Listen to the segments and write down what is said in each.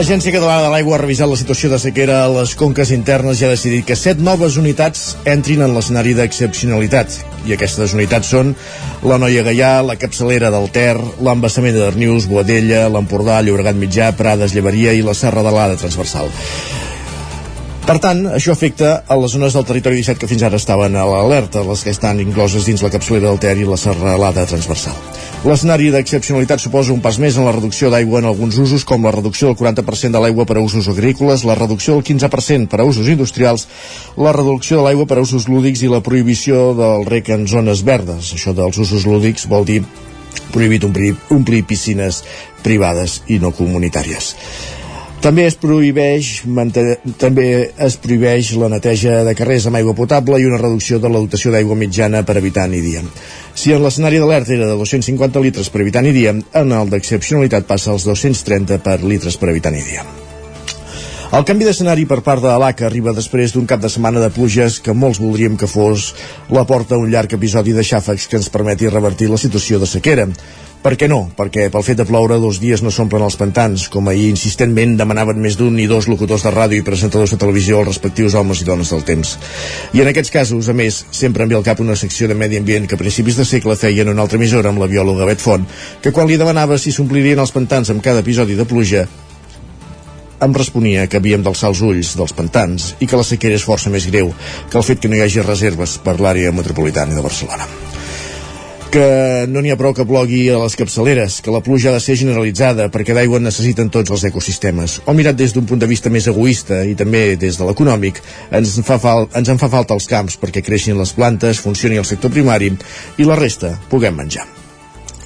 L'Agència Catalana de l'Aigua ha revisat la situació de sequera a les conques internes i ha decidit que set noves unitats entrin en l'escenari d'excepcionalitat. I aquestes unitats són la Noia Gaià, la Capçalera del Ter, l'Embassament de Darnius, Boadella, l'Empordà, Llobregat Mitjà, Prades, Llevaria i la Serra de l'Ada Transversal. Per tant, això afecta a les zones del territori 17 que fins ara estaven a l'alerta, les que estan incloses dins la capçalera del Ter i la serralada transversal. L'escenari d'excepcionalitat suposa un pas més en la reducció d'aigua en alguns usos, com la reducció del 40% de l'aigua per a usos agrícoles, la reducció del 15% per a usos industrials, la reducció de l'aigua per a usos lúdics i la prohibició del rec en zones verdes. Això dels usos lúdics vol dir prohibit omplir, omplir piscines privades i no comunitàries. També es prohibeix també es prohibeix la neteja de carrers amb aigua potable i una reducció de la dotació d'aigua mitjana per habitant i dia. Si en l'escenari d'alerta era de 250 litres per habitant i dia, en el d'excepcionalitat passa als 230 per litres per habitant i dia. El canvi d'escenari per part de l'ACA arriba després d'un cap de setmana de pluges que molts voldríem que fos la porta a un llarg episodi de xàfecs que ens permeti revertir la situació de sequera. Per què no? Perquè pel fet de ploure dos dies no s'omplen els pantans, com ahir insistentment demanaven més d'un i dos locutors de ràdio i presentadors de televisió als respectius homes i dones del temps. I en aquests casos, a més, sempre em ve al cap una secció de Medi Ambient que a principis de segle feien una altra emissora amb la biòloga Bet Font, que quan li demanava si s'omplirien els pantans amb cada episodi de pluja, em responia que havíem d'alçar els ulls dels pantans i que la sequera és força més greu que el fet que no hi hagi reserves per l'àrea metropolitana de Barcelona que no n'hi ha prou que plogui a les capçaleres, que la pluja ha de ser generalitzada perquè d'aigua necessiten tots els ecosistemes. O mirat des d'un punt de vista més egoista i també des de l'econòmic, ens, fa fal ens en fa falta els camps perquè creixin les plantes, funcioni el sector primari i la resta puguem menjar.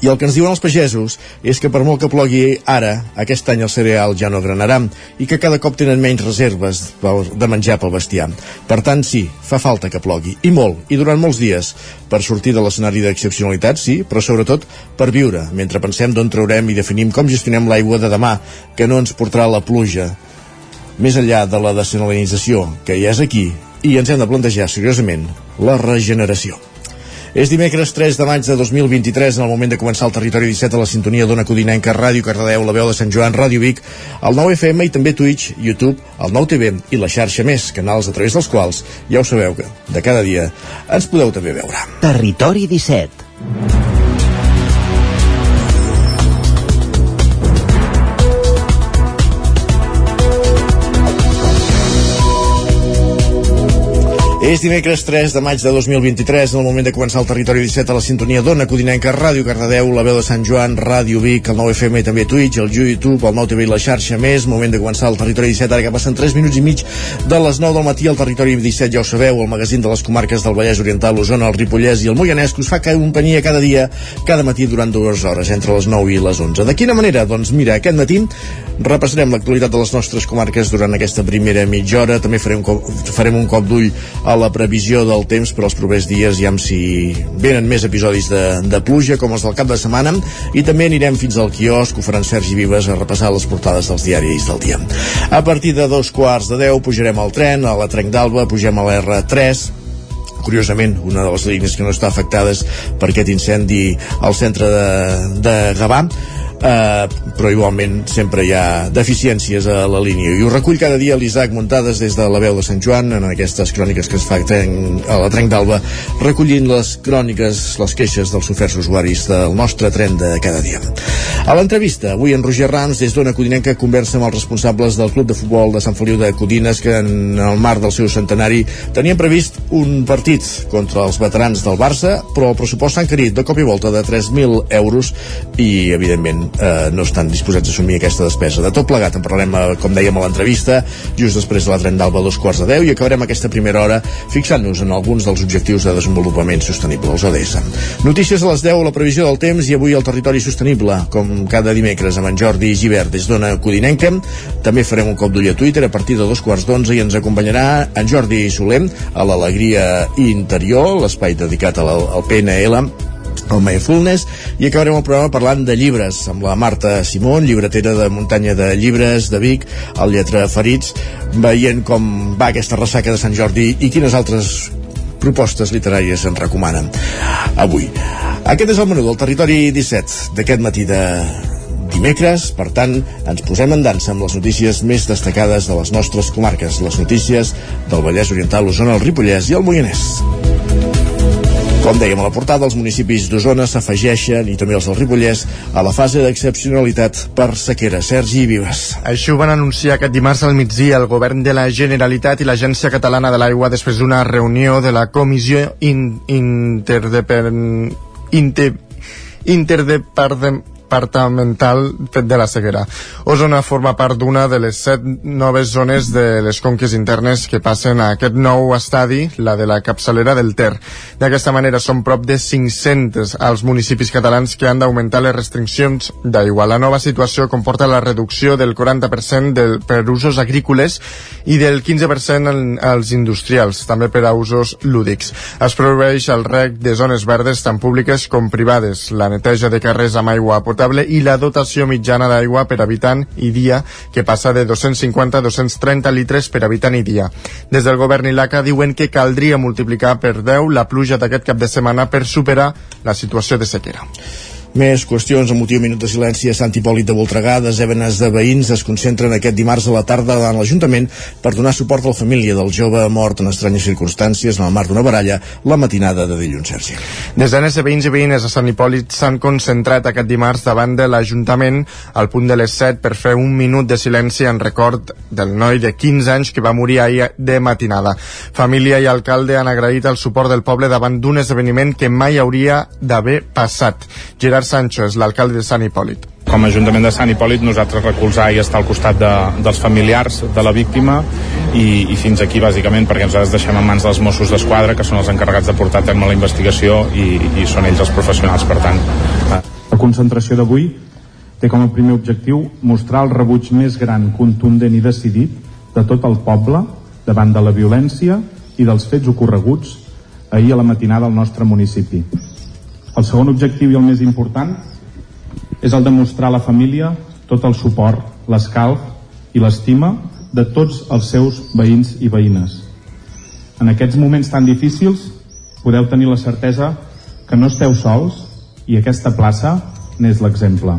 I el que ens diuen els pagesos és que per molt que plogui ara, aquest any el cereal ja no granarà i que cada cop tenen menys reserves de menjar pel bestiar. Per tant, sí, fa falta que plogui, i molt, i durant molts dies, per sortir de l'escenari d'excepcionalitat, sí, però sobretot per viure, mentre pensem d'on traurem i definim com gestionem l'aigua de demà, que no ens portarà la pluja. Més enllà de la desalinització, que ja és aquí, i ens hem de plantejar seriosament la regeneració. És dimecres 3 de maig de 2023, en el moment de començar el Territori 17 a la sintonia d'Ona Codinenca, Ràdio Cardedeu, la veu de Sant Joan, Ràdio Vic, el 9 FM i també Twitch, YouTube, el 9 TV i la xarxa més, canals a través dels quals, ja ho sabeu que de cada dia ens podeu també veure. Territori 17 És dimecres 3 de maig de 2023, en el moment de començar el Territori 17 a la sintonia d'Ona Codinenca, Ràdio Cardedeu, la veu de Sant Joan, Ràdio Vic, el 9FM i també Twitch, el YouTube, el 9TV i la xarxa més. Moment de començar el Territori 17, ara que passen 3 minuts i mig de les 9 del matí al Territori 17, ja ho sabeu, el magazín de les comarques del Vallès Oriental, l'Osona, el Ripollès i el Moianès, que us fa companyia cada dia, cada matí durant dues hores, entre les 9 i les 11. De quina manera? Doncs mira, aquest matí repassarem l'actualitat de les nostres comarques durant aquesta primera mitja hora, també farem, farem un cop d'ull a la previsió del temps per als propers dies, ja si venen més episodis de, de pluja, com els del cap de setmana, i també anirem fins al quiosc, ho faran Sergi Vives, a repassar les portades dels diaris del dia. A partir de dos quarts de deu pujarem al tren, a la Trenc d'Alba, pugem a l'R3, curiosament, una de les línies que no està afectades per aquest incendi al centre de, de Gavà eh, però igualment sempre hi ha deficiències a la línia i ho recull cada dia l'Isaac Muntades des de la veu de Sant Joan en aquestes cròniques que es fa a la Trenc d'Alba recollint les cròniques, les queixes dels oferts usuaris del nostre tren de cada dia. A l'entrevista, avui en Roger Rams des d'Ona Codinenca conversa amb els responsables del Club de Futbol de Sant Feliu de Codines que en el marc del seu centenari tenien previst un partit contra els veterans del Barça però el pressupost s'ha encarit de cop i volta de 3.000 euros i evidentment eh, no estan disposats a assumir aquesta despesa. De tot plegat en parlarem, eh, com dèiem a l'entrevista, just després de la tren d'Alba dos quarts de deu i acabarem aquesta primera hora fixant-nos en alguns dels objectius de desenvolupament sostenible, els ODS. Notícies a les 10, la previsió del temps i avui el territori sostenible. Com cada dimecres amb en Jordi Givert des d'Ona Codinenca. També farem un cop d'ull a Twitter a partir de dos quarts d'onze i ens acompanyarà en Jordi Solem a l'Alegria Interior, l'espai dedicat al, PNL el Mindfulness i acabarem el programa parlant de llibres amb la Marta Simón, llibretera de muntanya de llibres de Vic, el Lletra Ferits veient com va aquesta ressaca de Sant Jordi i quines altres propostes literàries ens recomanen avui. Aquest és el menú del Territori 17 d'aquest matí de dimecres, per tant, ens posem en dansa amb les notícies més destacades de les nostres comarques, les notícies del Vallès Oriental, l'Osona, el Ripollès i el Moianès. Com dèiem a la portada, els municipis d'Osona s'afegeixen, i també els del Ripollès, a la fase d'excepcionalitat per sequera. Sergi Vives. Això ho van anunciar aquest dimarts al migdia el govern de la Generalitat i l'Agència Catalana de l'Aigua després d'una reunió de la Comissió in, Interdependent inter, interdepartamental departamental de la sequera. Osona forma part d'una de les set noves zones de les conques internes que passen a aquest nou estadi, la de la capçalera del Ter. D'aquesta manera són prop de 500 als municipis catalans que han d'augmentar les restriccions d'aigua. La nova situació comporta la reducció del 40% del, per usos agrícoles i del 15% en, als industrials, també per a usos lúdics. Es prohibeix el rec de zones verdes tant públiques com privades, la neteja de carrers amb aigua potable potable i la dotació mitjana d'aigua per habitant i dia, que passa de 250 a 230 litres per habitant i dia. Des del govern i l'ACA diuen que caldria multiplicar per 10 la pluja d'aquest cap de setmana per superar la situació de sequera. Més qüestions amb motiu minut de silenci a Sant Hipòlit de Voltregà. Desenes de veïns es concentren aquest dimarts a la tarda davant l'Ajuntament per donar suport a la família del jove mort en estranyes circumstàncies en el marc d'una baralla la matinada de dilluns, Sergi. Desenes de veïns i veïnes a Sant Hipòlit s'han concentrat aquest dimarts davant de l'Ajuntament al punt de les 7 per fer un minut de silenci en record del noi de 15 anys que va morir ahir de matinada. Família i alcalde han agraït el suport del poble davant d'un esdeveniment que mai hauria d'haver passat. Gerard Gerard Sancho és l'alcalde de Sant Hipòlit. Com a Ajuntament de Sant Hipòlit nosaltres recolzar i estar al costat de, dels familiars de la víctima i, i fins aquí bàsicament perquè ens deixem en mans dels Mossos d'Esquadra que són els encarregats de portar a terme la investigació i, i són ells els professionals per tant. La concentració d'avui té com a primer objectiu mostrar el rebuig més gran, contundent i decidit de tot el poble davant de la violència i dels fets ocorreguts ahir a la matinada al nostre municipi el segon objectiu i el més important és el de mostrar a la família tot el suport, l'escalf i l'estima de tots els seus veïns i veïnes. En aquests moments tan difícils podeu tenir la certesa que no esteu sols i aquesta plaça n'és l'exemple.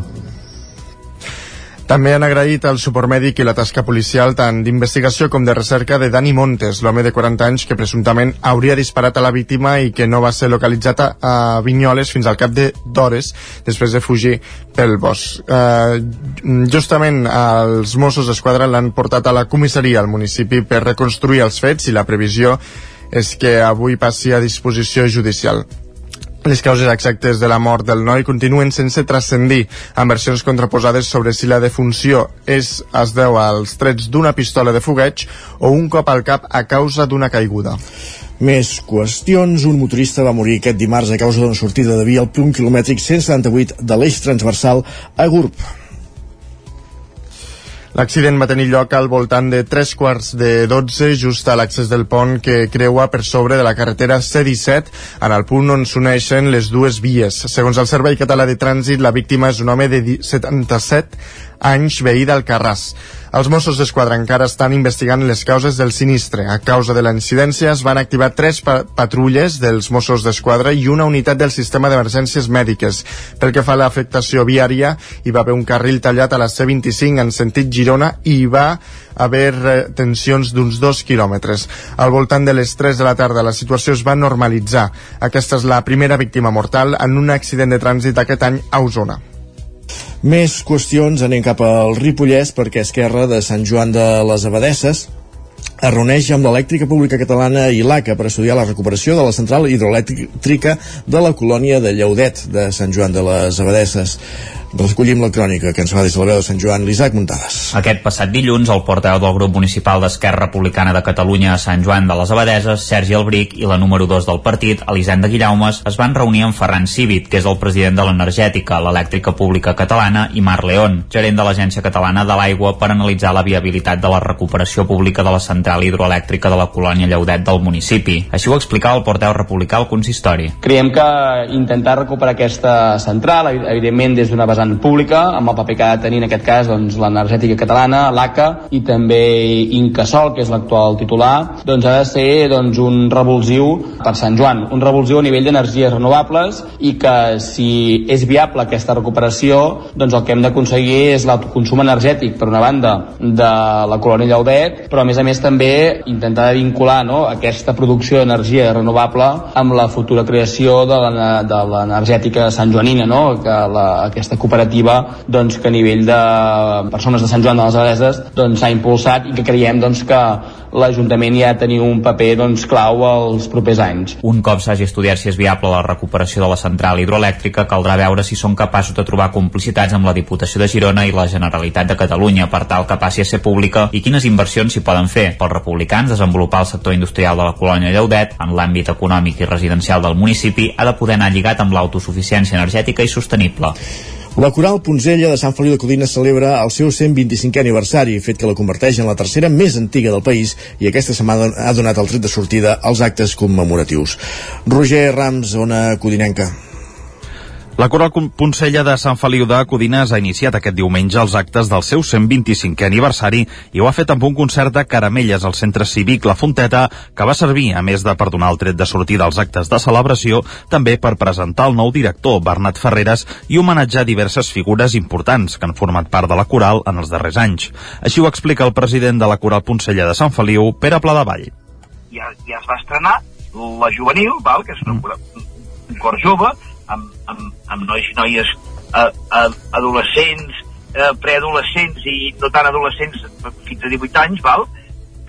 També han agraït el suport mèdic i la tasca policial tant d'investigació com de recerca de Dani Montes, l'home de 40 anys que presumptament hauria disparat a la víctima i que no va ser localitzat a Vinyoles fins al cap d'hores després de fugir pel bosc. Eh, justament els Mossos d'Esquadra l'han portat a la comissaria al municipi per reconstruir els fets i la previsió és que avui passi a disposició judicial. Les causes exactes de la mort del noi continuen sense transcendir, amb versions contraposades sobre si la defunció és, es deu als trets d'una pistola de fogueig o un cop al cap a causa d'una caiguda. Més qüestions. Un motorista va morir aquest dimarts a causa d'una sortida de via al punt quilomètric 178 de l'eix transversal a Gurb. L'accident va tenir lloc al voltant de 3 quarts de 12, just a l'accés del pont que creua per sobre de la carretera C-17, en el punt on s'uneixen les dues vies. Segons el Servei Català de Trànsit, la víctima és un home de 77 anys veí del Carràs. Els Mossos d'Esquadra encara estan investigant les causes del sinistre. A causa de la incidència es van activar tres pa patrulles dels Mossos d'Esquadra i una unitat del sistema d'emergències mèdiques. Pel que fa a l'afectació viària, hi va haver un carril tallat a la C25 en sentit Girona i hi va haver tensions d'uns dos quilòmetres. Al voltant de les 3 de la tarda la situació es va normalitzar. Aquesta és la primera víctima mortal en un accident de trànsit aquest any a Osona. Més qüestions, anem cap al Ripollès perquè Esquerra de Sant Joan de les Abadesses es reuneix amb l'Elèctrica Pública Catalana i l'ACA per estudiar la recuperació de la central hidroelèctrica de la colònia de Lleudet de Sant Joan de les Abadesses. Recollim la crònica que ens va des de la veu de Sant Joan, l'Isaac Muntades. Aquest passat dilluns, el portaveu del grup municipal d'Esquerra Republicana de Catalunya a Sant Joan de les Abadeses, Sergi Albric, i la número 2 del partit, Elisenda Guillaumes, es van reunir amb Ferran Cívit, que és el president de l'Energètica, l'Elèctrica Pública Catalana, i Marc León, gerent de l'Agència Catalana de l'Aigua, per analitzar la viabilitat de la recuperació pública de la central hidroelèctrica de la colònia Lleudet del municipi. Així ho explicava el porteu republicà al consistori. Creiem que intentar recuperar aquesta central, evidentment des d'una vessant pública, amb el paper que ha de tenir en aquest cas doncs, l'energètica catalana, l'ACA i també Incasol, que és l'actual titular, doncs ha de ser doncs, un revulsiu per Sant Joan, un revulsiu a nivell d'energies renovables i que si és viable aquesta recuperació, doncs el que hem d'aconseguir és l'autoconsum energètic, per una banda, de la colònia Llaudet, però a més a més també intentar vincular no, aquesta producció d'energia renovable amb la futura creació de l'energètica santjoanina, no? que la, aquesta cooperativa doncs, que a nivell de persones de Sant Joan de les Abeses doncs, s'ha doncs, impulsat i que creiem doncs, que l'Ajuntament ja ha tenir un paper doncs, clau els propers anys. Un cop s'hagi estudiat si és viable la recuperació de la central hidroelèctrica, caldrà veure si són capaços de trobar complicitats amb la Diputació de Girona i la Generalitat de Catalunya per tal que passi a ser pública i quines inversions s'hi poden fer. Pels republicans, desenvolupar el sector industrial de la colònia Lleudet en l'àmbit econòmic i residencial del municipi ha de poder anar lligat amb l'autosuficiència energètica i sostenible. La Coral Ponzella de Sant Feliu de Codines celebra el seu 125è aniversari, fet que la converteix en la tercera més antiga del país i aquesta setmana ha donat el tret de sortida als actes commemoratius. Roger Rams, zona codinenca. La Coral Poncella de Sant Feliu de Codines ha iniciat aquest diumenge els actes del seu 125è aniversari i ho ha fet amb un concert de caramelles al centre cívic La Fonteta que va servir, a més de per donar el tret de sortida als actes de celebració, també per presentar el nou director, Bernat Ferreres, i homenatjar diverses figures importants que han format part de la Coral en els darrers anys. Així ho explica el president de la Coral Poncella de Sant Feliu, Pere Pladevall. Ja, ja es va estrenar la juvenil, val, que és una, mm. un cor jove, amb, amb, amb nois i noies eh, eh, adolescents, eh, preadolescents i no tan adolescents fins a 18 anys, val?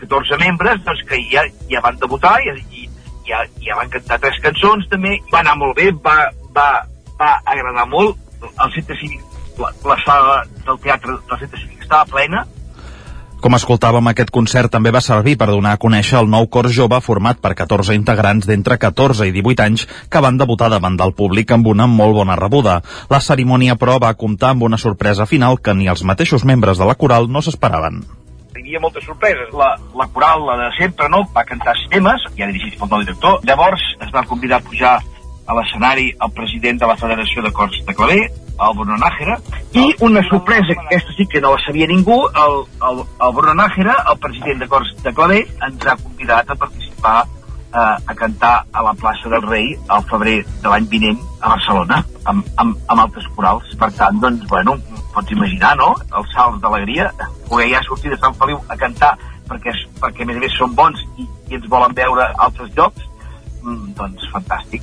14 membres doncs, que ja, ja van debutar i, i ja, ja van cantar tres cançons també, va anar molt bé, va, va, va agradar molt, el centre cívic, la, la sala del teatre del centre cívic estava plena, com escoltàvem, aquest concert també va servir per donar a conèixer el nou cor jove format per 14 integrants d'entre 14 i 18 anys que van debutar davant del públic amb una molt bona rebuda. La cerimònia, però, va comptar amb una sorpresa final que ni els mateixos membres de la coral no s'esperaven havia moltes sorpreses. La, la coral, la de sempre, no? va cantar temes, ja dirigits pel nou director. Llavors es va convidar a pujar a l'escenari el president de la Federació de Cors de Clavé, el Bruno Nájera, i una sorpresa, que aquesta sí que no la sabia ningú, el, el, el Bruno Nájera, el president de Cors de Clavé, ens ha convidat a participar eh, a cantar a la plaça del Rei al febrer de l'any vinent a Barcelona, amb, amb, amb altres corals. Per tant, doncs, bueno, pots imaginar, no?, els salts d'alegria, poder ja sortir de Sant Feliu a cantar perquè, perquè a més a més són bons i, i ens volen veure a altres llocs, mm, doncs fantàstic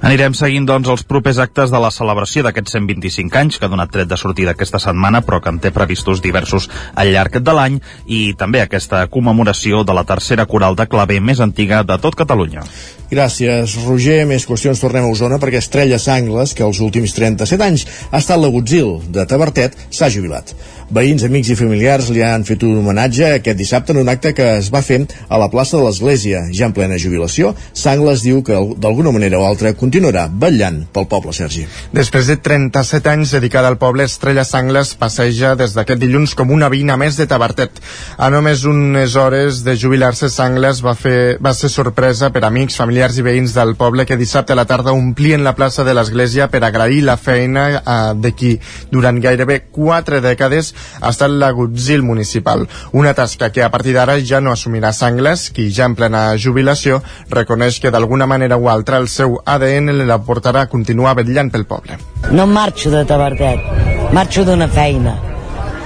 Anirem seguint, doncs, els propers actes de la celebració d'aquests 125 anys, que ha donat tret de sortida aquesta setmana, però que en té previstos diversos al llarg de l'any, i també aquesta commemoració de la tercera coral de claver més antiga de tot Catalunya. Gràcies, Roger. Més qüestions tornem a Osona perquè Estrella Sangles, que els últims 37 anys ha estat l'agutzil de Tabertet, s'ha jubilat. Veïns, amics i familiars li han fet un homenatge aquest dissabte en un acte que es va fer a la plaça de l'Església. Ja en plena jubilació, Sangles diu que d'alguna manera o altra continuarà vetllant pel poble, Sergi. Després de 37 anys dedicada al poble, Estrella Sangles passeja des d'aquest dilluns com una veïna més de Tabertet. A només unes hores de jubilar-se, Sangles va, fer, va ser sorpresa per amics, familiars i veïns del poble que dissabte a la tarda omplien la plaça de l'església per agrair la feina eh, de qui durant gairebé quatre dècades ha estat l'agutzil municipal. Una tasca que a partir d'ara ja no assumirà Sangles, qui ja en plena jubilació reconeix que d'alguna manera o altra el seu ADN la portarà a continuar vetllant pel poble. No marxo de Tabartet, marxo d'una feina.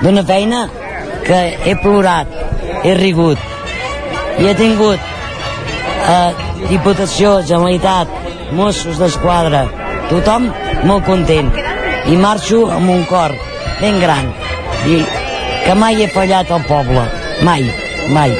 D'una feina que he plorat, he rigut i he tingut eh, Diputació, Generalitat, Mossos d'Esquadra, tothom molt content. I marxo amb un cor ben gran. I que mai he fallat al poble. Mai, mai.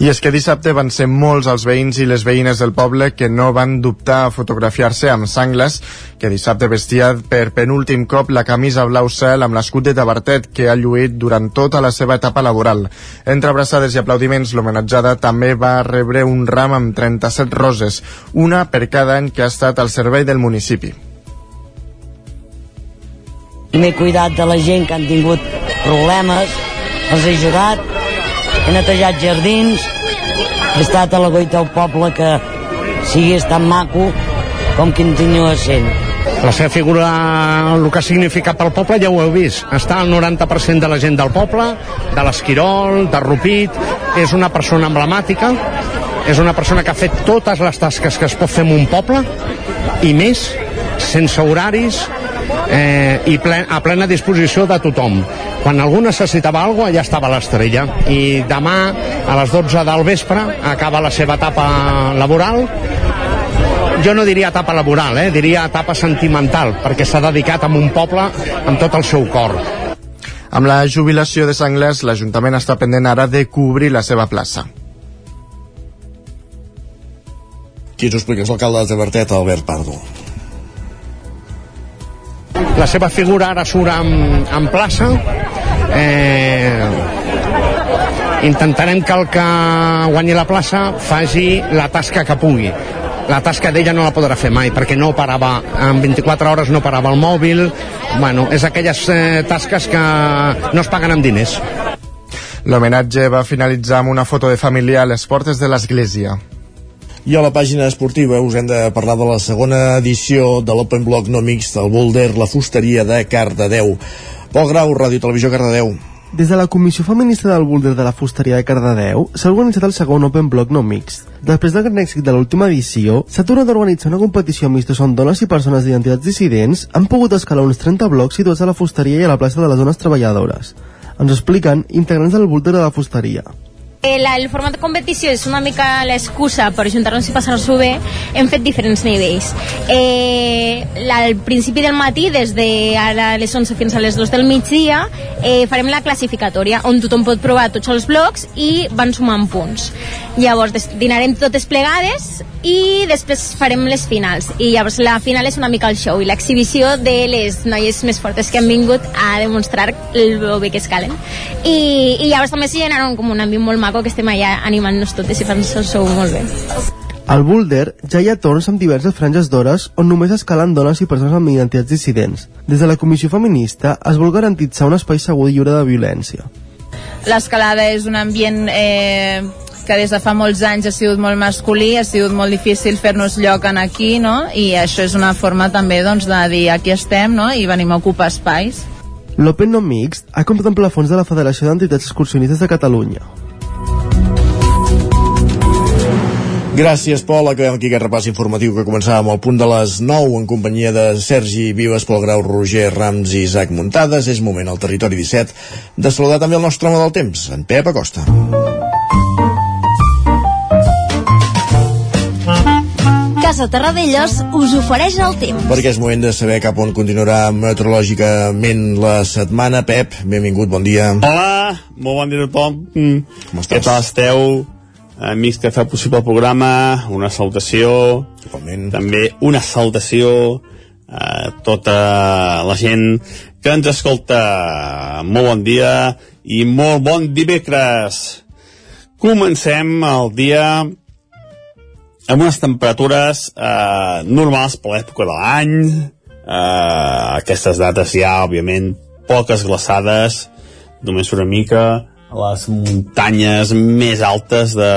I és que dissabte van ser molts els veïns i les veïnes del poble que no van dubtar a fotografiar-se amb Sangles, que dissabte vestia per penúltim cop la camisa blau cel amb l'escut de Tabartet que ha lluït durant tota la seva etapa laboral. Entre abraçades i aplaudiments, l'homenatjada també va rebre un ram amb 37 roses, una per cada any que ha estat al servei del municipi. M'he cuidat de la gent que han tingut problemes, els he ajudat, he netejat jardins, he estat a la goita del poble que sigués tan maco com continua sent. La seva figura, el que significa pel poble, ja ho heu vist. Està al 90% de la gent del poble, de l'Esquirol, de Rupit, és una persona emblemàtica, és una persona que ha fet totes les tasques que es pot fer en un poble, i més, sense horaris, eh, i plen, a plena disposició de tothom. Quan algú necessitava alguna cosa, allà estava l'estrella. I demà, a les 12 del vespre, acaba la seva etapa laboral, jo no diria etapa laboral, eh? diria etapa sentimental, perquè s'ha dedicat a un poble amb tot el seu cor. Amb la jubilació de Sangles, l'Ajuntament està pendent ara de cobrir la seva plaça. Qui ens ho explica és l'alcalde de Tavertet, Albert Pardo. La seva figura ara surt en, en plaça. Eh, intentarem que el que guanyi la plaça faci la tasca que pugui la tasca d'ella no la podrà fer mai perquè no parava, en 24 hores no parava el mòbil, bueno, és aquelles eh, tasques que no es paguen amb diners. L'homenatge va finalitzar amb una foto de família a les portes de l'església. I a la pàgina esportiva us hem de parlar de la segona edició de l'Open Block no mixt del Boulder, la fusteria de Cardedeu. Pol Grau, Ràdio Televisió Cardedeu. Des de la Comissió Feminista del Boulder de la Fusteria de Cardedeu s'ha organitzat el segon Open Block no mixt. Després del gran èxit de l'última edició, s'ha tornat a organitzar una competició mixta on dones i persones d'identitats dissidents han pogut escalar uns 30 blocs situats a la fusteria i a la plaça de les dones treballadores. Ens expliquen integrants del Boulder de la fusteria. El, el format de competició és una mica l'excusa per ajuntar-nos i passar-s'ho bé. Hem fet diferents nivells. Eh, al principi del matí, des de ara les 11 fins a les 2 del migdia, eh, farem la classificatòria, on tothom pot provar tots els blocs i van sumant punts. Llavors, dinarem totes plegades i després farem les finals. I llavors la final és una mica el show i l'exhibició de les noies més fortes que han vingut a demostrar el bé que es calen. I, i llavors també s'hi genera com un ambient molt maco maco que estem allà animant-nos totes i fent-nos-ho molt bé. Al Boulder ja hi ha torns amb diverses franges d'hores on només escalen dones i persones amb identitats dissidents. Des de la Comissió Feminista es vol garantitzar un espai segur i lliure de violència. L'escalada és un ambient eh, que des de fa molts anys ha sigut molt masculí, ha sigut molt difícil fer-nos lloc en aquí, no? I això és una forma també doncs, de dir aquí estem, no? I venim a ocupar espais. L'Open No Mixt ha comptat amb plafons de la Federació d'Entitats Excursionistes de Catalunya. Gràcies, Pol. Acabem aquí aquest repàs informatiu que començava amb el punt de les 9 en companyia de Sergi Vives, Pol Grau, Roger Rams i Isaac Muntades. És moment al territori 17 de saludar també el nostre home del temps, en Pep Acosta. Casa Terradellos us ofereix el temps. Perquè és moment de saber cap on continuarà meteorològicament la setmana. Pep, benvingut, bon dia. Hola, molt bon dia a tothom. Mm. Com estàs? Què tal esteu? Amics que fa possible el programa, una salutació, Igualment. també una salutació a tota la gent que ens escolta. Molt bon dia i molt bon dimecres. Comencem el dia amb unes temperatures eh, normals per l'època de l'any. Eh, aquestes dates ja, òbviament, poques glaçades, només una mica les muntanyes més altes de,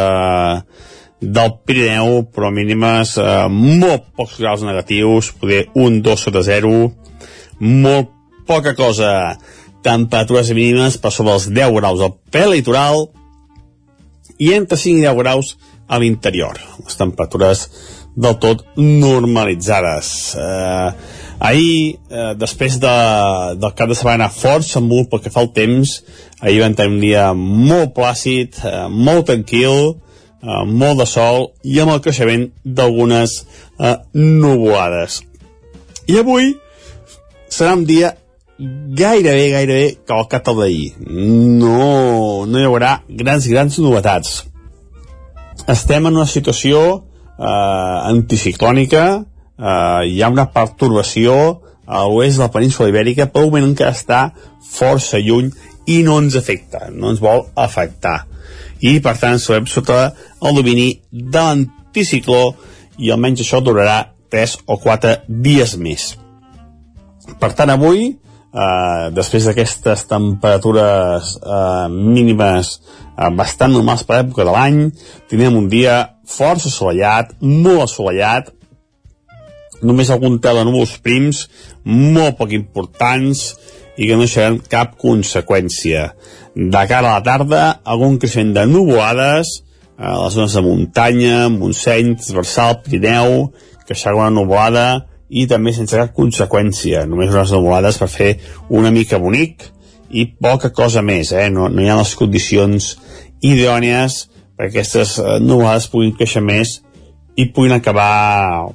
del Pirineu, però mínimes eh, molt pocs graus negatius, poder un, dos sota zero, molt poca cosa, temperatures mínimes per sobre els 10 graus al prelitoral i entre 5 i 10 graus a l'interior. Les temperatures del tot normalitzades. Eh, ahir, eh, després de, del cap de setmana força molt pel que fa al temps, Ahir vam tenir un dia molt plàcid, eh, molt tranquil, eh, molt de sol i amb el creixement d'algunes eh, nuvolades. I avui serà un dia gairebé, gairebé calcat el d'ahir. No, no hi haurà grans, grans novetats. estem en una situació eh, anticiclònica, eh, hi ha una pertorbació a l'oest de la península ibèrica, però moment encara està força lluny i no ens afecta, no ens vol afectar. I, per tant, trobem sota el domini de l'anticicló i almenys això durarà 3 o 4 dies més. Per tant, avui, eh, després d'aquestes temperatures eh, mínimes eh, bastant normals per l'època de l'any, tindrem un dia força assolellat, molt assolellat, només algun tel de núvols prims, molt poc importants, i que no deixaran cap conseqüència. De cara a la tarda, algun creixement de nuvolades a les zones de muntanya, Montseny, Transversal, Pirineu, que serà una nuvolada i també sense cap conseqüència, només unes nuvolades per fer una mica bonic i poca cosa més, eh? no, no hi ha les condicions idònies perquè aquestes eh, nuvolades puguin créixer més i puguin acabar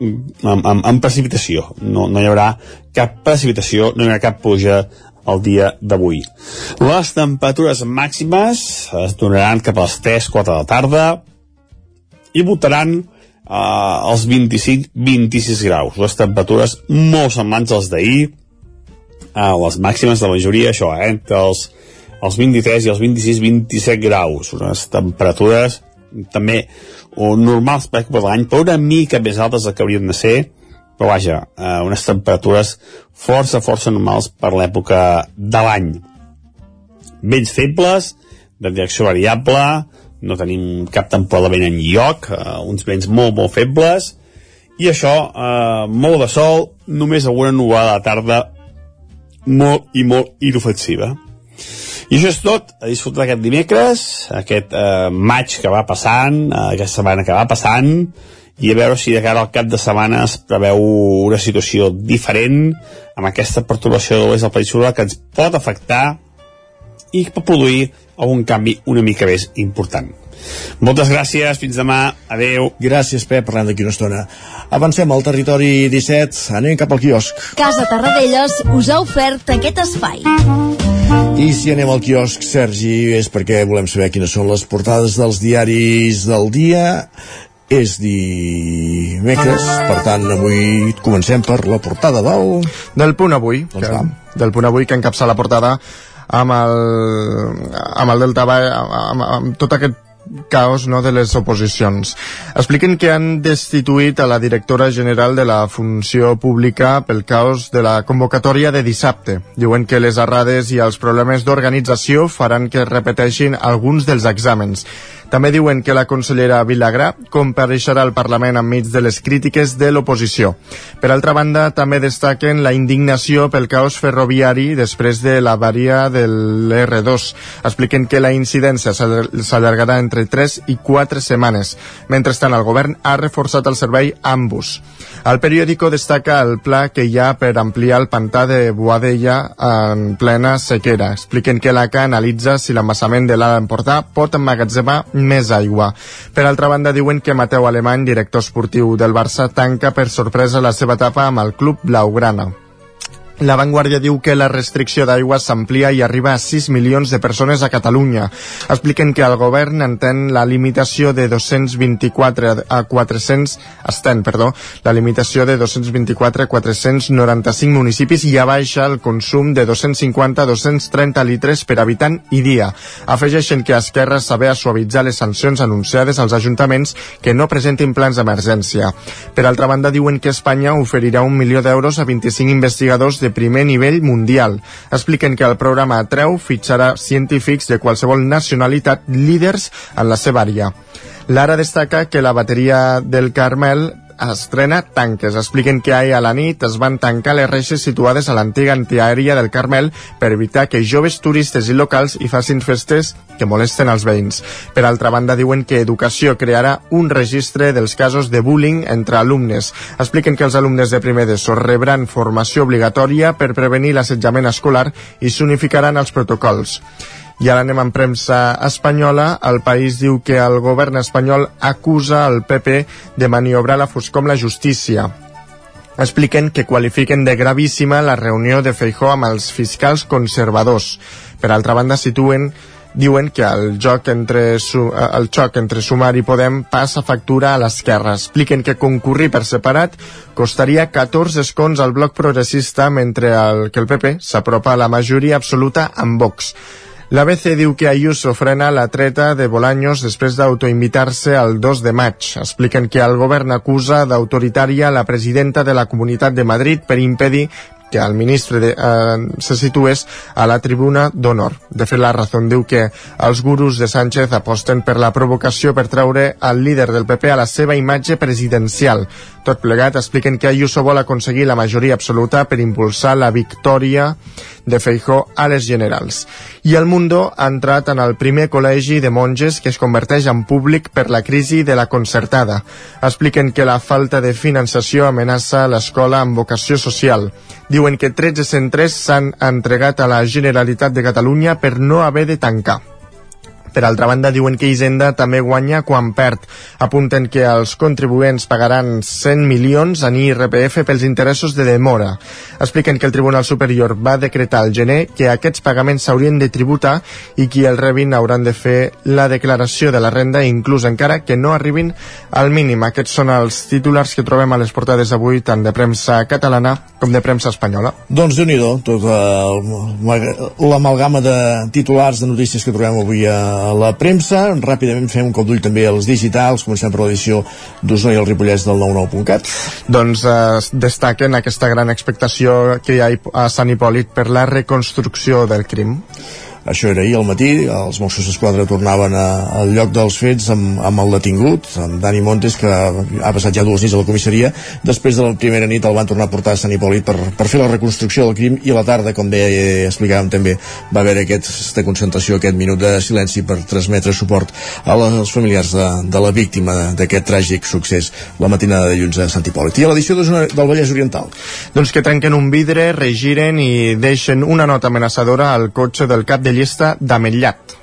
amb, amb, amb precipitació. No, no hi haurà cap precipitació, no hi haurà cap pluja el dia d'avui. Les temperatures màximes es donaran cap a les 3-4 de la tarda i votaran eh, els 25-26 graus. Les temperatures molt semblants als d'ahir, eh, les màximes de la majoria, això, eh, entre els, els 23 i els 26-27 graus. Unes temperatures també o normals per l'any, però una mica més altes del que haurien de ser, però vaja, eh, unes temperatures força, força normals per l'època de l'any. Vents febles, de direcció variable, no tenim cap temporada vent en lloc, eh, uns vents molt, molt febles, i això, eh, molt de sol, només alguna nuvolada de tarda molt i molt inofensiva. I això és tot, a disfrutar aquest dimecres, aquest eh, maig que va passant, eh, aquesta setmana que va passant, i a veure si de cara al cap de setmana es preveu una situació diferent amb aquesta perturbació de l'oest del País que ens pot afectar i pot produir algun canvi una mica més important. Moltes gràcies, fins demà, adeu. Gràcies, Pep, parlem d'aquí una estona. Avancem al territori 17, anem cap al quiosc. Casa Tarradellas us ha ofert aquest espai. I si anem al quiosc, Sergi, és perquè volem saber quines són les portades dels diaris del dia. És dimecres, per tant, avui comencem per la portada del... Del punt avui, doncs que, del punt avui que encapça la portada amb el, amb el Delta amb, amb, amb tot aquest caos no, de les oposicions. Expliquen que han destituït a la directora general de la Funció Pública pel caos de la convocatòria de dissabte. Diuen que les errades i els problemes d'organització faran que es repeteixin alguns dels exàmens. També diuen que la consellera Vilagrà compareixerà al Parlament enmig de les crítiques de l'oposició. Per altra banda, també destaquen la indignació pel caos ferroviari després de l'avaria de l'R2. Expliquen que la incidència s'allargarà entre 3 i 4 setmanes. Mentrestant, el govern ha reforçat el servei Ambus. El periòdico destaca el pla que hi ha per ampliar el pantà de Boadella en plena sequera. Expliquen que l'ACA analitza si l'embassament de l'Alt Empordà pot emmagatzemar més aigua. Per altra banda, diuen que Mateu Alemany, director esportiu del Barça, tanca per sorpresa la seva etapa amb el club blaugrana. La Vanguardia diu que la restricció d'aigua s'amplia i arriba a 6 milions de persones a Catalunya. Expliquen que el govern entén la limitació de 224 a 400 estén, perdó, la limitació de 224 a 495 municipis i abaixa el consum de 250 a 230 litres per habitant i dia. Afegeixen que Esquerra saber suavitzar les sancions anunciades als ajuntaments que no presentin plans d'emergència. Per altra banda, diuen que Espanya oferirà un milió d'euros a 25 investigadors de primer nivell mundial. Expliquen que el programa Atreu fitxarà científics de qualsevol nacionalitat líders en la seva àrea. Lara destaca que la bateria del Carmel estrena tanques. Expliquen que ahir a la nit es van tancar les reixes situades a l'antiga antiaèria del Carmel per evitar que joves turistes i locals hi facin festes que molesten els veïns. Per altra banda, diuen que Educació crearà un registre dels casos de bullying entre alumnes. Expliquen que els alumnes de primer d'ESO rebran formació obligatòria per prevenir l'assetjament escolar i s'unificaran els protocols. I ara anem amb premsa espanyola. El país diu que el govern espanyol acusa el PP de maniobrar la foscor amb la justícia. Expliquen que qualifiquen de gravíssima la reunió de Feijó amb els fiscals conservadors. Per altra banda, situen diuen que el joc entre, su, eh, el xoc entre Sumar i Podem passa factura a l'esquerra. Expliquen que concurrir per separat costaria 14 escons al bloc progressista mentre el, que el PP s'apropa a la majoria absoluta amb Vox. L'ABC diu que Ayuso frena la treta de Bolaños després d'autoinvitar-se el 2 de maig. Expliquen que el govern acusa d'autoritària la presidenta de la Comunitat de Madrid per impedir que el ministre de, eh, se situés a la tribuna d'honor. De fet, la raó diu que els gurus de Sánchez aposten per la provocació per treure al líder del PP a la seva imatge presidencial. Tot plegat expliquen que Ayuso vol aconseguir la majoria absoluta per impulsar la victòria de Feijó a les generals. I el Mundo ha entrat en el primer col·legi de monges que es converteix en públic per la crisi de la concertada. Expliquen que la falta de finançació amenaça l'escola amb vocació social. Diuen que 13 centres s'han entregat a la Generalitat de Catalunya per no haver de tancar. Per altra banda, diuen que Hisenda també guanya quan perd. Apunten que els contribuents pagaran 100 milions en IRPF pels interessos de demora. Expliquen que el Tribunal Superior va decretar al gener que aquests pagaments s'haurien de tributar i qui el rebin hauran de fer la declaració de la renda inclús encara que no arribin al mínim. Aquests són els titulars que trobem a les portades d'avui tant de premsa catalana com de premsa espanyola. Doncs déu nhi tota l'amalgama de titulars de notícies que trobem avui a la premsa. Ràpidament fem un cop d'ull també als digitals. Comencem per l'edició d'Osona i el Ripollès del 99.cat. Doncs eh, destaquen aquesta gran expectació que hi ha a Sant Hipòlit per la reconstrucció del crim. Això era ahir al matí, els Mossos d'Esquadra tornaven a, al lloc dels fets amb, amb el detingut, amb Dani Montes, que ha passat ja dues nits a la comissaria. Després de la primera nit el van tornar a portar a Sant Hipòlit per, per fer la reconstrucció del crim i a la tarda, com eh, explicàvem també, va haver aquesta concentració, aquest minut de silenci per transmetre suport a les familiars de, de la víctima d'aquest tràgic succés la matinada de dilluns a Sant Hipòlit. I a l'edició del Vallès Oriental. Doncs que trenquen un vidre, regiren i deixen una nota amenaçadora al cotxe del cap de llista d'Ametllat.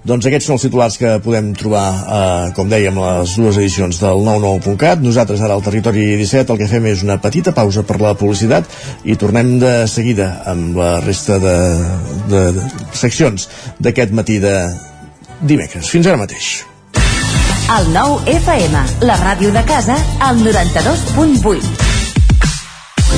Doncs aquests són els titulars que podem trobar, eh, com dèiem, les dues edicions del 99.cat. Nosaltres ara al Territori 17 el que fem és una petita pausa per la publicitat i tornem de seguida amb la resta de, de, de seccions d'aquest matí de dimecres. Fins ara mateix. El 9 FM, la ràdio de casa, al 92.8.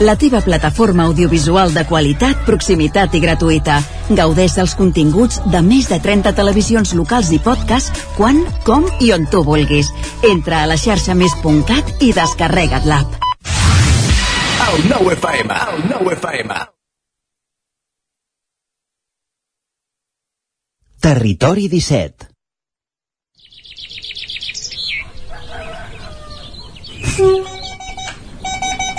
La teva plataforma audiovisual de qualitat, proximitat i gratuïta. Gaudeix dels continguts de més de 30 televisions locals i podcast quan, com i on tu vulguis. Entra a la xarxa més.cat i descarrega't l'app. El nou FM, el nou FM. Territori 17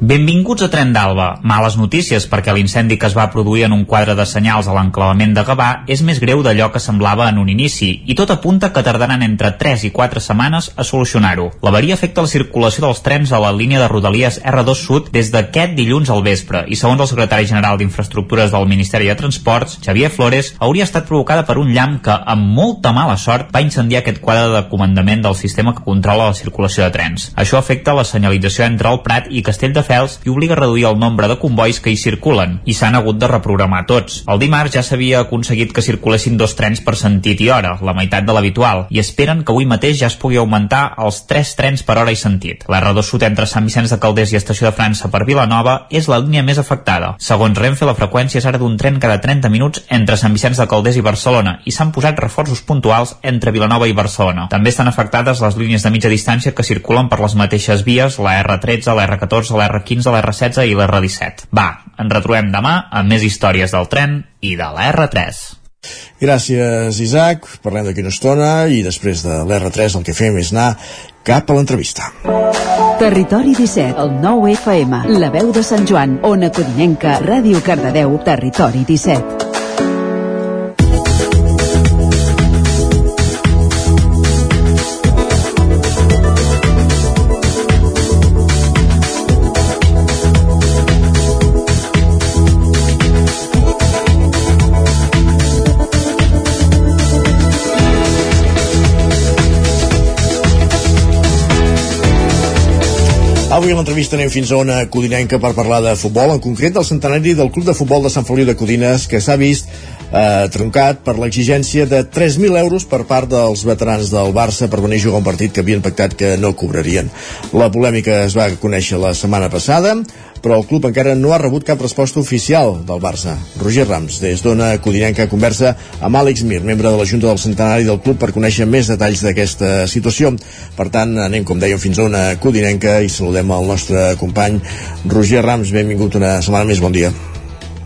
Benvinguts a Tren d'Alba. Males notícies perquè l'incendi que es va produir en un quadre de senyals a l'enclavament de Gavà és més greu d'allò que semblava en un inici i tot apunta que tardaran entre 3 i 4 setmanes a solucionar-ho. L'avaria afecta la circulació dels trens a la línia de Rodalies R2 Sud des d'aquest dilluns al vespre i segons el secretari general d'Infraestructures del Ministeri de Transports, Xavier Flores, hauria estat provocada per un llamp que, amb molta mala sort, va incendiar aquest quadre de comandament del sistema que controla la circulació de trens. Això afecta la senyalització entre el Prat i Castelldefels i obliga a reduir el nombre de convois que hi circulen, i s'han hagut de reprogramar tots. El dimarts ja s'havia aconseguit que circulessin dos trens per sentit i hora, la meitat de l'habitual, i esperen que avui mateix ja es pugui augmentar els tres trens per hora i sentit. La R2 Sud entre Sant Vicenç de Calders i Estació de França per Vilanova és la línia més afectada. Segons Renfe, la freqüència és ara d'un tren cada 30 minuts entre Sant Vicenç de Calders i Barcelona i s'han posat reforços puntuals entre Vilanova i Barcelona. També estan afectades les línies de mitja distància que circulen per les mateixes vies, la R13, la R14, la R15, la R16 i la R17. Va, ens retrobem demà amb més històries del tren i de la R3. Gràcies, Isaac. Parlem d'aquí una estona i després de l'R3 el que fem és anar cap a l'entrevista. Territori 17, el 9 FM, la veu de Sant Joan, Ona Codinenca, Ràdio Cardedeu, Territori 17. Avui a l'entrevista anem fins a una codinenca per parlar de futbol, en concret del centenari del Club de Futbol de Sant Feliu de Codines, que s'ha vist eh, truncat per l'exigència de 3.000 euros per part dels veterans del Barça per venir a jugar un partit que havien pactat que no cobrarien. La polèmica es va conèixer la setmana passada, però el club encara no ha rebut cap resposta oficial del Barça. Roger Rams, des d'Ona Codinenca, conversa amb Àlex Mir, membre de la Junta del Centenari del club, per conèixer més detalls d'aquesta situació. Per tant, anem, com dèiem, fins a Ona Codinenca i saludem el nostre company Roger Rams. Benvingut una setmana més, bon dia.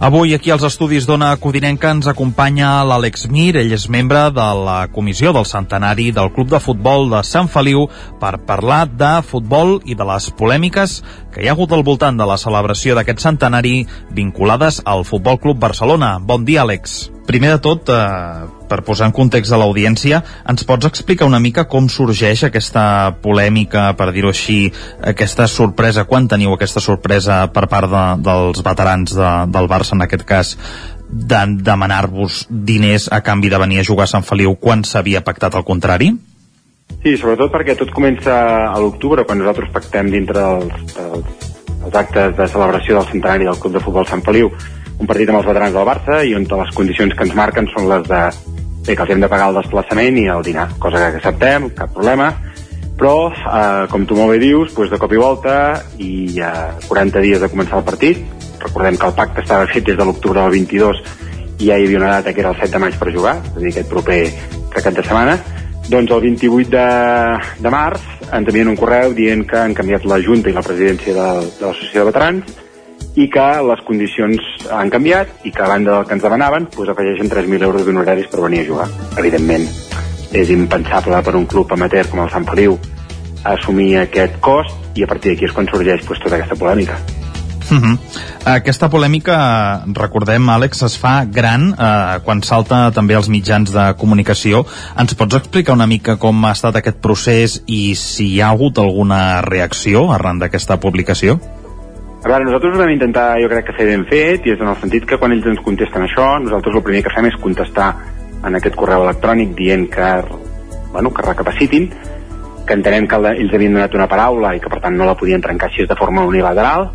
Avui aquí als estudis d'Ona Codinenca ens acompanya l'Àlex Mir, ell és membre de la comissió del centenari del Club de Futbol de Sant Feliu per parlar de futbol i de les polèmiques que hi ha hagut al voltant de la celebració d'aquest centenari vinculades al Futbol Club Barcelona. Bon dia, Àlex. Primer de tot, eh, per posar en context a l'audiència, ens pots explicar una mica com sorgeix aquesta polèmica, per dir-ho així, aquesta sorpresa, quan teniu aquesta sorpresa per part de, dels veterans de, del Barça, en aquest cas, de demanar-vos diners a canvi de venir a jugar a Sant Feliu quan s'havia pactat el contrari? Sí, sobretot perquè tot comença a l'octubre, quan nosaltres pactem dintre dels, dels, dels actes de celebració del centenari del Club de Futbol Sant Feliu un partit amb els veterans del Barça i on les condicions que ens marquen són les de bé, que els hem de pagar el desplaçament i el dinar, cosa que acceptem, cap problema, però, eh, com tu molt bé dius, doncs de cop i volta i a eh, 40 dies de començar el partit, recordem que el pacte estava fet des de l'octubre del 22 i ja hi havia una data que era el 7 de maig per jugar, és a dir, aquest proper cap de setmana, doncs el 28 de, de març ens envien un correu dient que han canviat la Junta i la presidència de, de l'associació de veterans i que les condicions han canviat i que a banda del que ens demanaven doncs afegeixen 3.000 euros d'honoraris per venir a jugar. Evidentment, és impensable per un club amateur com el Sant Feliu assumir aquest cost i a partir d'aquí és quan sorgeix doncs, tota aquesta polèmica. Uh -huh. Aquesta polèmica, recordem, Àlex, es fa gran eh, quan salta també als mitjans de comunicació. Ens pots explicar una mica com ha estat aquest procés i si hi ha hagut alguna reacció arran d'aquesta publicació? A veure, nosaltres ho vam intentar, jo crec que fer ben fet, i és en el sentit que quan ells ens contesten això, nosaltres el primer que fem és contestar en aquest correu electrònic dient que, bueno, que recapacitin, que entenem que ells havien donat una paraula i que per tant no la podien trencar així de forma unilateral,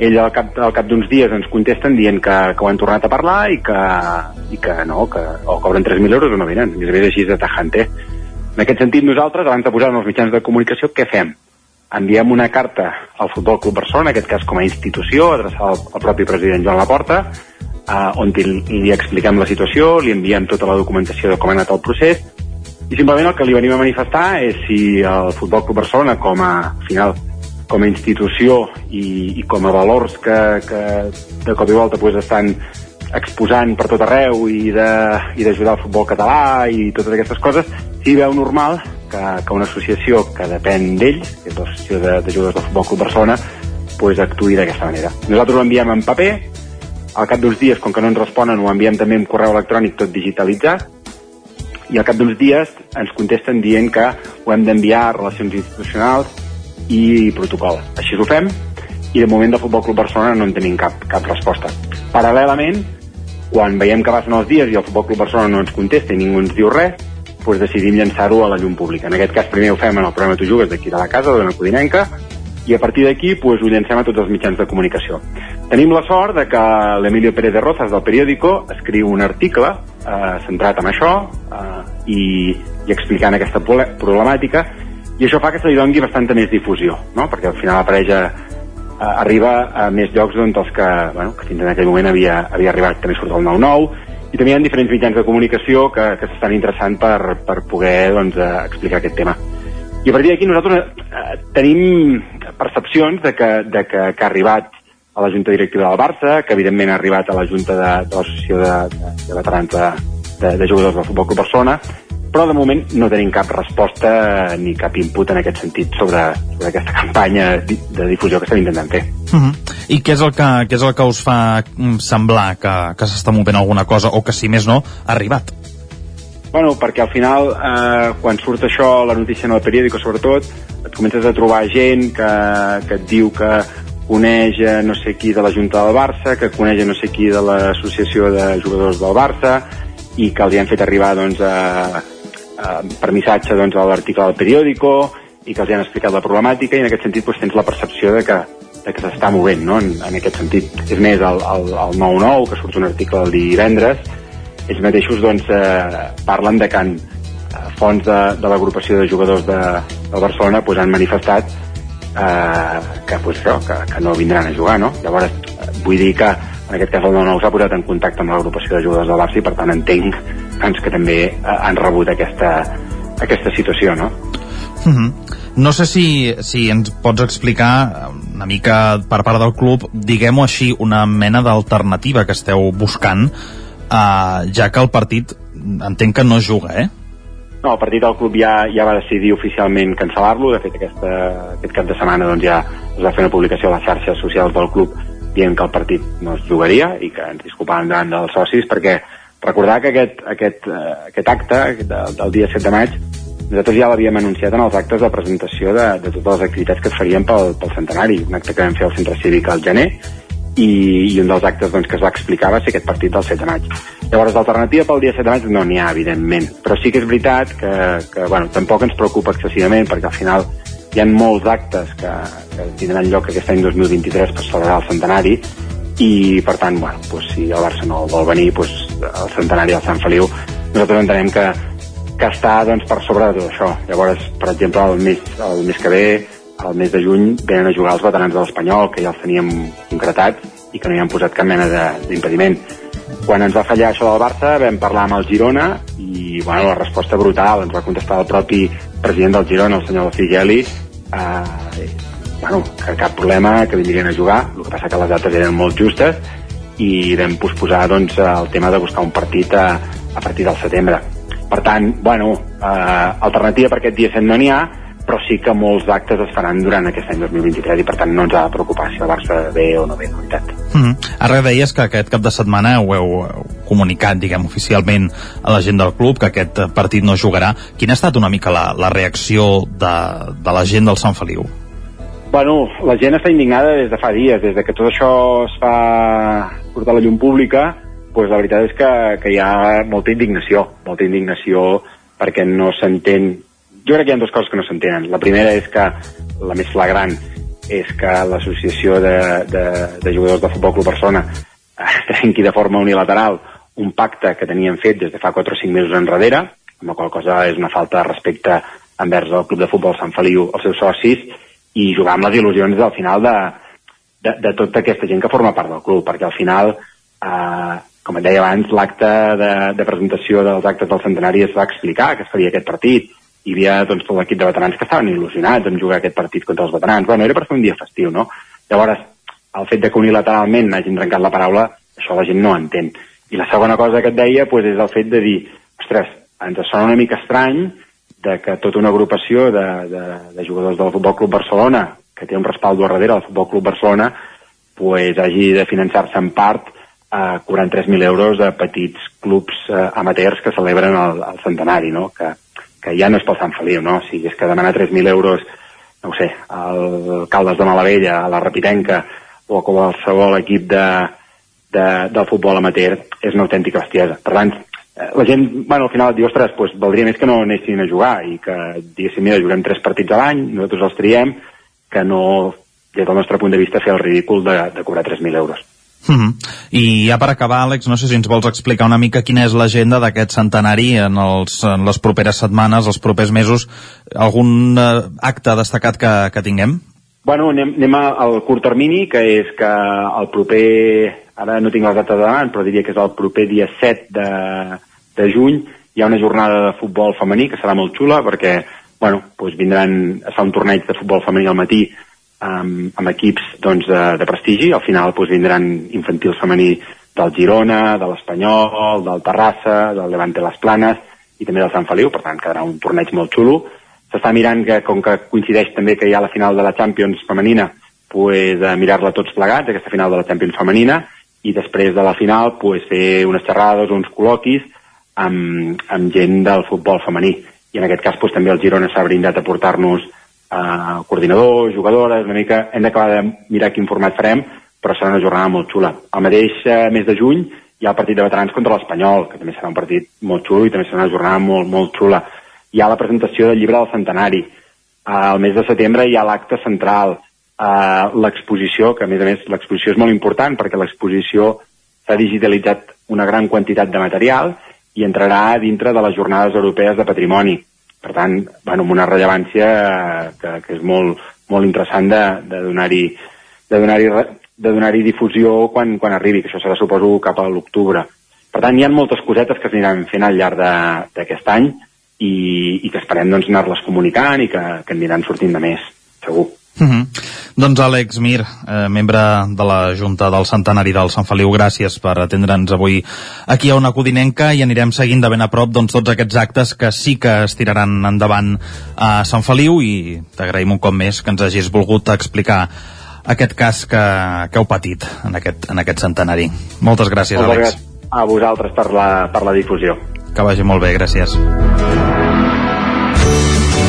ells al cap, al cap d'uns dies ens contesten dient que, que ho han tornat a parlar i que, i que no, que o cobren 3.000 euros o no venen, i és així de tajante. En aquest sentit, nosaltres, abans de posar els mitjans de comunicació, què fem? Enviem una carta al Futbol Club Barcelona, en aquest cas com a institució, adreçada al, al propi president Joan Laporta, eh, on li, li expliquem la situació, li enviem tota la documentació de com ha anat el procés, i simplement el que li venim a manifestar és si el Futbol Club Barcelona, com a final com a institució i, i com a valors que, que de cop i volta pues, estan exposant per tot arreu i d'ajudar el futbol català i totes aquestes coses, sí veu normal que, que una associació que depèn d'ells, que és l'associació de, de jugadors del Futbol Club Barcelona, pues, actuï d'aquesta manera. Nosaltres ho enviem en paper, al cap d'uns dies, com que no ens responen, ho enviem també en correu electrònic tot digitalitzat, i al cap d'uns dies ens contesten dient que ho hem d'enviar a relacions institucionals i protocol. Així ho fem i de moment del Futbol Club Barcelona no en tenim cap, cap resposta. Paral·lelament, quan veiem que passen els dies i el Futbol Club Barcelona no ens contesta i ningú ens diu res, doncs decidim llançar-ho a la llum pública. En aquest cas primer ho fem en el programa Tu jugues d'aquí de la casa, de la Codinenca, i a partir d'aquí doncs, ho llancem a tots els mitjans de comunicació. Tenim la sort de que l'Emilio Pérez de Rozas del periòdico escriu un article eh, centrat en això eh, i, i explicant aquesta problemàtica i això fa que se li doni bastanta més difusió, no? perquè al final apareix a, a, arriba a més llocs doncs, els que, bueno, que fins en aquell moment havia, havia arribat, també surt el 9-9, i també hi ha diferents mitjans de comunicació que, que s'estan interessant per, per poder doncs, eh, explicar aquest tema. I a partir d'aquí nosaltres eh, tenim percepcions de que, de que, que ha arribat a la Junta Directiva del Barça, que evidentment ha arribat a la Junta de, de l'Associació de, de, de Veterans de, de, de Jugadors del Futbol Club Barcelona, però de moment no tenim cap resposta ni cap input en aquest sentit sobre, sobre aquesta campanya de difusió que estem intentant fer. Uh -huh. I què és, el que, què és el que us fa mm, semblar que, que s'està movent alguna cosa o que, si més no, ha arribat? Bueno, perquè al final, eh, quan surt això, la notícia en el periòdico sobretot, et comences a trobar gent que, que et diu que coneix a no sé qui de la Junta del Barça, que coneix no sé qui de l'Associació de Jugadors del Barça, i que hi han fet arribar doncs, a, eh, per missatge doncs, a l'article del periòdico i que els han explicat la problemàtica i en aquest sentit doncs, tens la percepció de que, de que s'està movent no? en, en aquest sentit. És més, el, el, el 9-9, que surt un article el divendres, ells mateixos doncs, eh, parlen de que en, eh, fonts de, de l'agrupació de jugadors de, de Barcelona pues, han manifestat eh, que, pues, això, que, que no vindran a jugar. No? Llavors, vull dir que en aquest cas el 9-9 s'ha posat en contacte amb l'agrupació de jugadors del Barça i per tant entenc doncs, que també eh, han rebut aquesta, aquesta situació, no? Uh mhm. -huh. No sé si, si ens pots explicar una mica per part del club, diguem-ho així, una mena d'alternativa que esteu buscant, eh, ja que el partit entenc que no juga, eh? No, el partit del club ja, ja va decidir oficialment cancel·lar-lo, de fet aquesta, aquest cap de setmana doncs, ja es va fer una publicació a les xarxes socials del club dient que el partit no es jugaria i que ens disculpaven davant dels socis perquè recordar que aquest, aquest, uh, aquest acte del, del dia 7 de maig nosaltres ja l'havíem anunciat en els actes de presentació de, de totes les activitats que es farien pel, pel centenari, un acte que vam fer al centre cívic al gener i, i un dels actes doncs, que es va explicar va ser aquest partit del 7 de maig. Llavors, l'alternativa pel dia 7 de maig no n'hi ha, evidentment, però sí que és veritat que, que bueno, tampoc ens preocupa excessivament perquè al final hi ha molts actes que, que tindran lloc aquest any 2023 per celebrar el centenari i per tant, bueno, pues, si el Barça no vol venir pues, el centenari del Sant Feliu nosaltres entenem que, que està doncs, per sobre de tot això. Llavors, per exemple, el mes, el mes que ve el mes de juny venen a jugar els veterans de l'Espanyol que ja els teníem concretats i que no hi han posat cap mena d'impediment. Quan ens va fallar això del Barça vam parlar amb el Girona i bueno, la resposta brutal. Ens va contestar el propi president del Girona, el senyor Figeli eh, bueno, que cap problema que vindrien a jugar el que passa que les dates eren molt justes i vam posposar doncs, el tema de buscar un partit a, a partir del setembre per tant, bueno, eh, alternativa per aquest dia 7 no n'hi ha però sí que molts actes es faran durant aquest any 2023 i per tant no ens ha de preocupar si el Barça ve o no ve, de veritat. Mm -hmm. Ara deies que aquest cap de setmana ho heu comunicat, diguem, oficialment a la gent del club, que aquest partit no jugarà. Quina ha estat una mica la, la reacció de, de la gent del Sant Feliu? Bueno, la gent està indignada des de fa dies, des de que tot això es fa portar la llum pública, doncs la veritat és que, que hi ha molta indignació, molta indignació perquè no s'entén jo crec que hi ha dues coses que no s'entenen. La primera és que la més flagrant és que l'associació de, de, de jugadors de Futbol Club Barcelona trenqui de forma unilateral un pacte que tenien fet des de fa 4 o 5 mesos enrere, amb la qual cosa és una falta de respecte envers el Club de Futbol Sant Feliu, els seus socis, i jugar amb les il·lusions al final de, de, de tota aquesta gent que forma part del club, perquè al final, eh, com et deia abans, l'acte de, de presentació dels actes del centenari es va explicar que es faria aquest partit, hi havia doncs, tot l'equip de veterans que estaven il·lusionats en jugar aquest partit contra els veterans. Bueno, era per fer un dia festiu, no? Llavors, el fet de que unilateralment hagin trencat la paraula, això la gent no entén. I la segona cosa que et deia pues, és el fet de dir, ostres, ens sona una mica estrany de que tota una agrupació de, de, de jugadors del Futbol Club Barcelona, que té un respaldo a darrere del Futbol Club Barcelona, pues, hagi de finançar-se en part eh, cobrant 3.000 euros a petits clubs eh, amateurs que celebren el, el centenari, no? que que ja no és pel Sant Feliu, no? O sigui, és que demanar 3.000 euros, no ho sé, al Caldes de Malavella, a la Rapitenca, o a qualsevol equip de, de, del futbol amateur, és una autèntica bestiesa. Per tant, eh, la gent, bueno, al final et diu, ostres, doncs valdria més que no anessin a jugar i que diguéssim, mira, juguem tres partits a l'any, nosaltres els triem, que no, des del nostre punt de vista, fer el ridícul de, de cobrar 3.000 euros. Mm -hmm. I ja per acabar, Àlex, no sé si ens vols explicar una mica quina és l'agenda d'aquest centenari en, els, en les properes setmanes, els propers mesos, algun eh, acte destacat que, que tinguem? Bueno, anem, anem al curt termini, que és que el proper, ara no tinc les dates davant, però diria que és el proper dia 7 de, de juny, hi ha una jornada de futbol femení que serà molt xula, perquè bueno, doncs vindran, es fa un torneig de futbol femení al matí amb, amb equips doncs, de, de prestigi. Al final doncs, vindran infantils femení del Girona, de l'Espanyol, del Terrassa, del Levante Les Planes i també del Sant Feliu, per tant quedarà un torneig molt xulo. S'està mirant que, com que coincideix també que hi ha la final de la Champions femenina, pues, a mirar-la tots plegats, aquesta final de la Champions femenina, i després de la final pues, fer unes xerrades uns col·loquis amb, amb gent del futbol femení. I en aquest cas pues, també el Girona s'ha brindat a portar-nos eh, coordinadors, jugadores, una mica hem d'acabar de mirar quin format farem, però serà una jornada molt xula. Al mateix eh, mes de juny hi ha el partit de veterans contra l'Espanyol, que també serà un partit molt xulo i també serà una jornada molt, molt xula. Hi ha la presentació del llibre del centenari. Eh, al mes de setembre hi ha l'acte central, eh, l'exposició, que a més a més l'exposició és molt important perquè l'exposició s'ha digitalitzat una gran quantitat de material i entrarà dintre de les jornades europees de patrimoni per tant, bueno, amb una rellevància que, que és molt, molt interessant de, de donar-hi de donar-hi de donar difusió quan, quan arribi, que això serà, suposo, cap a l'octubre. Per tant, hi ha moltes cosetes que s'aniran fent al llarg d'aquest any i, i que esperem doncs, anar-les comunicant i que, que aniran sortint de més, segur. Mhm. -huh. Doncs Àlex Mir, eh, membre de la Junta del Centenari del Sant Feliu, gràcies per atendre'ns avui aquí a una Codinenca i anirem seguint de ben a prop doncs, tots aquests actes que sí que es tiraran endavant a Sant Feliu i t'agraïm un cop més que ens hagis volgut explicar aquest cas que, que heu patit en aquest, en aquest centenari. Moltes gràcies, Moltes Àlex. Gràcies a vosaltres per la, per la difusió. Que vagi molt bé, gràcies.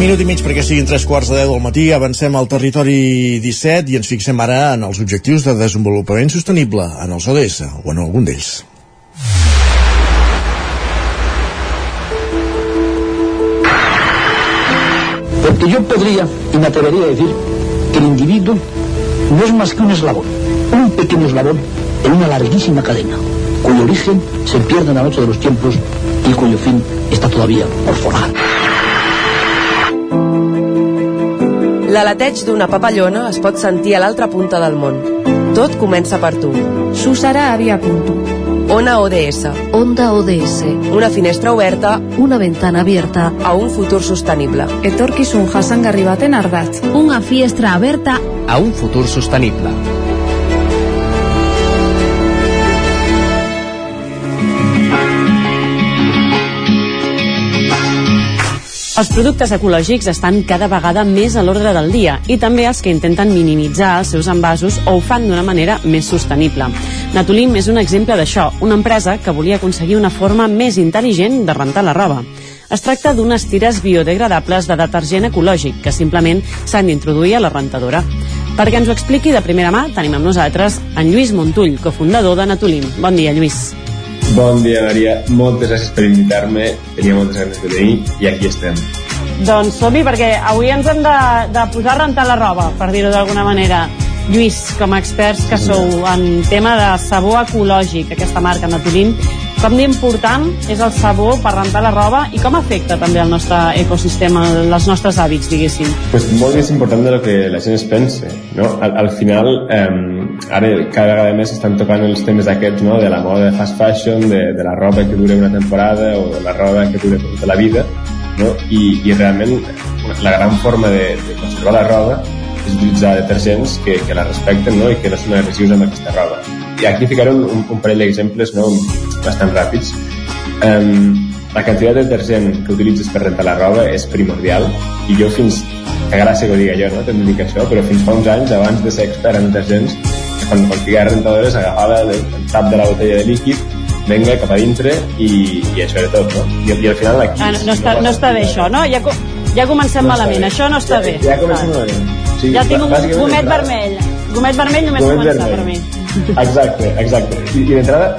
Minut i mig perquè siguin tres quarts de deu del matí, avancem al territori 17 i ens fixem ara en els objectius de desenvolupament sostenible, en els ODS, o en algun d'ells. Porque yo podría y me atrevería a decir que el individuo no es más que un eslabón, un pequeño eslabón en una larguísima cadena, cuyo origen se pierde en la noche de los tiempos y cuyo fin está todavía por forjar. L'aleteig d'una papallona es pot sentir a l'altra punta del món. Tot comença per tu. Susara Avia Punto. Ona ODS. Onda ODS. Una finestra oberta Una ventana abierta. a un futur sostenible. Etorkizun jasangarri baten ardatz. Unha fiestra aberta A un futur sostenible. Els productes ecològics estan cada vegada més a l'ordre del dia i també els que intenten minimitzar els seus envasos o ho fan d'una manera més sostenible. Natulim és un exemple d'això, una empresa que volia aconseguir una forma més intel·ligent de rentar la roba. Es tracta d'unes tires biodegradables de detergent ecològic que simplement s'han d'introduir a la rentadora. Perquè ens ho expliqui de primera mà, tenim amb nosaltres en Lluís Montull, cofundador de Natulim. Bon dia, Lluís. Bon dia, Maria. Moltes gràcies per invitar-me. Tenia moltes ganes de venir i aquí estem. Doncs som-hi perquè avui ens hem de, de posar a rentar la roba, per dir-ho d'alguna manera. Lluís, com a experts que sou en tema de sabó ecològic, aquesta marca Natulim, com d'important és el sabó per rentar la roba i com afecta també el nostre ecosistema, els nostres hàbits, diguéssim? Pues molt més important de lo que la gent es pensa, no? Al, al final, eh, ara cada vegada més estan tocant els temes aquests, no? De la moda de fast fashion, de, de la roba que dura una temporada o de la roba que dura tota la vida, no? I, i realment la gran forma de, de conservar la roba és utilitzar detergents que, que la respecten no? i que no són agressius amb aquesta roba. I aquí ficaré un, un, un parell d'exemples no? bastant ràpids. Um, la quantitat de detergent que utilitzes per rentar la roba és primordial i jo fins, que gràcia que ho diga jo, no? També dic això, però fins fa uns anys, abans de ser expert en detergents, quan, quan ficava rentadores agafava el, el tap de la botella de líquid venga cap a dintre i, i això era tot, no? I, i al final aquí... Ah, no, no, està, no està bé això, no? Ja, ja comencem No malament, bé. això no està bé. Ja, ja comencem malament. Sí, ja tinc un gomet vermell. Gomet vermell només Gomet començar vermell. per mi. Exacte, exacte. I, i d'entrada,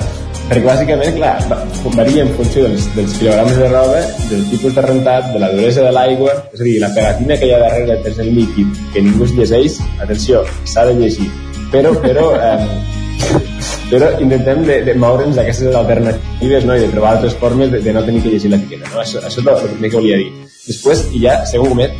perquè bàsicament, clar, va- varia en funció dels, dels quilograms de roba, del tipus de rentat, de la duresa de l'aigua, és a dir, la pegatina que hi ha darrere del tercer líquid, que ningú es llegeix, atenció, s'ha de llegir. Però, però, eh, però intentem de, de moure'ns d'aquestes alternatives no? i de trobar altres formes de, de no tenir que llegir l'etiqueta. No? Això, això és el primer que volia dir. Després, ja, segon gomet,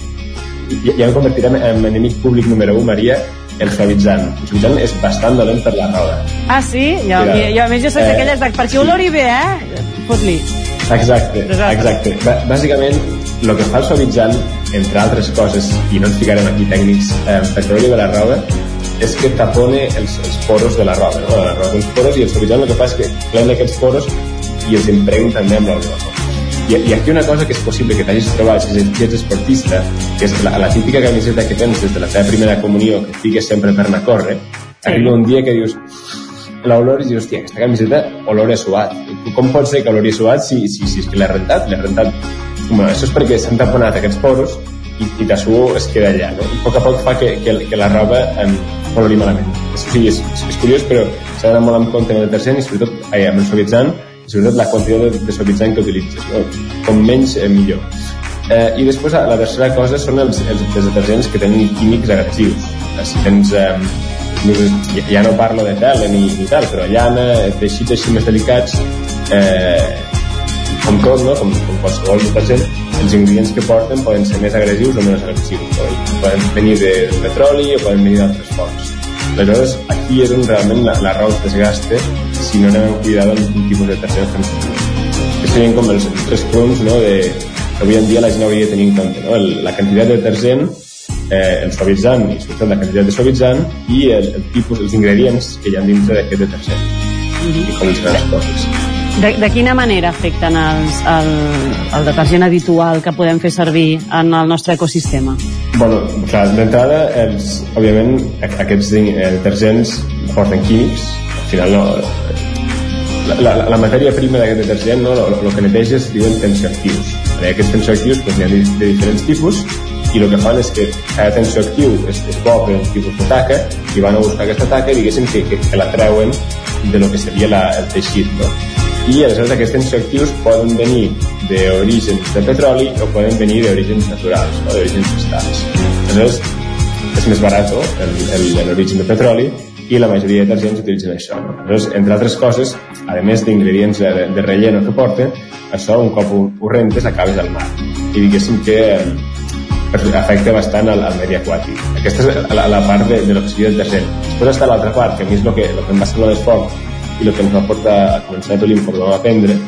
ja, ja em convertirem en enemic públic número 1, Maria, el suavitzant. El suavitzant és bastant dolent per la roba. Ah, sí? Jo, Mira, jo, jo a més jo soc eh, d'aquelles de... Perquè olori bé, eh? Fot-li. Exacte, Exacte. exacte. Bà- Bàsicament, el que fa el suavitzant, entre altres coses, i no ens ficarem aquí tècnics, eh, per treure de la roba, és que tapone els, els poros de la roba, no? La té uns poros i el suavitzant el que fa és que plena aquests poros i els impregna també amb l'olor. I, I aquí una cosa que és possible que t'hagis trobat si ets- esportista, que és la, la típica camiseta que tens des de la teva primera comunió, que et fiques sempre per anar a córrer, arriba un dia que dius, l'olor i dius, hòstia, aquesta camiseta olor a suat. Com pot ser que olori a suat si, si, si és que l'he rentat? L'he rentat... Bueno, això és perquè s'han taponat aquests poros i, i la suor es queda allà, no? I a poc a poc fa que, que, que la roba em olori malament. Això sí, és, és, és curiós, però s'ha d'anar molt en compte amb el detergent i sobretot ai, amb el suavitzant, sobretot la quantitat de, de suavitzant que utilitzes, no? Com menys, eh, millor. Eh, I després la tercera cosa són els, els, detergents que tenen químics agressius. Eh, Si tens... Eh, ja, ja no parlo de tela ni, ni tal, però llana, teixits així més delicats, eh, com tot, no? com, com qualsevol detergent, els ingredients que porten poden ser més agressius o menys agressius. No? Poden venir de petroli o poden venir d'altres fonts. Aleshores, aquí és on realment la, la raó es desgasta si no cuidado amb quin tipus de fem servir. Aquests serien com els, tres punts no? de, que avui en dia la gent hauria de tenir en compte. No? El, la quantitat de detergent, eh, el suavitzant i sobretot la quantitat de suavitzant i el, el tipus, els ingredients que hi ha dintre d'aquest detergent i com els grans coses. De, de quina manera afecten els, el, el detergent habitual que podem fer servir en el nostre ecosistema? Bueno, clar, d'entrada, òbviament, aquests eh, detergents porten químics, final no, la, la, la matèria prima d'aquest detergent, no, el que neteja es diuen tensioactius. Aquests tensioactius doncs, hi ha de, de diferents tipus i el que fan és que cada tensioactiu és, és bo per un tipus de taca i van a buscar aquesta taca diguéssim que, que, que la treuen de lo que seria la, el teixit, no? I aleshores aquests tensioactius poden venir d'orígens de petroli o poden venir d'orígens naturals, no? d'orígens vegetals. Aleshores, és més barat l'origen de petroli i la majoria de detergents utilitzen això. No? Aleshores, entre altres coses, a més d'ingredients de, de relleno que porten, això un cop ho, ho rentes acabes al mar. I diguéssim que, però afecta bastant al, al medi aquàtic. Aquesta és la, la part de, de l'oxidi detergent. Després està l'altra part, que a mi és el que, el que em va semblar més fort i el que ens va portar a començar tot l'informe a aprendre,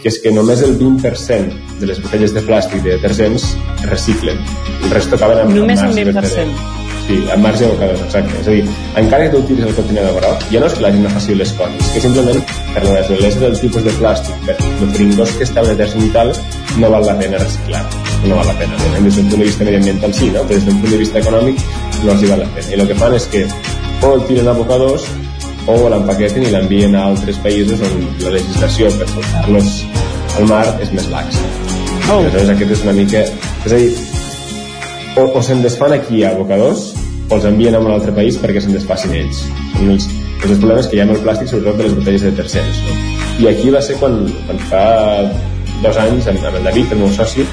que és que només el 20% de les botelles de plàstic de detergents reciclen. El resto acaben amb, Només marge 20%. Sí, amb marge d'abocadors, exacte. És a dir, encara que tu utilitzis el contenidor groc, ja no és que la gent no faci les coses, que simplement per la naturalesa del tipus de plàstic, per el pringós que està en i tal, no val la pena reciclar. No val la pena. Òbviament, Des d'un punt de vista mediambiental sí, no? però des d'un punt de vista econòmic no els hi val la pena. I el que fan és que o el tiren a abocadors o l'empaqueten i l'envien a altres països on la legislació per portar-los al mar és més laxa. Oh. Aleshores aquest és una mica... És a dir, o, o se'n desfan aquí a abocadors o els envien a un altre país perquè se'n desfacin ells. Són els, els problemes que hi ha amb el plàstic, sobretot de les botelles de tercers. No? I aquí va ser quan, quan fa dos anys, amb, amb el David, el meu soci,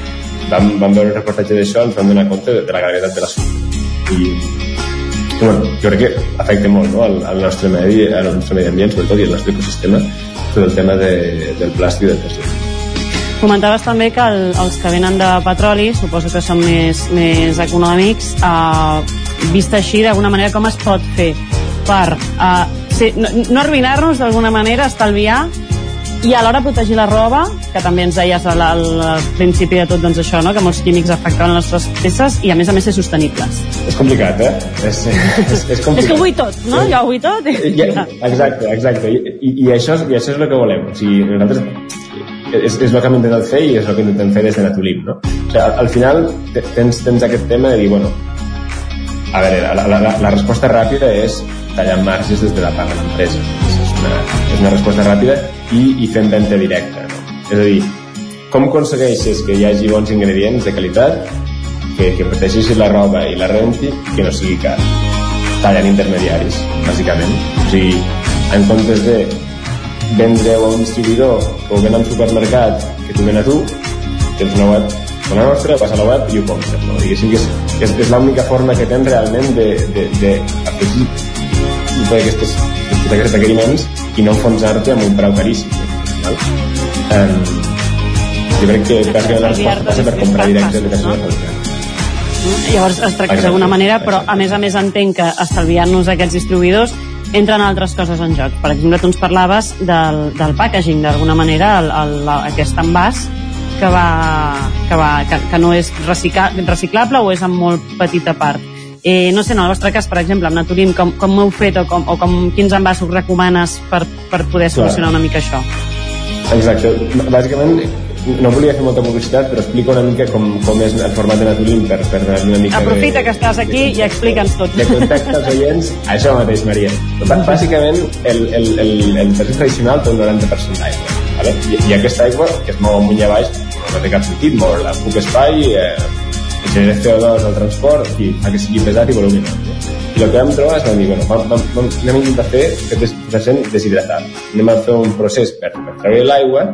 vam, vam veure un reportatge d'això ens vam donar compte de, de la gravetat de l'assumpte. I, i bueno, jo crec que afecta molt no? al, al nostre medi, al nostre medi ambient, sobretot, i al nostre ecosistema, tot el tema de, del plàstic i del tercer. Comentaves també que el, els que venen de petroli, suposo que són més, més econòmics, eh, vist així, d'alguna manera, com es pot fer per eh, ser, no, no arruïnar-nos d'alguna manera, estalviar i alhora protegir la roba, que també ens deies al, al, principi de tot doncs això, no? que molts químics afecten les nostres peces i a més a més ser sostenibles. És complicat, eh? És, és, és complicat. És que ho vull tot, no? Jo ho vull tot. I... Ja, exacte, exacte. I, i, i, això, és, I això és el que volem. O sigui, nosaltres és, és el que hem intentat fer i és el que intentem fer des de Natulim, no? O sigui, al, al final tens, tens aquest tema de dir, bueno, a veure, la, la, la, la resposta ràpida és tallar marges des de la part de l'empresa. És una, és una resposta ràpida i, i fent venda directa. No? És a dir, com aconsegueixes que hi hagi bons ingredients de qualitat, que, que protegeixi la roba i la renti que no sigui car? Tallant intermediaris, bàsicament. O sigui, en comptes de vendre a un distribuïdor que ho ven al supermercat que t'ho ven a tu, tens una web la nostra, vas a la web i ho compres. No? Diguéssim que és, és, és l'única forma que tens realment de, de, de afegir i fer aquestes, aquests requeriments i no enfonsar-te amb un preu caríssim. No? Um, jo crec que bàsicament la resposta passa per comprar directe de persones no? Llavors es tracta d'alguna manera, però a més a més entenc que estalviant-nos aquests distribuïdors entren altres coses en joc. Per exemple, tu ens parlaves del, del packaging, d'alguna manera, el, el, aquest envàs que, va, que, va, que, que no és recicla, reciclable o és en molt petita part. Eh, no sé, en el vostre cas, per exemple, amb Naturim, com, com ho heu fet o, com, o com, quins envasos recomanes per, per poder solucionar una mica això? Exacte. Bàsicament, no volia fer molta publicitat, però explico una mica com, com és el format de Naturim per, per donar una mica Aprofita de, que estàs aquí i explica'ns tot. de context als oients. Això mateix, Maria. Bàsicament, el, el, el, el tercer tradicional té un 90% d'aigua. Vale? I, I aquesta aigua, que es mou amunt i avall, no té cap sentit, moure-la. Puc espai, eh, genera CO2 al transport i fa que sigui pesat i voluminós. I el que vam trobar és vam dir, bueno, vam, vam, vam, anem a intentar fer aquest detergent deshidratat. Anem a fer un procés per, per treure l'aigua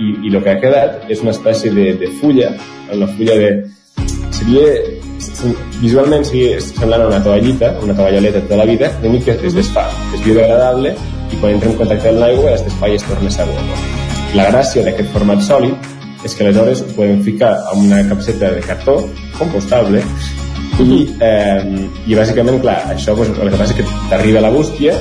i, i el que ha quedat és una espècie de, de fulla, una fulla de... seria visualment seria semblant a una toallita, una tovallaleta tota la vida, l'únic que es desfà, és biodegradable i quan entra en contacte amb l'aigua es desfà i es torna segur. La gràcia d'aquest format sòlid és que aleshores ho podem ficar en una capseta de cartó compostable i, eh, i bàsicament, clar, això pues, el que passa és que t'arriba la bústia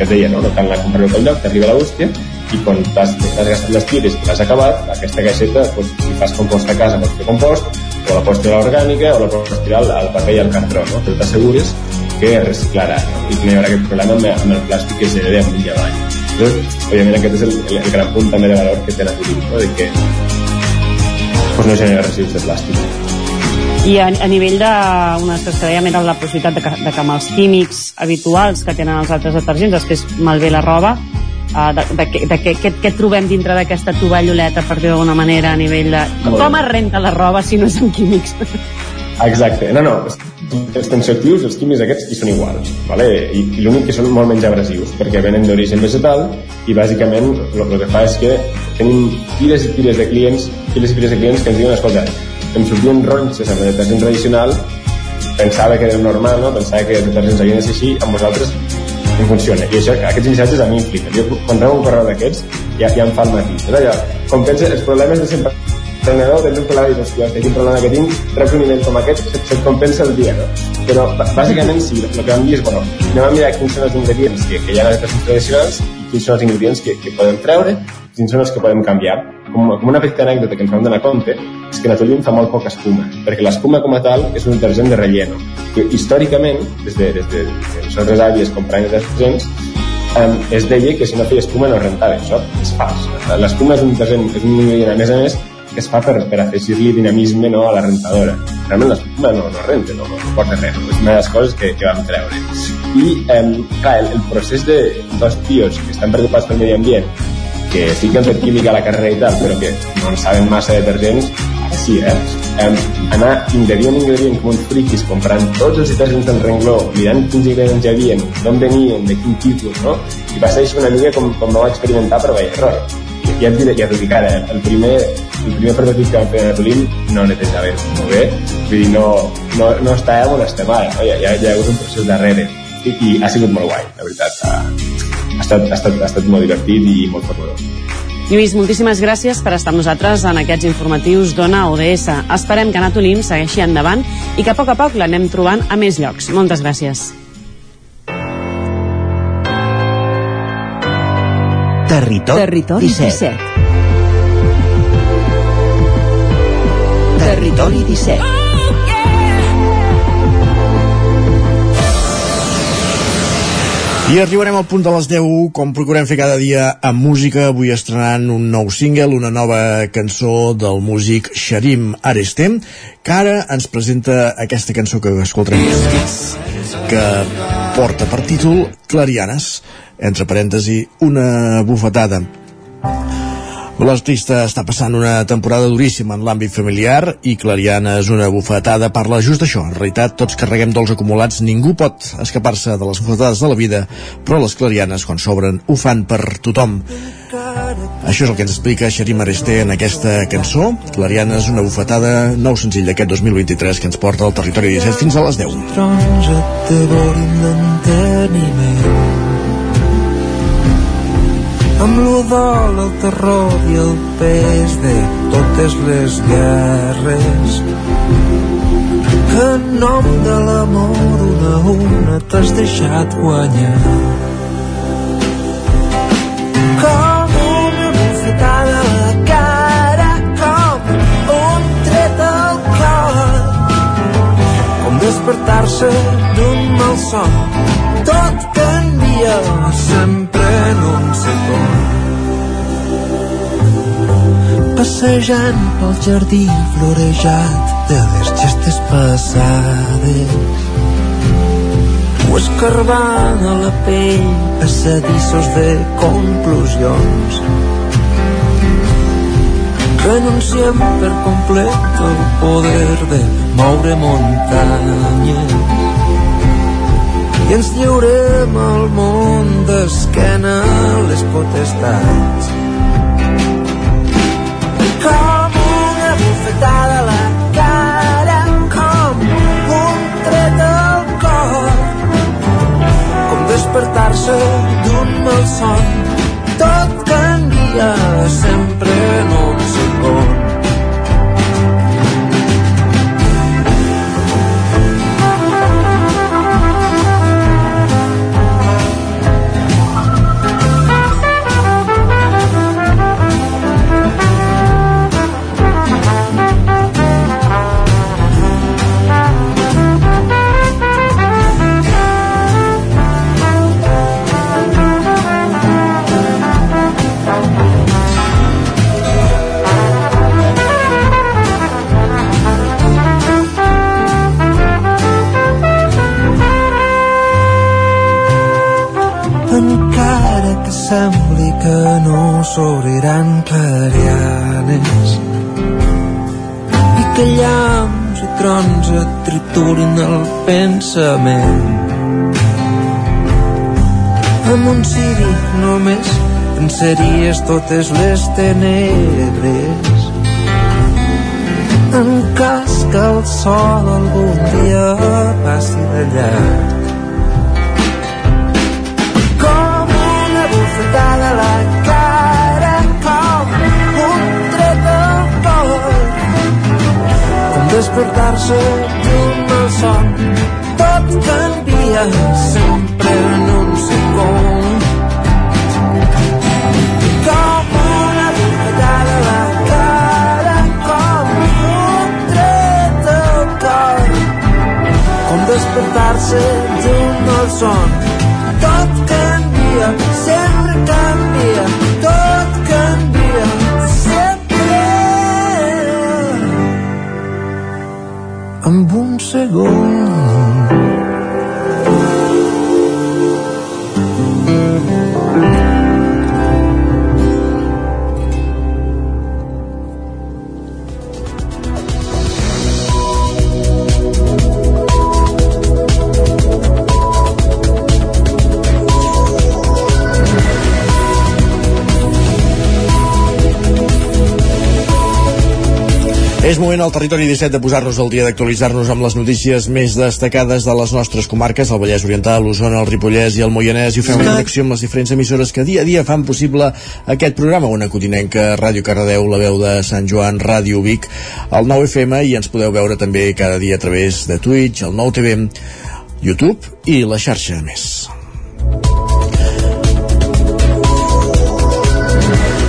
que et deia, no? no cal anar a comprar-ho pel lloc, t'arriba la bústia i quan t'has gastat les tires i l'has acabat, aquesta caixeta, pues, si fas compost a casa, pots fer compost, o la pots tirar orgànica o la pots tirar al, paper i al cartró, no? però t'assegures que es reciclarà no? i que no hi haurà aquest problema amb, amb el plàstic que es genera amunt i avall. Llavors, òbviament aquest és el, el, el gran punt també de valor que té la turisme, no? de que pues, no genera residus de plàstic. I a, a nivell de una que dèiem era la possibilitat de que, de que amb els químics habituals que tenen els altres detergents després malbé la roba, uh, de, de, de, de què, què, què trobem dintre d'aquesta tovalloleta, per dir d'alguna manera, a nivell de... Com es renta la roba si no és amb químics? Exacte, no, no, els tensioactius, els químics aquests, hi són iguals, vale? I, i l'únic que són molt menys abrasius, perquè venen d'origen vegetal i bàsicament el que fa és que tenim piles i piles de clients, piles i piles de clients que ens diuen, escolta, em sortien ronxes amb el detergent tradicional, pensava que era normal, no? pensava que els detergents havien de ser així, amb vosaltres em funciona. I això, aquests missatges a mi impliquen. Jo, quan rebo un correu d'aquests, ja, ja em fa el matí. És allò, com pensa, els problemes de sempre entrenador de Luke Lavis, hòstia, hòstia, quin problema que tinc, reps un nivell com aquest, se't, se't compensa el dia, no? Però, bàsicament, sí, el que vam dir és, bueno, anem a mirar quins són els ingredients que, que hi ha a les recreacions tradicionals i quins són els ingredients que, que podem treure, quins són els que podem canviar. Com, com una petita anècdota que ens vam donar compte, és que Natolín fa molt poca espuma, perquè l'espuma com a tal és un detergent de relleno. Que històricament, des de, des de, des de les nostres àvies comprant els detergents, um, es deia que si no feia espuma no rentava. Això és fals. L'espuma és un detergent, és un ingredient, a més a més, que es fa per, per afegir-li dinamisme no, a la rentadora. Realment l'espuma no, no renta, no, no porta res. És una de les coses que, que vam treure. I, um, clar, el, el procés de dos tios que estan preocupats pel medi ambient que sí que han fet química a la carrera i tal, però que no en saben massa de detergents, sí, eh? Um, anar ingredient ingredient com uns friquis comprant tots els detergents del rengló mirant quins ingredients hi havia, d'on venien de quin tipus, no? i va ser una mica com, com vau experimentar prova i error ja et diré, ja t'ho dic ara, eh? el primer el primer prototip que vam fer a Natolín no netejava molt bé, vull dir, no, no, no estàvem on estem ara, no? ja, ja, ja hi ha hagut un procés darrere i, i ha sigut molt guai, la veritat ha, ha, estat, ha, estat, ha estat molt divertit i molt formador Lluís, moltíssimes gràcies per estar amb nosaltres en aquests informatius d'Ona ODS. Esperem que Natolín segueixi endavant i que a poc a poc l'anem trobant a més llocs. Moltes gràcies. Territori, Territori 17. 17. Territori 17. I arribarem al punt de les 10, com procurem fer cada dia amb música, avui estrenant un nou single, una nova cançó del músic Sharim Arestem, que ara ens presenta aquesta cançó que escoltarem que porta per títol Clarianes, entre parèntesi, una bufetada. L'artista està passant una temporada duríssima en l'àmbit familiar i Clariana és una bufetada, parla just d'això. En realitat, tots carreguem dols acumulats, ningú pot escapar-se de les bufetades de la vida, però les Clarianes, quan s'obren, ho fan per tothom. Això és el que ens explica Xarim Aresté en aquesta cançó. Clariana és una bufetada, nou senzill d'aquest 2023 que ens porta al territori 17 fins a les 10. Trons et devorin l'enteniment amb l'odol, el terror i el pes de totes les guerres. Que en nom de l'amor una a una t'has deixat guanyar. Com una bufetada a la cara com un tret al cor. Com despertar-se d'un malson tot canvia sempre en un segon passejant pel jardí florejat de les gestes passades o escarbant a la pell passadissos de conclusions. Renunciem per complet al poder de moure muntanyes i ens lliurem al món d'esquena les potestats. Com una bufetada a la cara com un tret al cor. Com despertar-se d'un malson tot canvia sempre en un segon s'obriran clarianes i que llamps i trons et triturin el pensament. Amb un ciri només venceries totes les tenebres. En cas que el sol algun dia passi de despertar-se d'un malson tot canvia sempre en un segon. Com una bufetada a la cara com un tret al cor. Com despertar-se d'un malson tot canvia, sempre canvia amb un segon És moment al territori 17 de posar-nos al dia d'actualitzar-nos amb les notícies més destacades de les nostres comarques, el Vallès Oriental, l'Osona, el Ripollès i el Moianès, i ho fem en connexió amb les diferents emissores que dia a dia fan possible aquest programa, una cotinenca, Ràdio Cardedeu, la veu de Sant Joan, Ràdio Vic, el 9 FM, i ens podeu veure també cada dia a través de Twitch, el 9 TV, YouTube i la xarxa més.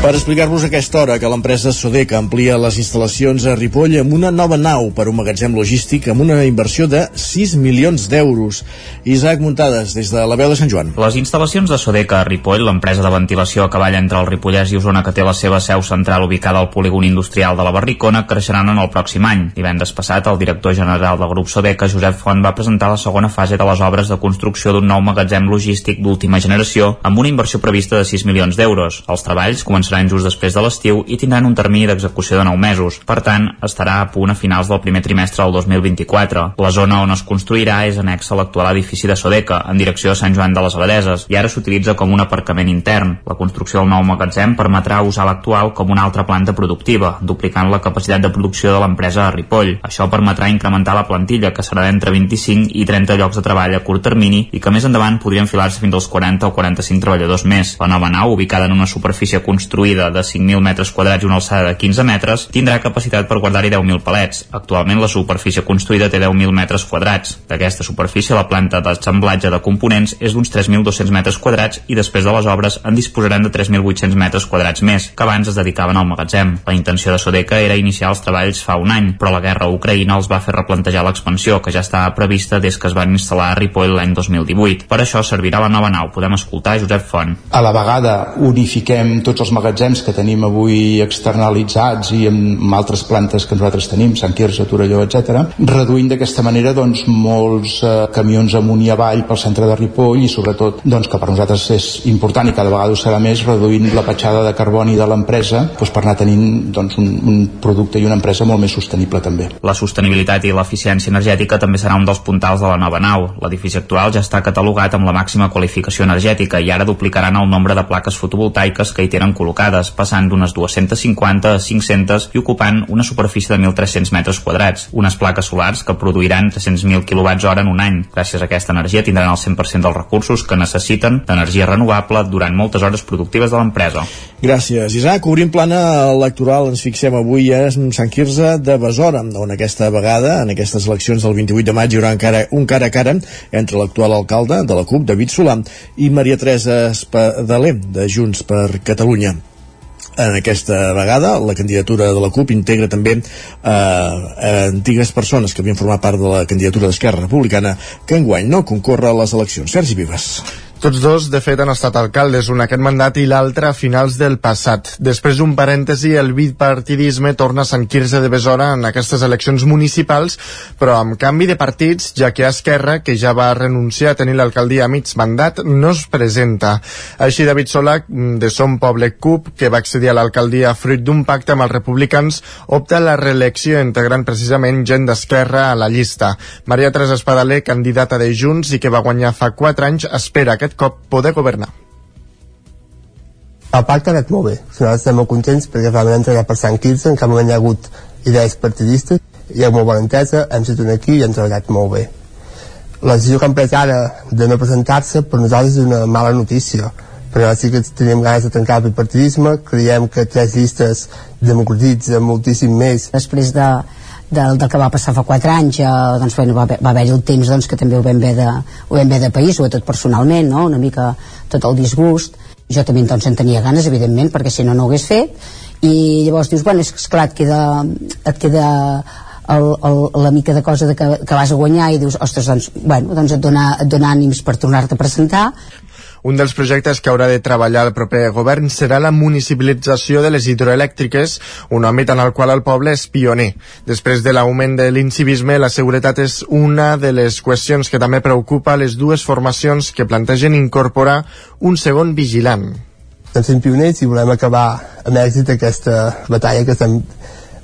Per explicar-vos aquesta hora que l'empresa Sodeca amplia les instal·lacions a Ripoll amb una nova nau per un magatzem logístic amb una inversió de 6 milions d'euros. Isaac Muntades, des de la veu de Sant Joan. Les instal·lacions de Sodeca a Ripoll, l'empresa de ventilació a cavall entre el Ripollès i Osona que té la seva seu central ubicada al polígon industrial de la Barricona, creixeran en el pròxim any. Divendres passat, el director general del grup Sodeca, Josep Font, va presentar la segona fase de les obres de construcció d'un nou magatzem logístic d'última generació amb una inversió prevista de 6 milions d'euros. Els treballs començaran just després de l'estiu i tindran un termini d'execució de 9 mesos. Per tant, estarà a punt a finals del primer trimestre del 2024. La zona on es construirà és anexa a l'actual edifici de Sodeca, en direcció a Sant Joan de les Abadeses, i ara s'utilitza com un aparcament intern. La construcció del nou magatzem permetrà usar l'actual com una altra planta productiva, duplicant la capacitat de producció de l'empresa a Ripoll. Això permetrà incrementar la plantilla, que serà d'entre 25 i 30 llocs de treball a curt termini i que més endavant podria enfilar-se fins als 40 o 45 treballadors més. La nova nau, ubicada en una superfície construïda de 5.000 metres quadrats i una alçada de 15 metres, tindrà capacitat per guardar-hi 10.000 palets. Actualment la superfície construïda té 10.000 metres quadrats. D'aquesta superfície la planta d'assemblatge de components és d'uns 3.200 metres quadrats i després de les obres en disposaran de 3.800 metres quadrats més, que abans es dedicaven al magatzem. La intenció de Sodeca era iniciar els treballs fa un any, però la guerra a Ucraïna els va fer replantejar l'expansió, que ja estava prevista des que es van instal·lar a Ripoll l'any 2018. Per això servirà la nova nau. Podem escoltar Josep Font. A la vegada unifiquem tots els magatzems que tenim avui externalitzats i amb altres plantes que nosaltres tenim, Sant Quirze, Torelló, etc, reduint d'aquesta manera doncs, molts eh, camions amunt i avall pel centre de Ripoll i sobretot doncs, que per nosaltres és important i cada vegada ho serà més reduint la petjada de carboni de l'empresa doncs, per anar tenint doncs, un, un producte i una empresa molt més sostenible també. La sostenibilitat i l'eficiència energètica també serà un dels puntals de la nova nau. L'edifici actual ja està catalogat amb la màxima qualificació energètica i ara duplicaran el nombre de plaques fotovoltaiques que hi tenen col·locades, passant d'unes 250 a 500 i ocupant una superfície de 1.300 metres quadrats. Unes plaques solars que produiran 300.000 kWh en un any. Gràcies a aquesta energia tindran el 100% dels recursos que necessiten d'energia renovable durant moltes hores productives de l'empresa. Gràcies, Isaac. Obrint plana electoral, ens fixem avui a Sant Quirze de Besora, on aquesta vegada, en aquestes eleccions del 28 de maig, hi haurà encara un cara a cara entre l'actual alcalde de la CUP, David Solà, i Maria Teresa Espadaler, de Junts per Catalunya en aquesta vegada la candidatura de la CUP integra també eh, antigues persones que havien format part de la candidatura d'Esquerra Republicana que enguany no concorre a les eleccions. Sergi Vives. Tots dos, de fet, han estat alcaldes, un aquest mandat i l'altre a finals del passat. Després d'un parèntesi, el bipartidisme torna a Sant Quirze de Besora en aquestes eleccions municipals, però amb canvi de partits, ja que Esquerra, que ja va renunciar a tenir l'alcaldia a mig mandat, no es presenta. Així, David Solac, de Som Poble CUP, que va accedir a l'alcaldia fruit d'un pacte amb els republicans, opta a la reelecció integrant precisament gent d'Esquerra a la llista. Maria Teresa Espadaler, candidata de Junts i que va guanyar fa 4 anys, espera aquest cop poder governar. El pacte ha anat molt bé. Nosaltres estem molt contents perquè realment hem treballat per Sant Quirze, en cap moment hi ha hagut idees partidistes, hi ha molt bona entesa, hem estat aquí i hem treballat molt bé. La decisió que han pres ara de no presentar-se per nosaltres és una mala notícia, però sí que tenim ganes de trencar el bipartidisme, creiem que tres llistes democratitza moltíssim més. Després de del, del que va passar fa 4 anys eh, doncs, bueno, va, va haver-hi el temps doncs, que també ho vam haver de, ho vam haver de país sobretot personalment, no? una mica tot el disgust. Jo també doncs, en tenia ganes evidentment perquè si no no ho hagués fet. I llavors dius, bueno, és clar et queda, et queda el, el, la mica de cosa de que, que vas a guanyar i dius, ostres, doncs, bueno, doncs et dona, et dona ànims per tornar-te a presentar un dels projectes que haurà de treballar el proper govern serà la municipalització de les hidroelèctriques, un àmbit en el qual el poble és pioner. Després de l'augment de l'incivisme, la seguretat és una de les qüestions que també preocupa les dues formacions que plantegen incorporar un segon vigilant. Estem sent pioners i volem acabar amb èxit aquesta batalla que estem,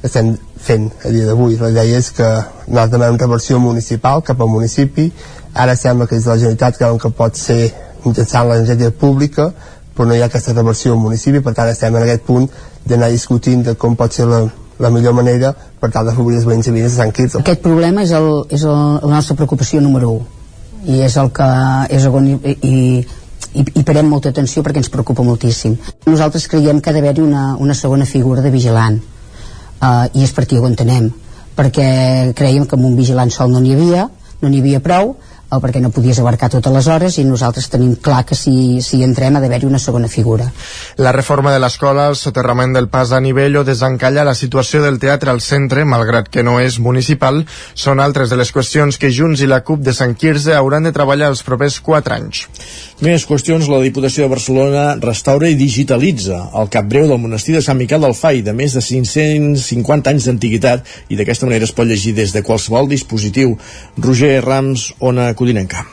estem fent a dia d'avui. La idea és que nosaltres demanem reversió municipal cap al municipi. Ara sembla que és la Generalitat que pot ser mitjançant l'energètica pública però no hi ha aquesta reversió al municipi per tant estem en aquest punt d'anar discutint de com pot ser la, la millor manera per tal d'afavorir els veïns i veïnes de Sant Quirze. Aquest problema és, el, és el, la nostra preocupació número 1 i és el que és el, i, i, i, i parem molta atenció perquè ens preocupa moltíssim. Nosaltres creiem que ha d'haver-hi una, una segona figura de vigilant uh, i és per aquí ho entenem perquè creiem que amb un vigilant sol no n'hi havia no n'hi havia prou o perquè no podies abarcar totes les hores i nosaltres tenim clar que si, si entrem ha d'haver-hi una segona figura. La reforma de l'escola, el soterrament del pas a nivell o desencalla la situació del teatre al centre, malgrat que no és municipal, són altres de les qüestions que Junts i la CUP de Sant Quirze hauran de treballar els propers 4 anys. Més qüestions, la Diputació de Barcelona restaura i digitalitza el cap breu del monestir de Sant Miquel del Fai, de més de 550 anys d'antiguitat, i d'aquesta manera es pot llegir des de qualsevol dispositiu. Roger Rams, Ona Codinenca.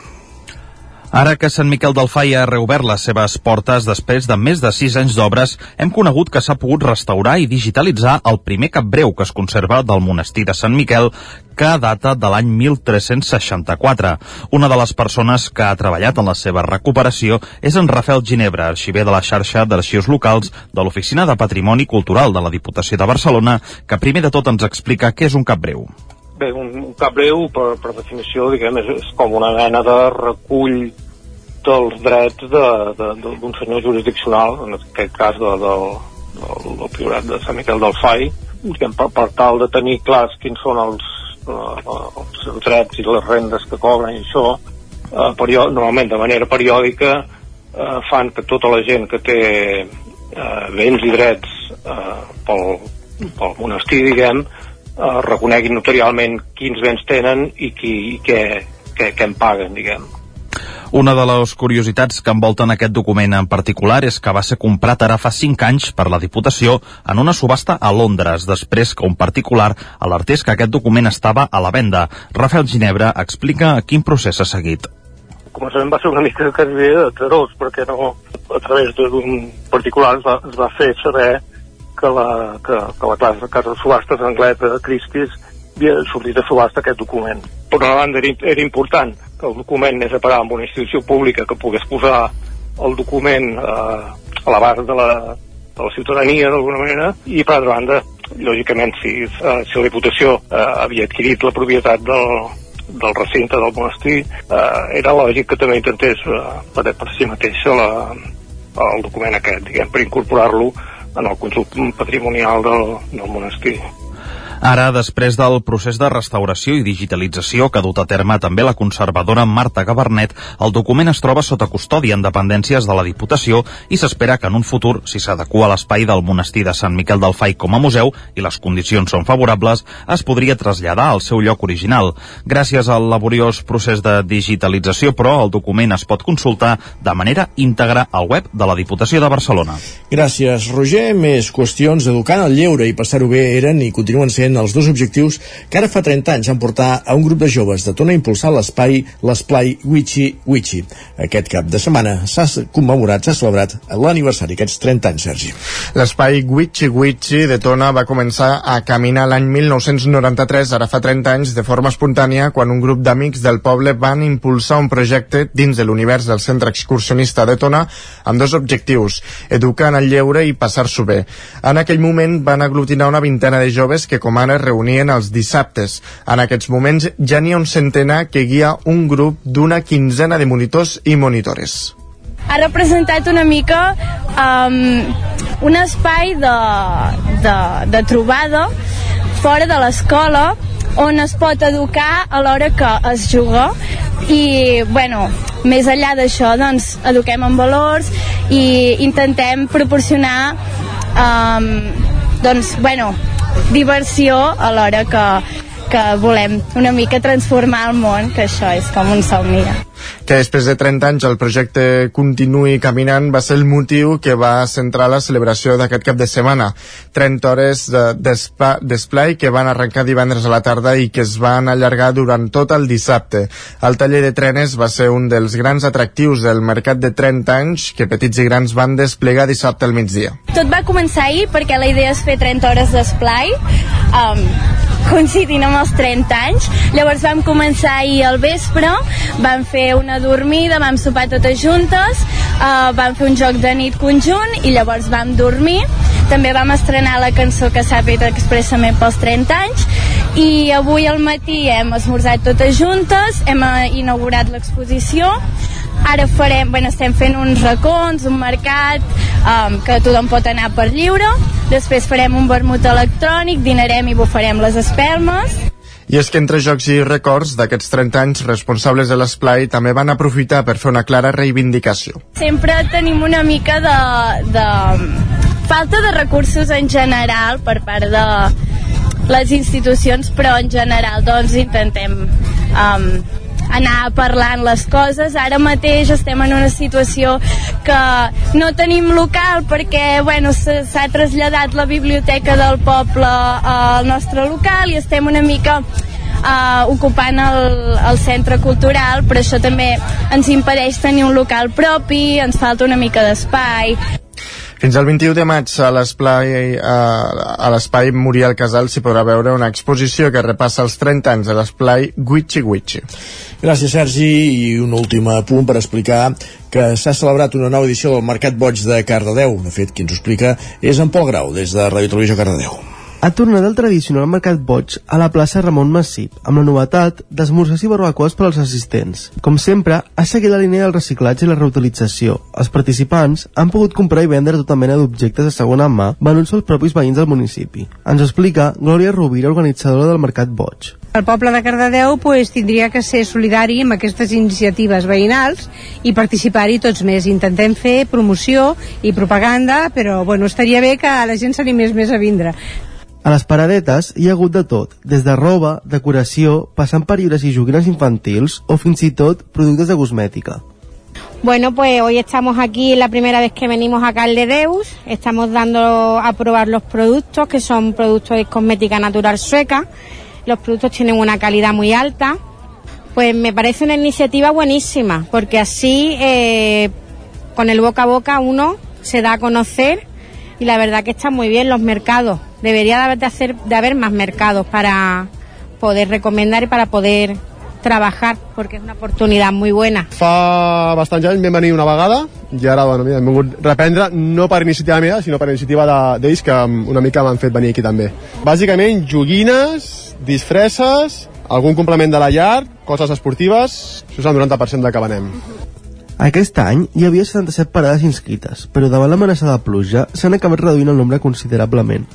Ara que Sant Miquel del Fai ha reobert les seves portes després de més de 6 anys d'obres, hem conegut que s'ha pogut restaurar i digitalitzar el primer capbreu que es conserva del monestir de Sant Miquel, que data de l'any 1364. Una de les persones que ha treballat en la seva recuperació és en Rafael Ginebra, arxiver de la xarxa d'arxius locals de l'Oficina de Patrimoni Cultural de la Diputació de Barcelona, que primer de tot ens explica què és un capbreu. Bé, un, un capbreu, per, per definició, diguem, és, és com una mena de recull dels drets d'un senyor jurisdiccional, en aquest cas de, de, del, del priorat de Sant Miquel del Fai, diguem, per, per tal de tenir clars quins són els, uh, els, drets i les rendes que cobren i això, periò, normalment de manera periòdica uh, fan que tota la gent que té uh, béns i drets uh, pel, pel monestir, diguem, uh, reconeguin notarialment quins béns tenen i, qui, i què, què, què en paguen, diguem. Una de les curiositats que envolten aquest document en particular és que va ser comprat ara fa 5 anys per la Diputació en una subhasta a Londres, després que un particular alertés que aquest document estava a la venda. Rafael Ginebra explica quin procés s'ha seguit. El començament va ser una mica quasi de terrós, perquè no, a través d'un particular es va, es va fer saber que la, que, que la casa, casa de subhastes anglesa Christie's havia sortit a subhasta aquest document. Per una banda era, era important que el document anés a parar amb una institució pública que pogués posar el document eh, a l'abast de, la, de la ciutadania d'alguna manera i per altra banda lògicament si, eh, si la Diputació eh, havia adquirit la propietat del, del recinte del monestir eh, era lògic que també intentés eh, per, per si mateixa la, el document aquest, diguem, per incorporar-lo en el conjunt patrimonial del, del monestir. Ara, després del procés de restauració i digitalització que ha dut a terme també la conservadora Marta Gabernet, el document es troba sota custòdia en dependències de la Diputació i s'espera que en un futur, si s'adequa a l'espai del monestir de Sant Miquel del Fai com a museu i les condicions són favorables, es podria traslladar al seu lloc original. Gràcies al laboriós procés de digitalització, però, el document es pot consultar de manera íntegra al web de la Diputació de Barcelona. Gràcies, Roger. Més qüestions educant el lleure i passar-ho bé eren i continuen sent els dos objectius que ara fa 30 anys han portar a un grup de joves de Tona a impulsar l'espai l'esplai Wichi Wichi. Aquest cap de setmana s'ha commemorat, s'ha celebrat l'aniversari, aquests 30 anys, Sergi. L'espai Wichi Wichi de Tona va començar a caminar l'any 1993, ara fa 30 anys, de forma espontània, quan un grup d'amics del poble van impulsar un projecte dins de l'univers del centre excursionista de Tona amb dos objectius, educar en el lleure i passar-s'ho bé. En aquell moment van aglutinar una vintena de joves que, com ara, reunien els dissabtes. En aquests moments ja n'hi ha un centenar que guia un grup d'una quinzena de monitors i monitores ha representat una mica um, un espai de, de, de trobada fora de l'escola on es pot educar a l'hora que es juga i, bueno, més enllà d'això, doncs, eduquem en valors i intentem proporcionar um, doncs, bueno, diversió a l'hora que, que volem una mica transformar el món, que això és com un somni que després de 30 anys el projecte Continuï Caminant va ser el motiu que va centrar la celebració d'aquest cap de setmana. 30 hores d'esplai que van arrencar divendres a la tarda i que es van allargar durant tot el dissabte. El taller de trenes va ser un dels grans atractius del mercat de 30 anys que petits i grans van desplegar dissabte al migdia. Tot va començar ahir perquè la idea és fer 30 hores d'esplai um, coincidint amb els 30 anys. Llavors vam començar ahir al vespre, vam fer una dormida, vam sopar totes juntes, uh, vam fer un joc de nit conjunt i llavors vam dormir. També vam estrenar la cançó que s'ha fet expressament pels 30 anys i avui al matí hem esmorzat totes juntes, hem inaugurat l'exposició. Ara farem, bueno, estem fent uns racons, un mercat um, que tothom pot anar per lliure. Després farem un vermut electrònic dinarem i bufarem les espelmes i és que entre jocs i records d'aquests 30 anys responsables de l'esplai també van aprofitar per fer una clara reivindicació. Sempre tenim una mica de, de falta de recursos en general per part de les institucions, però en general doncs intentem um, anar parlant les coses. Ara mateix estem en una situació que no tenim local perquè bueno, s'ha traslladat la biblioteca del poble al nostre local i estem una mica uh, ocupant el, el centre cultural, però això també ens impedeix tenir un local propi, ens falta una mica d'espai. Fins al 21 de maig a l'espai Muriel Casal s'hi podrà veure una exposició que repassa els 30 anys de l'esplai Guichi Guichi. Gràcies, Sergi. I un últim punt per explicar que s'ha celebrat una nova edició del Mercat Boig de Cardedeu. De fet, qui ens ho explica és en Pol Grau, des de Ràdio Televisió Cardedeu ha tornat el tradicional mercat boig a la plaça Ramon Massip, amb la novetat d'esmorzars i barbacoes per als assistents. Com sempre, ha seguit la línia del reciclatge i la reutilització. Els participants han pogut comprar i vendre tota mena d'objectes de segona mà venuts als propis veïns del municipi. Ens explica Glòria Rovira, organitzadora del Mercat Boig. El poble de Cardedeu pues, tindria que ser solidari amb aquestes iniciatives veïnals i participar-hi tots més. Intentem fer promoció i propaganda, però bueno, estaria bé que la gent s'animés més a vindre. A les paradetes hi ha hagut de tot, des de roba, decoració, passant per llibres i joguines o fins i de cosmètica. Bueno, pues hoy estamos aquí la primera vez que venimos a Caldedeus. Estamos dando a probar los productos, que son productos de cosmética natural sueca. Los productos tienen una calidad muy alta. Pues me parece una iniciativa buenísima, porque así, eh, con el boca a boca, uno se da a conocer y la verdad que está muy bien los mercados. Debería de haber, de hacer, de haber más mercados para poder recomendar y para poder trabajar, perquè és una oportunitat molt bona. Fa bastants anys vam venir una vegada i ara bueno, mira, hem volgut reprendre no per iniciativa meva, sinó per iniciativa d'ells que una mica m'han fet venir aquí també. Bàsicament, joguines, disfresses, algun complement de la llar, coses esportives, això és el 90% del que venem. Aquest any hi havia 77 parades inscrites, però davant l'amenaça de pluja s'han acabat reduint el nombre considerablement.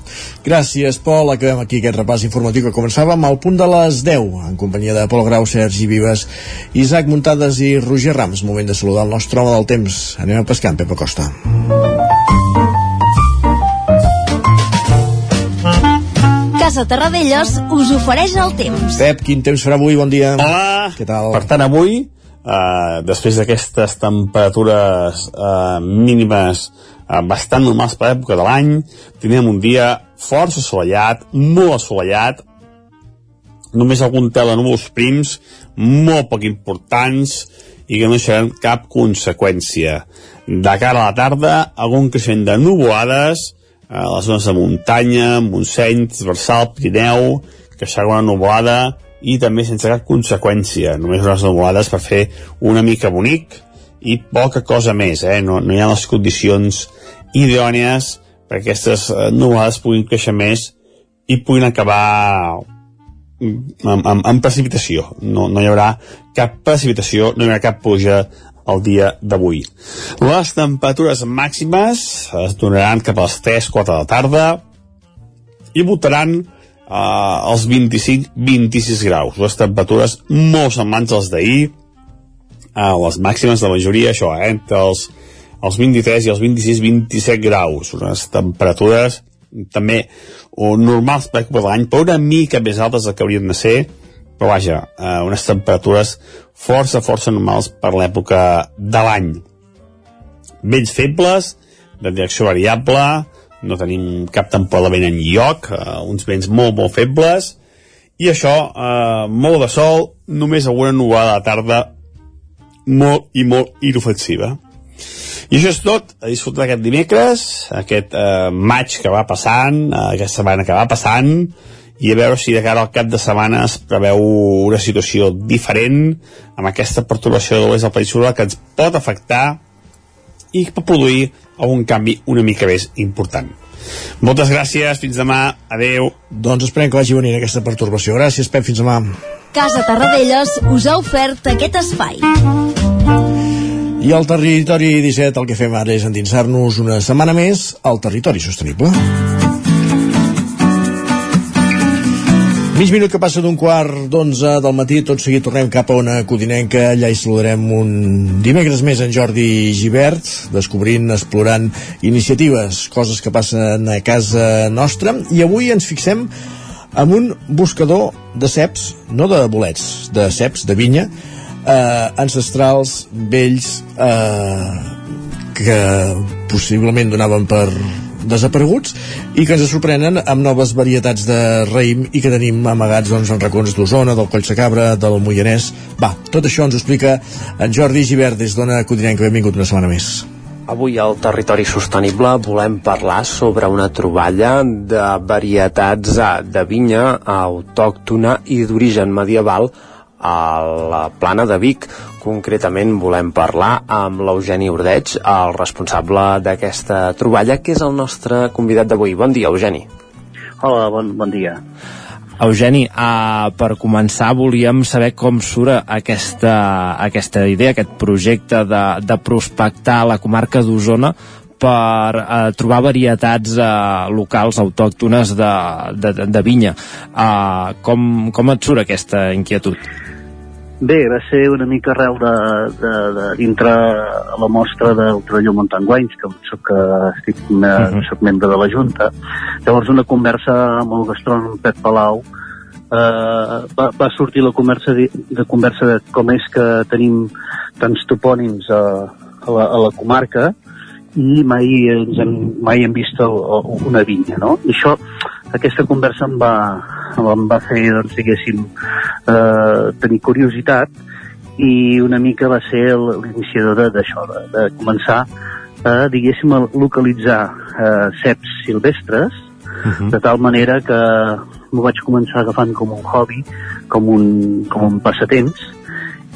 Gràcies, Pol. Acabem aquí aquest repàs informatiu que començàvem al punt de les 10, en companyia de Pol Grau, Sergi Vives, Isaac Muntades i Roger Rams. Moment de saludar el nostre home del temps. Anem a pescar amb Pepa Costa. Casa Terradellos us ofereix el temps. Pep, quin temps farà avui? Bon dia. Hola. Què tal? Per tant, avui eh, després d'aquestes temperatures eh, mínimes eh, bastant normals per l'època de l'any, tindrem un dia força assolellat, molt assolellat, només algun tel de núvols prims, molt poc importants, i que no seran cap conseqüència. De cara a la tarda, algun creixement de nuvolades, a les zones de muntanya, Montseny, Transversal, Pirineu, que serà una nuvolada i també sense cap conseqüència, només unes nuvolades per fer una mica bonic i poca cosa més, eh? no, no hi ha les condicions idònies perquè aquestes eh, nuvolades puguin créixer més i puguin acabar amb, amb, amb precipitació. No, no hi haurà cap precipitació, no hi haurà cap pluja el dia d'avui. Les temperatures màximes es donaran cap a les 3-4 de la tarda i voltaran eh, els 25-26 graus. Les temperatures molt semblants als d'ahir, eh, les màximes de la majoria, això, eh, entre els, els 23 i els 26-27 graus. Unes temperatures també o normals per de l'any, però una mica més altes del que haurien de ser, però vaja, eh, unes temperatures força, força normals per l'època de l'any. Vents febles, de direcció variable, no tenim cap temporal de vent en lloc, eh, uns vents molt, molt febles, i això, eh, molt de sol, només alguna nubada a la tarda molt i molt inofensiva. I això és tot, a disfrutar aquest dimecres, aquest eh, maig que va passant, eh, aquesta setmana que va passant, i a veure si de cara al cap de setmana es preveu una situació diferent amb aquesta perturbació de l'oest del península que ens pot afectar i pot produir algun canvi una mica més important. Moltes gràcies, fins demà, adeu. Doncs esperem que vagi venint aquesta pertorbació. Gràcies, Pep, fins demà. Casa Tarradellas us ha ofert aquest espai. I al Territori 17 el que fem ara és endinsar-nos una setmana més al Territori Sostenible. Mig minut que passa d'un quart d'onze del matí, tot seguit tornem cap a una codinenca, allà hi saludarem un dimecres més en Jordi Givert, descobrint, explorant iniciatives, coses que passen a casa nostra, i avui ens fixem amb un buscador de ceps, no de bolets, de ceps, de vinya, eh, ancestrals, vells, eh, que possiblement donaven per desapareguts i que ens sorprenen amb noves varietats de raïm i que tenim amagats doncs, en racons d'Osona, del Coll Cabra, del Moianès. Va, tot això ens ho explica en Jordi Givert des d'Ona Codinenca. Benvingut una setmana més. Avui al Territori Sostenible volem parlar sobre una troballa de varietats eh, de vinya autòctona i d'origen medieval a la plana de Vic. Concretament volem parlar amb l'Eugeni Ordeig, el responsable d'aquesta troballa, que és el nostre convidat d'avui. Bon dia, Eugeni. Hola, bon, bon dia. Eugeni, uh, per començar volíem saber com surt aquesta, aquesta idea, aquest projecte de, de prospectar la comarca d'Osona per uh, trobar varietats uh, locals autòctones de, de, de vinya. Uh, com, com et surt aquesta inquietud? Bé, va ser una mica arrel de, de, de dintre la mostra Mountain Wines, que soc, que estic, uh -huh. soc membre de la Junta. Llavors una conversa amb el gastrònom Pep Palau eh, va, va sortir la conversa de, de conversa de com és que tenim tants topònims a, a, la, a la comarca i mai, ens hem, mai hem vist el, el, una vinya, no? I això, aquesta conversa em va, em va fer, doncs, diguéssim, eh, tenir curiositat i una mica va ser l'iniciador d'això, de, de començar a, diguéssim, a localitzar eh, ceps silvestres, uh -huh. de tal manera que m'ho vaig començar agafant com un hobby, com un, com un passatemps,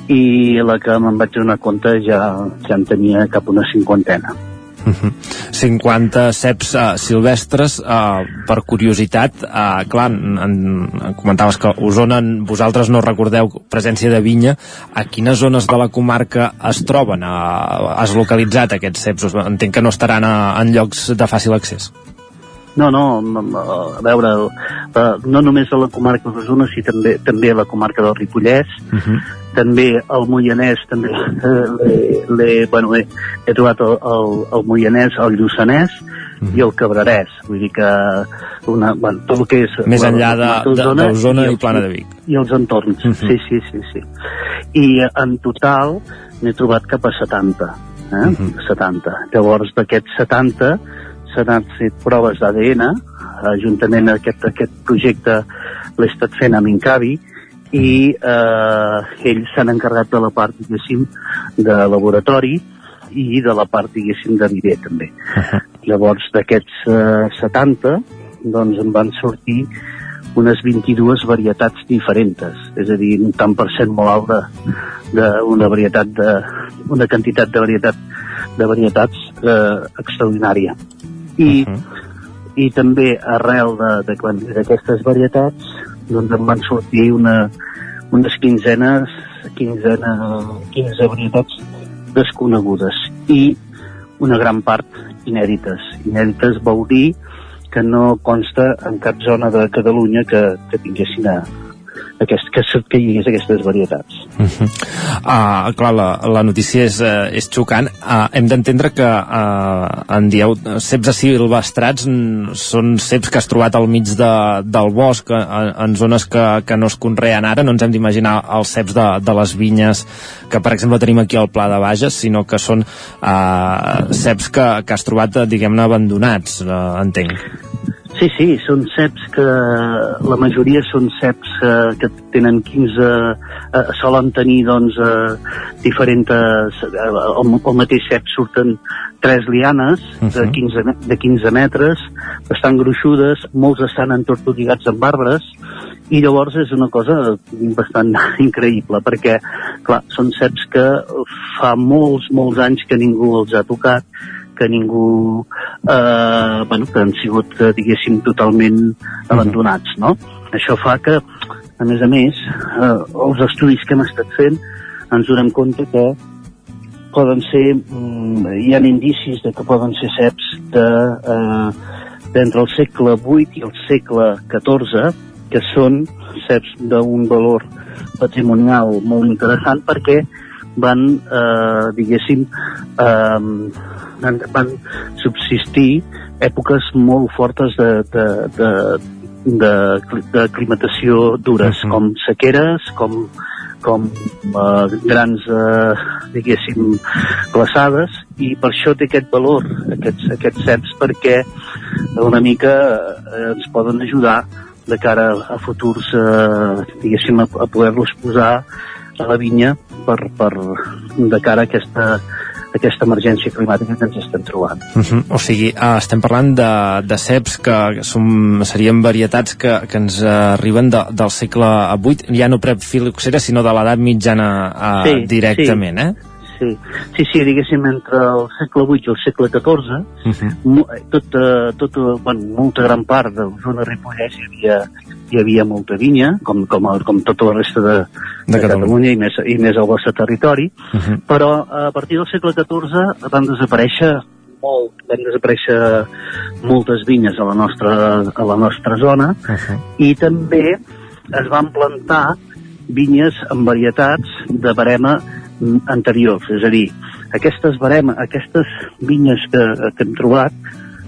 i la que me'n vaig donar compte ja, ja en tenia cap una cinquantena. Uh -huh. 50 ceps uh, silvestres uh, per curiositat uh, clar, en, en, comentaves que Osona vosaltres no recordeu presència de vinya a quines zones de la comarca es troben uh, has localitzat aquests ceps entenc que no estaran a, en llocs de fàcil accés no, no, a veure, no només a la comarca d'Osona, sinó també, també a la comarca del Ripollès, uh -huh. També al Moianès, també l'he bueno, he, he trobat el, el, el Moianès, el Lluçanès uh -huh. i el Cabrerès, vull dir que una, bueno, tot el que és... Més enllà d'Osona i, i Plana de Vic. I els entorns, uh -huh. sí, sí, sí, sí. I en total n'he trobat cap a 70, eh? Uh -huh. 70. Llavors, d'aquests 70 s'han fet proves d'ADN, juntament a aquest, aquest projecte l'he estat fent amb Incavi, i eh, ells s'han encarregat de la part, diguéssim, de laboratori i de la part, diguéssim, de viver, també. Uh -huh. Llavors, d'aquests eh, 70, doncs en van sortir unes 22 varietats diferents, és a dir, un tant per cent molt alt d'una varietat de, una quantitat de varietat de varietats eh, extraordinària i, uh -huh. i també arrel d'aquestes varietats doncs em van sortir una, unes quinzenes 15, 15 varietats desconegudes i una gran part inèdites. Inèdites vol dir que no consta en cap zona de Catalunya que, que tinguessin a, aquest, que, que hi hagués aquestes varietats. Uh -huh. uh, clar, la, la notícia és, uh, és xocant. Uh, hem d'entendre que uh, en dieu ceps silvestrats mm, són ceps que has trobat al mig de, del bosc, en, en zones que, que no es conreen ara. No ens hem d'imaginar els ceps de, de les vinyes que, per exemple, tenim aquí al Pla de Bages, sinó que són uh, ceps que, que has trobat, diguem-ne, abandonats, uh, entenc. Sí, sí, són ceps que la majoria són ceps eh, que tenen 15, eh, solen tenir doncs eh, diferents, eh, el, el mateix cep surten tres lianes de 15, me- de 15 metres, bastant gruixudes, molts estan entortolligats amb arbres, i llavors és una cosa bastant increïble, perquè, clar, són ceps que fa molts, molts anys que ningú els ha tocat, que ningú, eh, bueno, que han sigut, eh, diguéssim, totalment abandonats, no? Això fa que, a més a més, eh, els estudis que hem estat fent ens donem compte que poden ser, mm, hi ha indicis de que poden ser ceps de, eh, d'entre el segle VIII i el segle XIV, que són ceps d'un valor patrimonial molt interessant perquè van, eh, diguéssim, eh, van, subsistir èpoques molt fortes de, de, de, de, de climatació dures, com sequeres, com, com eh, grans, eh, diguéssim, glaçades, i per això té aquest valor, aquests, aquests ceps, perquè una mica eh, ens poden ajudar de cara a futurs, eh, diguéssim, a, a poder-los posar a la vinya per, per, de cara a aquesta, aquesta emergència climàtica que ens estem trobant. Uh -huh. O sigui, uh, estem parlant de, de ceps que som, serien varietats que, que ens uh, arriben de, del segle VIII, ja no prefiloxera, sinó de l'edat mitjana uh, Sí, directament, sí. eh? Sí, sí, sí, diguéssim, entre el segle VIII i el segle XIV, Uh -huh. mo- tota, tota, bueno, molta gran part de la zona Ripollès hi havia, hi havia molta vinya, com, com, a- com tota la resta de, de, de Catalunya i més, i més al vostre territori, Uh -huh. però a partir del segle XIV van desaparèixer molt, van desaparèixer moltes vinyes a la nostra, a la nostra zona Uh -huh. i també es van plantar vinyes amb varietats de barema anteriors, és a dir, aquestes, barema, aquestes vinyes que, que hem trobat,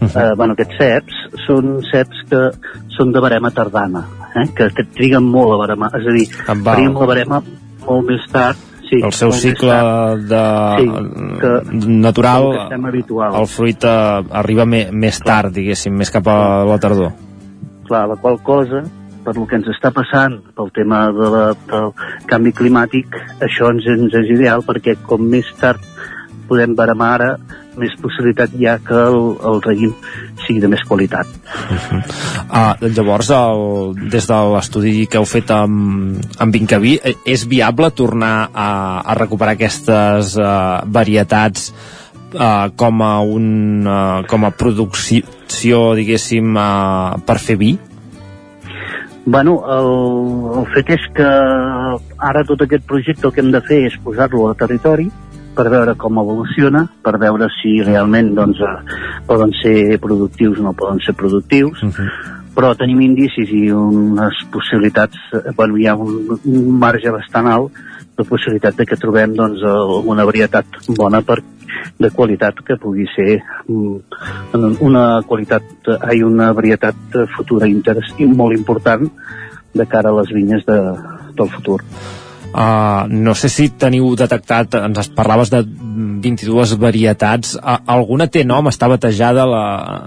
eh, bueno, aquests ceps, són ceps que són de barema tardana, eh, que, que triguen molt a barema, és a dir, faríem la barema molt més tard, sí, el seu més cicle tard. de, Sí, que- natural, que estem habituals. el fruit eh, arriba me, més tard, diguéssim, més cap a la tardor. clar, la qual cosa, per lo que ens està passant, pel tema de la, del canvi climàtic, això ens, ens és ideal perquè com més tard podem baremar ara, més possibilitat hi ha que el, el raïm sigui de més qualitat. Uh, llavors, el, des de l'estudi que heu fet amb, amb Vincaví, eh, és viable tornar a, a recuperar aquestes uh, varietats uh, com a un uh, com a producció, diguéssim, uh, per fer vi? Bueno, el, el fet és que ara tot aquest projecte el que hem de fer és posar-lo al territori per veure com evoluciona, per veure si realment doncs, eh, poden ser productius o no poden ser productius, uh -huh. però tenim indicis i unes possibilitats, eh, bueno, hi ha un, un marge bastant alt de possibilitat de que trobem doncs, una varietat bona per, de qualitat que pugui ser mm, una qualitat, hi una varietat futura interès, i molt important de cara a les vinyes de, del futur. Uh, no sé si teniu detectat, ens parlaves de 22 varietats, uh, alguna té nom, està batejada, la,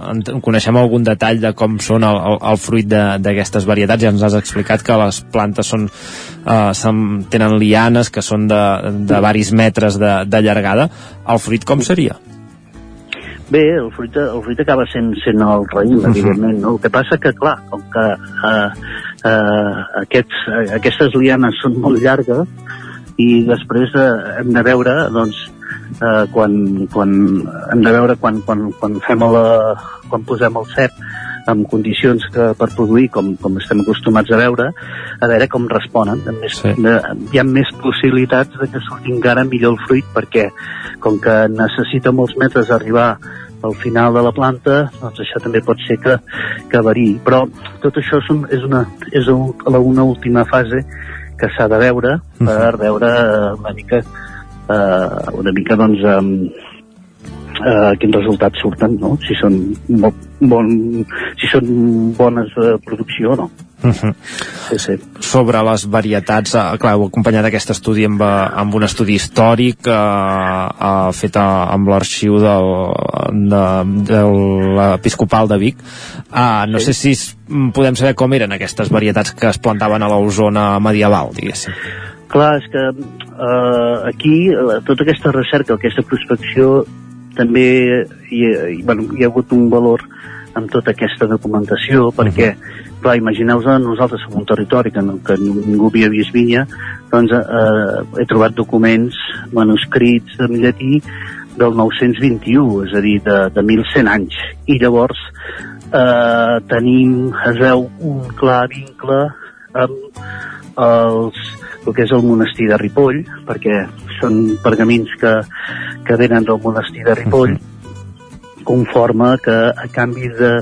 en, coneixem algun detall de com són el, el, el fruit d'aquestes varietats, ja ens has explicat que les plantes són, uh, són, tenen lianes que són de, de varis metres de, de llargada, el fruit com seria? Bé, el fruit, el fruit acaba sent, sent el raïm, -huh. evidentment, no? El que passa que, clar, com que uh, uh, aquests, uh, aquestes lianes són molt llargues i després uh, hem de veure, doncs, uh, quan, quan, hem de veure quan, quan, quan fem la, quan posem el cep en condicions que per produir, com, com estem acostumats a veure, a veure com responen. A més, sí. de, hi ha més possibilitats de que surti encara millor el fruit, perquè com que necessita molts metres arribar al final de la planta, doncs això també pot ser que, que variï. Però tot això és, un, és, una, és un, una última fase que s'ha de veure per veure eh, una mica eh, una mica doncs um, eh, quins resultats surten, no? Si són, bo, bon, si són bones de producció o no. Uh -huh. Sí, sí. Sobre les varietats, eh, clar, heu acompanyat aquest estudi amb, eh, amb un estudi històric eh, eh, fet a, amb l'arxiu del, de, de l'Episcopal de Vic. Eh, no sí. sé si es, podem saber com eren aquestes varietats que es plantaven a l'Osona medieval, diguéssim. Clar, és que eh, aquí la, tota aquesta recerca, aquesta prospecció també hi, hi, bueno, hi ha hagut un valor amb tota aquesta documentació perquè uh -huh clar, imagineu-vos nosaltres som un territori que, no, que ningú havia vist vinya doncs eh, he trobat documents manuscrits en llatí del 921, és a dir, de, de 1.100 anys. I llavors eh, tenim, es veu, un clar vincle amb els, el que és el monestir de Ripoll, perquè són pergamins que, que venen del monestir de Ripoll, uh -huh conforme que a canvi de,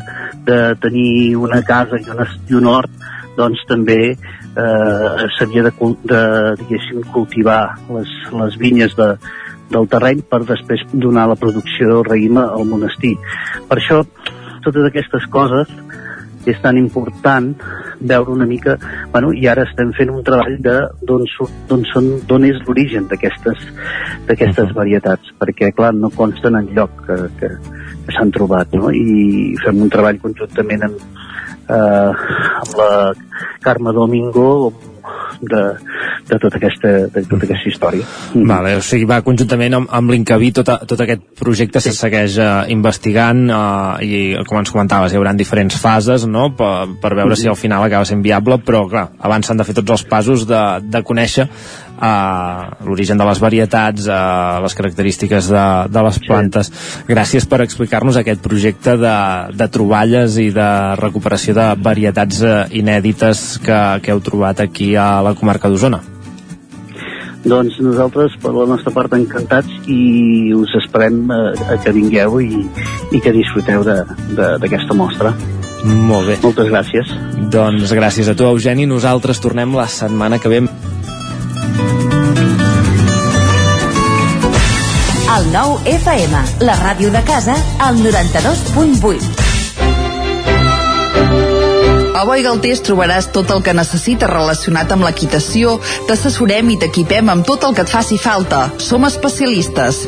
de tenir una casa i, una, i un hort doncs també eh, s'havia de, de diguéssim, cultivar les, les vinyes de, del terreny per després donar la producció del raïm al monestir. Per això, totes aquestes coses és tan important veure una mica, bueno, i ara estem fent un treball de d'on són d'on és l'origen d'aquestes d'aquestes varietats, perquè clar, no consten en lloc que, que s'han trobat, no? I fem un treball conjuntament amb, eh, amb la Carme Domingo, de, de, tota aquesta, de tota aquesta història. Mm. Vale, o sigui, va conjuntament amb, amb l'Incaví tot, tot aquest projecte sí. se segueix uh, investigant uh, i, com ens comentaves, hi haurà diferents fases no? per, per veure -hmm. si al final acaba sent viable, però clar, abans s'han de fer tots els passos de, de conèixer uh, l'origen de les varietats, uh, les característiques de, de les plantes. Sí. Gràcies per explicar-nos aquest projecte de, de troballes i de recuperació de varietats uh, inèdites que, que heu trobat aquí a la comarca d'Osona. Doncs nosaltres, per la nostra part, encantats i us esperem a, a que vingueu i, i que disfruteu d'aquesta mostra. Molt bé. Moltes gràcies. Doncs gràcies a tu, Eugeni. Nosaltres tornem la setmana que ve. El nou FM, la ràdio de casa, al 92.8. A Boi Galtés trobaràs tot el que necessites relacionat amb l'equitació, t'assessorem i t'equipem amb tot el que et faci falta. Som especialistes.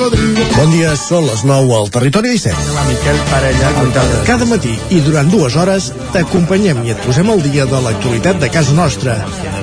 cocodrilo. Bon dia, són les 9 al Territori 17. La Miquel Parella. Cada matí i durant dues hores t'acompanyem i et posem al dia de l'actualitat de casa nostra.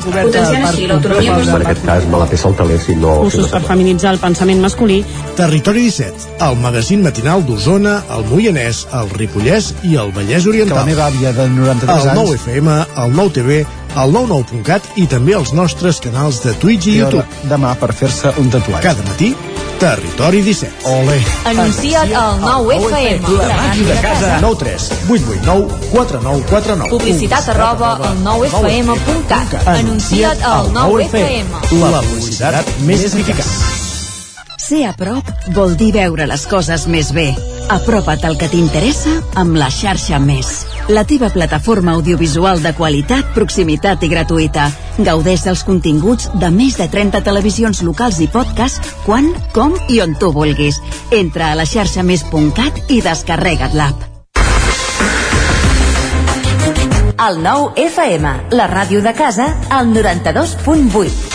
Potenciant així l'autonomia En aquest cas me la peça el taler si no... Cursos per feminitzar el pensament masculí. Territori 17, el magazín matinal d'Osona, el Moianès, el Ripollès i el Vallès Oriental. Que la meva àvia de 93 anys... El 9 FM, el 9 TV al 99.cat i també als nostres canals de Twitch i YouTube. Demà per fer-se un tatuatge. Cada matí, Territori 17. Ole. Anuncia't al 9FM. La màquina de casa. 9 3 8 8 9 4 9 4 9. Publicitat arroba al 9FM.cat. Anuncia't al 9FM. La publicitat més eficaç. Ser a prop vol dir veure les coses més bé. Apropa't al que t'interessa amb la xarxa Més. La teva plataforma audiovisual de qualitat, proximitat i gratuïta. Gaudeix dels continguts de més de 30 televisions locals i podcast quan, com i on tu vulguis. Entra a la xarxa més.cat i descarrega't l'app. El 9FM, la ràdio de casa, al 92.8.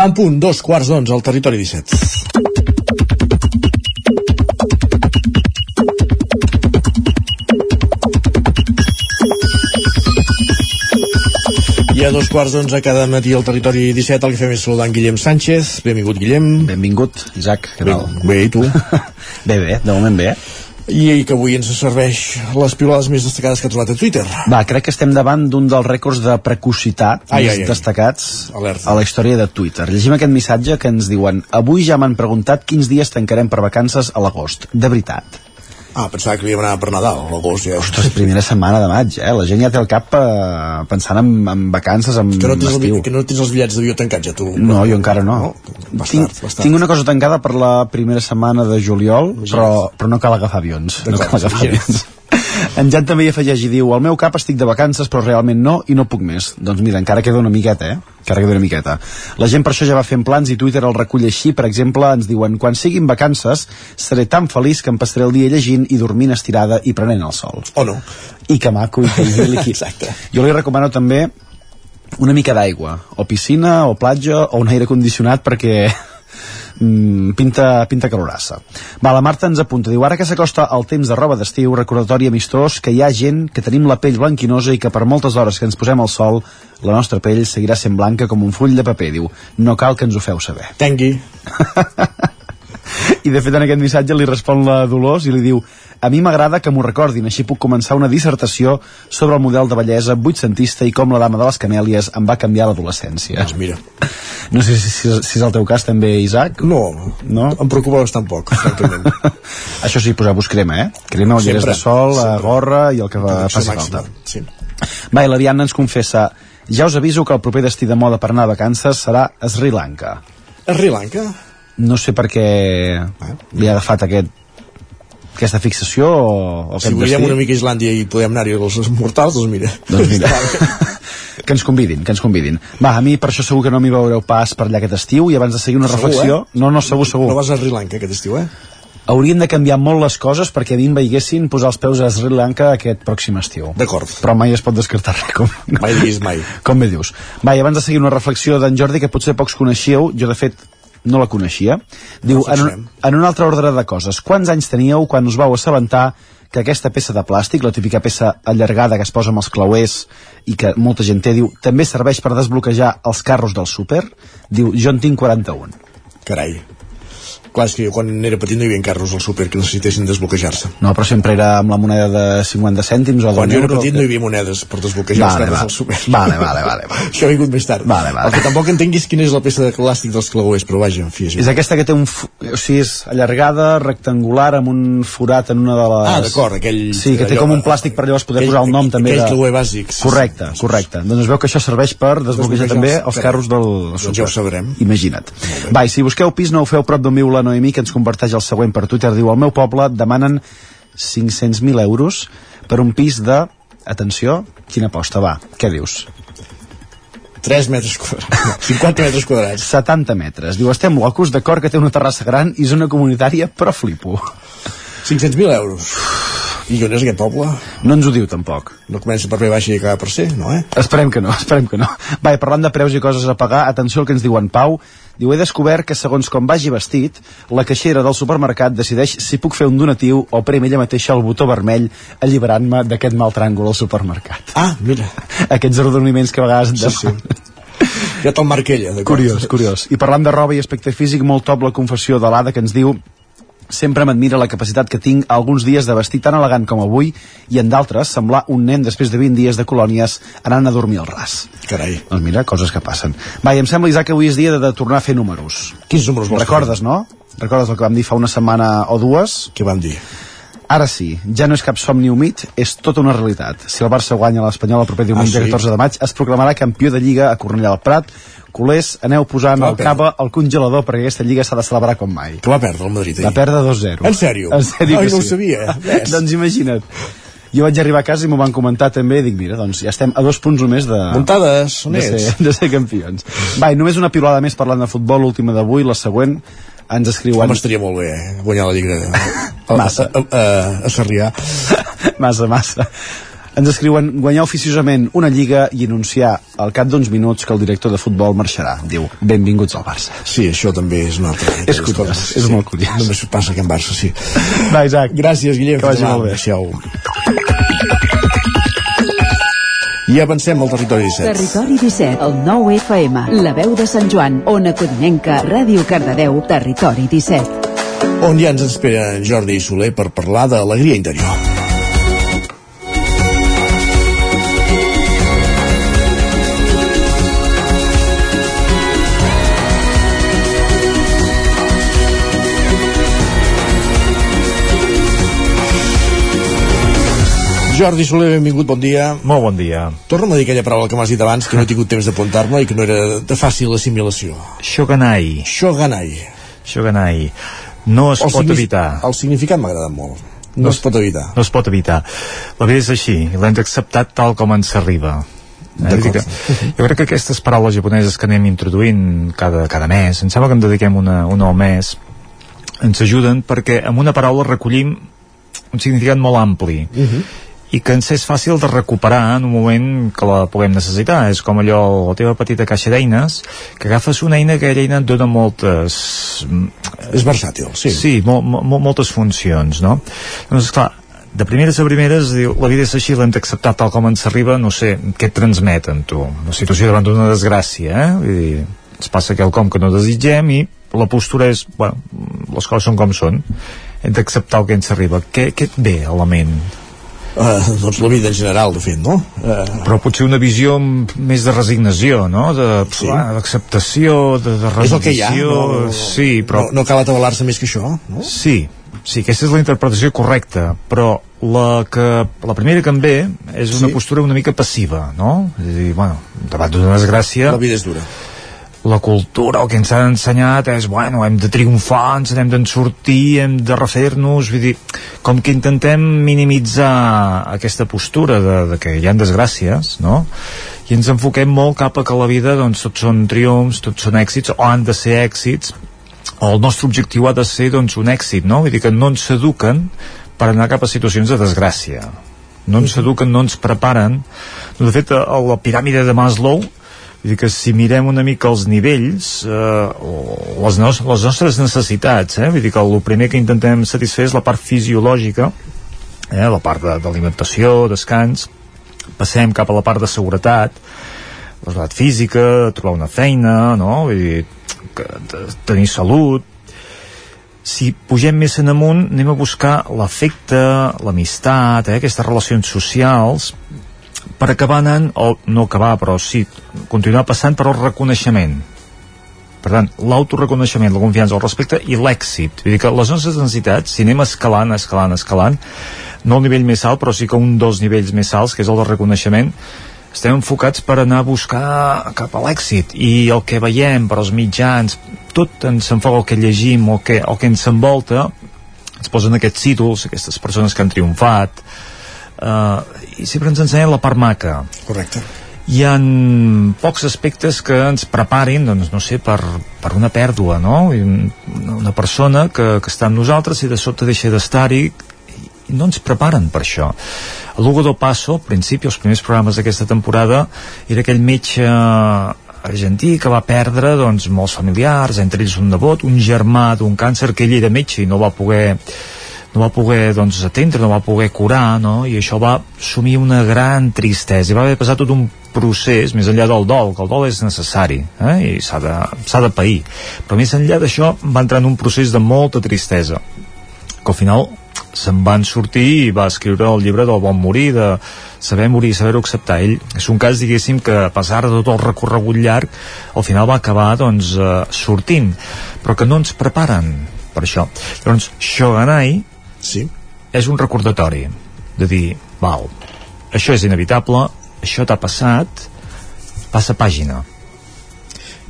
En punt, dos quarts d'onze al territori 17. I a dos quarts d'onze cada matí al territori 17 el que fem és saludar en Guillem Sánchez. Benvingut, Guillem. Benvingut, Isaac. Què Bé, tal? bé, i tu? Bé, bé, de moment bé. I que avui ens serveix les pilades més destacades que ha trobat a Twitter. Va, crec que estem davant d'un dels rècords de precocitat Ai, més ai, ai. destacats Alerta. a la història de Twitter. Llegim aquest missatge que ens diuen Avui ja m'han preguntat quins dies tancarem per vacances a l'agost. De veritat. Ah, pensava que havíem anat per Nadal, l'agost ja. Ostres, primera setmana de maig, eh? La gent ja té el cap eh, pensant en, en vacances, en Que no, tens el, estiu. que no tens els bitllets d'avió tancats ja, tu. No, jo encara no. Bastat, tinc, bastat. tinc una cosa tancada per la primera setmana de juliol, però, però no cal agafar avions. No cal agafar avions. En Jan també hi afegeix i diu al meu cap estic de vacances però realment no i no puc més. Doncs mira, encara queda una miqueta eh? encara queda una miqueta. La gent per això ja va fent plans i Twitter el recull així. Per exemple ens diuen quan siguin vacances seré tan feliç que em passaré el dia llegint i dormint estirada i prenent el sol. O no. I que maco i que idíl·lic Exacte. jo li recomano també una mica d'aigua, o piscina, o platja, o un aire condicionat perquè mm, pinta, pinta calorassa. Va, la Marta ens apunta, diu, ara que s'acosta el temps de roba d'estiu, recordatori amistós que hi ha gent que tenim la pell blanquinosa i que per moltes hores que ens posem al sol, la nostra pell seguirà sent blanca com un full de paper, diu, no cal que ens ho feu saber. Tengui. I de fet en aquest missatge li respon la Dolors i li diu a mi m'agrada que m'ho recordin, així puc començar una dissertació sobre el model de bellesa vuitcentista i com la dama de les camèlies em va canviar l'adolescència. Doncs mira. No sé si, si, si és el teu cas també, Isaac. No, no? em preocupa bastant poc, francament. Això sí, posar-vos crema, eh? Crema, ulleres Sempre, de sol, sempre. a gorra i el que va, faci màxima, falta. Sí. Va, i la Diana ens confessa ja us aviso que el proper destí de moda per anar a vacances serà Sri Lanka. Sri Lanka? No sé per què li ha agafat aquest, aquesta fixació o, o Si veiem una mica Islàndia i podem anar-hi els mortals, doncs mira. Doncs mira. que ens convidin, que ens convidin. Va, a mi per això segur que no m'hi veureu pas per allà aquest estiu i abans de seguir una Segur, reflexió... eh? No, no, segur, segur. No vas a Sri Lanka aquest estiu, eh? Haurien de canviar molt les coses perquè a mi em veiessin posar els peus a Sri Lanka aquest pròxim estiu. D'acord. Però mai es pot descartar res. Com, Mai diguis mai. com bé dius. Va, i abans de seguir una reflexió d'en Jordi que potser pocs coneixíeu, jo de fet no la coneixia, diu, en, un, en un altre ordre de coses, quants anys teníeu quan us vau assabentar que aquesta peça de plàstic, la típica peça allargada que es posa amb els clauers i que molta gent té, diu, també serveix per desbloquejar els carros del súper? Diu, jo en tinc 41. Carai. Clar, és que jo quan era petit no hi havia carros al súper que necessitessin desbloquejar-se. No, però sempre era amb la moneda de 50 cèntims o Quan jo era petit que- no hi havia monedes per desbloquejar Vale, els carros va. al súper. Vale, vale, vale, vale. Això ha vingut més tard. Vale, vale. El que tampoc entenguis quina és la peça de plàstic dels clauers, però vaja, en fi, és És aquesta que té un... fu- O sigui, és allargada, rectangular, amb un forat en una de les... Ah, d'acord, aquell... Sí, que té allò- com un plàstic per llavors poder aquell- posar el nom també aquell de... clauer bàsic, sí, correcte, correcte. Doncs es veu que això serveix per desbloquejar Desbloquejar també els- els carros del Doncs ja ho sabrem. Imagina't. Va, i si busqueu pis no ho feu prop d'on viu la Noemí, que ens comparteix el següent per Twitter. Diu, al meu poble demanen 500.000 euros per un pis de... Atenció, quina aposta, va, què dius? 3 metres quadrats. 50 metres quadrats. 70 metres. Diu, estem locos, d'acord que té una terrassa gran i zona comunitària, però flipo. 500.000 euros. I on és aquest poble? No ens ho diu tampoc. No comença per B baixa i acaba per C, no, eh? Esperem que no, esperem que no. Va, parlant de preus i coses a pagar, atenció al que ens diu en Pau. Diu, he descobert que segons com vagi vestit, la caixera del supermercat decideix si puc fer un donatiu o prem ella mateixa el botó vermell alliberant-me d'aquest mal tràngol al supermercat. Ah, mira. Aquests arrodoniments que a vegades Sí, sí. Ja te'l marca ella, d'acord? Curiós, curiós. I parlant de roba i aspecte físic, molt top la confessió de l'Ada que ens diu Sempre m'admira la capacitat que tinc alguns dies de vestir tan elegant com avui i en d'altres semblar un nen després de 20 dies de colònies anant a dormir al ras. Carai. Doncs mira, coses que passen. Va, i em sembla, Isaac, que avui és dia de, de tornar a fer números. Quins números vols Recordes, no? Recordes el que vam dir fa una setmana o dues? Què vam dir? Ara sí, ja no és cap somni humit, és tota una realitat. Si el Barça guanya l'Espanyol el proper diumenge Ah, sí? 14 de maig, es proclamarà campió de Lliga a Cornellà del Prat. Culers, aneu posant el cava al congelador perquè aquesta Lliga s'ha de celebrar com mai. Que va perdre el Madrid ahir. Va perdre 2-0. En sèrio? En sèrio Ai, no ho sí. sabia. Ves. doncs imagina't. Jo vaig arribar a casa i m'ho van comentar també i dic, mira, doncs ja estem a dos punts només de... Muntades, on de ets? ser, de ser campions. Va, només una pilolada més parlant de futbol, l'última d'avui, la següent, ens escriuen... Home, estaria molt bé, eh? guanyar la Lliga. Massa. A, a, a, a Sarrià. massa, massa. Ens escriuen guanyar oficiosament una lliga i anunciar al cap d'uns minuts que el director de futbol marxarà. Diu, benvinguts al Barça. Sí, això també és una altra. És curiós, és molt curiós. Només passa aquí en Barça, sí. Va, Isaac. Gràcies, Guillem. Que vagi molt bé. Adéu. I avancem al territori 17. Territori 17, el 9 FM, la veu de Sant Joan, Ona Codinenca, Ràdio Cardedeu, Territori 17. On ja ens espera Jordi Soler per parlar d'alegria interior. Jordi Soler, benvingut, bon dia. Molt bon dia. Torna'm a dir aquella paraula que m'has dit abans, que no he tingut temps d'apuntar-me i que no era de fàcil assimilació. Shoganai. Shoganai. Shoganai. No es El pot evitar. El significat m'ha agradat molt. No, es pot evitar. No es pot evitar. La vida és així, l'hem d'acceptar tal com ens arriba. Eh? Que, jo crec que aquestes paraules japoneses que anem introduint cada, cada mes, em sembla que en dediquem una, una al mes, ens ajuden perquè amb una paraula recollim un significat molt ampli i que ens és fàcil de recuperar en un moment que la puguem necessitar. És com allò, la teva petita caixa d'eines, que agafes una eina que aquella eina et dona moltes... És versàtil, sí. Sí, mo mo moltes funcions, no? Doncs, clar, de primeres a primeres, diu, la vida és així, l'hem d'acceptar tal com ens arriba, no sé, què et transmeten, tu? Una situació davant d'una desgràcia, eh? Vull dir, ens passa quelcom que no desitgem i la postura és, bueno, les coses són com són. Hem d'acceptar el que ens arriba. Què, què et ve a la ment? Uh, doncs la vida en general, de fet, no? Uh, però potser una visió més de resignació, no? De, sí. d'acceptació, de, de és el que hi ha. resignació, No, no, sí, però... No, no cal atabalar-se més que això, no? Sí, sí, aquesta és la interpretació correcta, però la, que, la primera que em ve és una Sí. postura una mica passiva, no? És a dir, bueno, davant d'una desgràcia... La vida és dura. La cultura, el que ens han ensenyat és, bueno, hem de triomfar, ens n'hem d'en sortir, hem de refer-nos, vull dir, com que intentem minimitzar aquesta postura de, de que hi ha desgràcies, no? I ens enfoquem molt cap a que la vida, doncs, tots són triomfs, tots són èxits, o han de ser èxits, o el nostre objectiu ha de ser doncs, un èxit, no? Vull dir que no ens eduquen per anar cap a situacions de desgràcia. No ens eduquen, no ens preparen. De fet, a la piràmide de Maslow, dir que si mirem una mica els nivells, eh, les, nos les nostres necessitats, eh? vull dir que el primer que intentem satisfer és la part fisiològica, eh? la part de- d'alimentació, descans, passem cap a la part de seguretat, la seguretat física, trobar una feina, no? Vull dir, que, de, tenir salut, si pugem més en amunt anem a buscar l'afecte, l'amistat, eh, aquestes relacions socials per acabar anant, o no acabar però sí, continuar passant per el reconeixement per tant, l'autoreconeixement, la confiança, el respecte i l'èxit. Vull dir que les nostres necessitats, si anem escalant, escalant, escalant, no al nivell més alt, però sí que un dels nivells més alts, que és el de reconeixement, estem enfocats per anar a buscar cap a l'èxit i el que veiem per als mitjans tot ens enfoca el que llegim o que, el que ens envolta ens posen aquests títols, aquestes persones que han triomfat uh, i sempre ens ensenyen la part maca correcte hi ha pocs aspectes que ens preparin, doncs, no sé, per, per una pèrdua, no? Una persona que, que està amb nosaltres i de sobte deixa d'estar-hi i no ens preparen per això. El Lugo do Paso, al principi, els primers programes d'aquesta temporada, era aquell metge argentí que va perdre doncs, molts familiars, entre ells un nebot, un germà d'un càncer que ell era metge i no va poder no va poder doncs, atendre, no va poder curar, no? i això va sumir una gran tristesa, i va haver de passar tot un procés més enllà del dol, que el dol és necessari eh? i s'ha de, de pair, però més enllà d'això va entrar en un procés de molta tristesa que al final se'n van sortir i va escriure el llibre del bon morir, de saber morir, saber-ho acceptar. Ell és un cas, diguéssim, que a pesar de tot el recorregut llarg, al final va acabar, doncs, eh, sortint, però que no ens preparen per això. Llavors, Shoganai sí. és un recordatori de dir, val, això és inevitable, això t'ha passat, passa pàgina.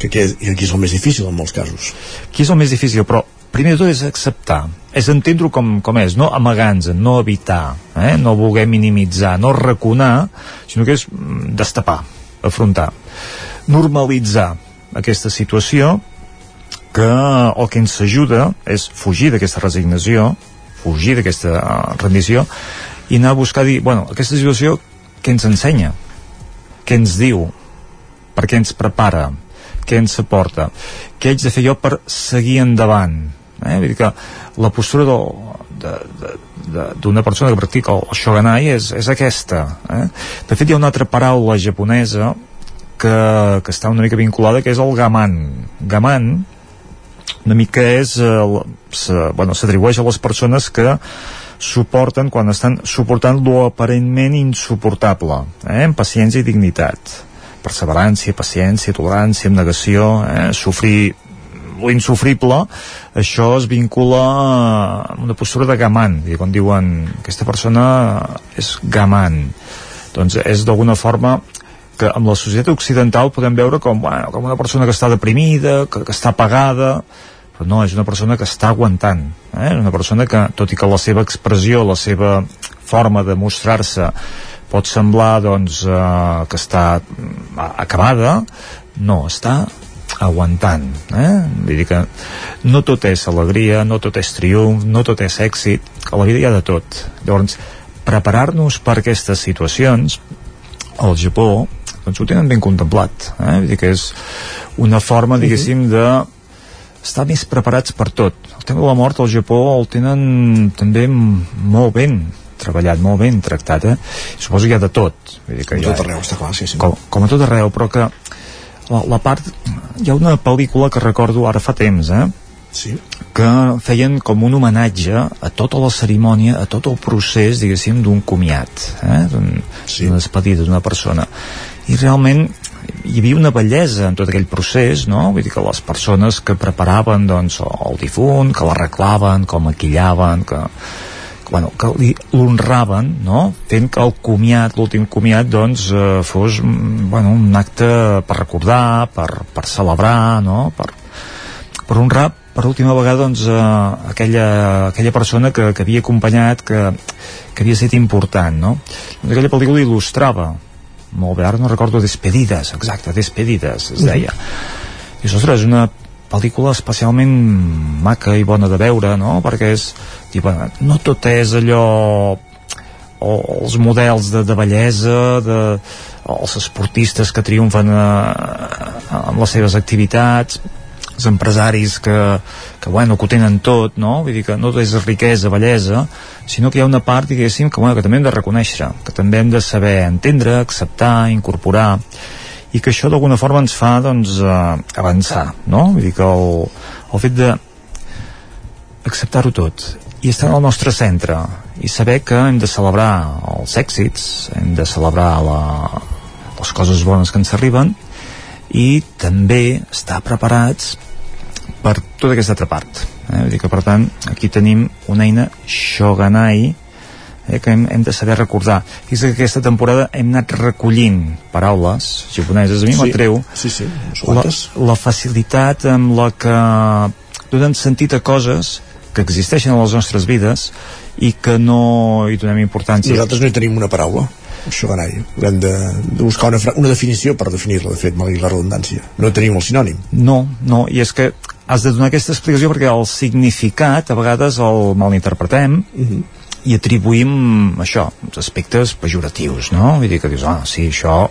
Que, que, que aquí és el més difícil en molts casos. Aquí és el més difícil, però primer de tot és acceptar, és entendre-ho com, com és, no amagar-nos, no evitar, eh? no voler minimitzar, no raconar, sinó que és mm, destapar, afrontar. Normalitzar aquesta situació que el que ens ajuda és fugir d'aquesta resignació, fugir d'aquesta uh, rendició i anar a buscar dir, bueno, aquesta situació què ens ensenya? Què ens diu? Per què ens prepara? Què ens aporta? Què haig de fer jo per seguir endavant? Eh? Vull dir que la postura d'una persona que practica el shoganai és, és aquesta. Eh? De fet, hi ha una altra paraula japonesa que, que està una mica vinculada, que és el gaman. Gaman, una mica és eh, bueno, s'atribueix a les persones que suporten quan estan suportant lo aparentment insuportable eh, amb paciència i dignitat. Perseverància, paciència, tolerància, negació, eh, sofrir l'insufrible, això es vincula amb una postura de gamant, i quan diuen aquesta persona és gamant, doncs és d'alguna forma que amb la societat occidental podem veure com, bueno, com una persona que està deprimida, que, que està apagada, però no, és una persona que està aguantant, eh? una persona que, tot i que la seva expressió, la seva forma de mostrar-se pot semblar doncs, eh, que està mm, acabada, no, està aguantant eh? vull dir que no tot és alegria, no tot és triomf no tot és èxit, a la vida hi ha de tot llavors preparar-nos per aquestes situacions al Japó doncs ho tenen ben contemplat eh? vull dir que és una forma diguéssim de estar més preparats per tot el tema de la mort al Japó el tenen també molt ben treballat molt ben tractat eh? suposo que hi ha de tot vull dir que com tot arreu, està clar, sí, sí. com, com a tot arreu, però que la, la part... Hi ha una pel·lícula que recordo ara fa temps, eh? Sí. que feien com un homenatge a tota la cerimònia, a tot el procés, diguéssim, d'un comiat, eh? d'una sí. despedida d'una persona. I realment hi havia una bellesa en tot aquell procés, no? Vull dir que les persones que preparaven doncs, el difunt, que l'arreglaven, com maquillaven, que, bueno, que l'honraven no? fent que el comiat, l'últim comiat doncs eh, fos mm, bueno, un acte per recordar, per, per celebrar no? per, per honrar per última vegada doncs, eh, aquella, aquella persona que, que havia acompanyat que, que havia estat important no? Doncs aquella pel·lícula il·lustrava molt bé, ara no recordo Despedides, exacte, Despedides es deia i ostres, és una pel·lícula especialment maca i bona de veure, no? Perquè és, dir, bueno, no tot és allò o els models de, de bellesa de, els esportistes que triomfen a, a, amb les seves activitats els empresaris que, que, bueno, que ho tenen tot, no? Vull dir que no és riquesa, bellesa, sinó que hi ha una part, diguéssim, que, bueno, que també hem de reconèixer, que també hem de saber entendre, acceptar, incorporar, i que això d'alguna forma ens fa doncs, eh, avançar no? vull dir que el, el fet de acceptar-ho tot i estar al nostre centre i saber que hem de celebrar els èxits hem de celebrar la, les coses bones que ens arriben i també estar preparats per tota aquesta altra part eh? Vull dir que per tant aquí tenim una eina Shoganai eh, que hem, hem de saber recordar és que aquesta temporada hem anat recollint paraules japoneses, a mi Sí. m'atreu Sí, sí, la, la facilitat amb la que donen sentit a coses que existeixen a les nostres vides i que no hi donem importància Nosaltres no hi tenim una paraula Shoganai. Haurem de, de buscar una, una definició per definir-la, de fet, malgrat la redundància. No tenim el sinònim. No, no, i és que has de donar aquesta explicació perquè el significat a vegades el malinterpretem i atribuïm això, uns aspectes pejoratius, no? Vull dir que dius, ah, sí, això,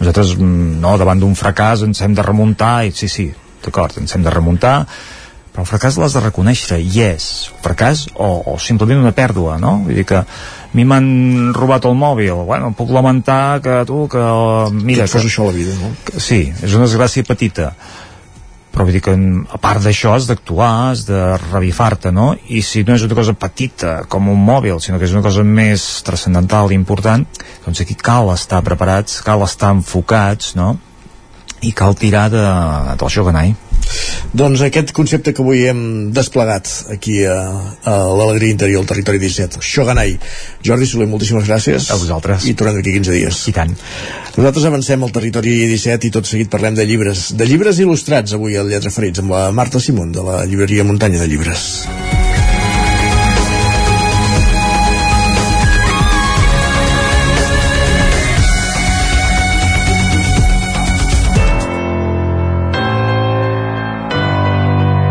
nosaltres, mm, no, davant d'un fracàs ens hem de remuntar, i sí, sí, d'acord, ens hem de remuntar, però el fracàs l'has de reconèixer, i és fracàs o, o simplement una pèrdua, no? Vull dir que a mi m'han robat el mòbil, bueno, puc lamentar que tu, que, mira... Que et fos això a la vida, no? Que, sí, és una desgràcia petita, però vull dir que a part d'això has d'actuar, has de revifar-te, no? I si no és una cosa petita, com un mòbil, sinó que és una cosa més transcendental i important, doncs aquí cal estar preparats, cal estar enfocats, no? I cal tirar de, del Shogunai. Doncs aquest concepte que avui hem desplegat aquí a, a l'Alegria Interior, al Territori 17, Shogunai. Jordi Soler, moltíssimes gràcies. A vosaltres. I tornem d'aquí 15 dies. I tant. Nosaltres avancem al Territori 17 i tot seguit parlem de llibres. De llibres il·lustrats avui al Lletra Ferits amb la Marta Simón de la llibreria Muntanya de Llibres.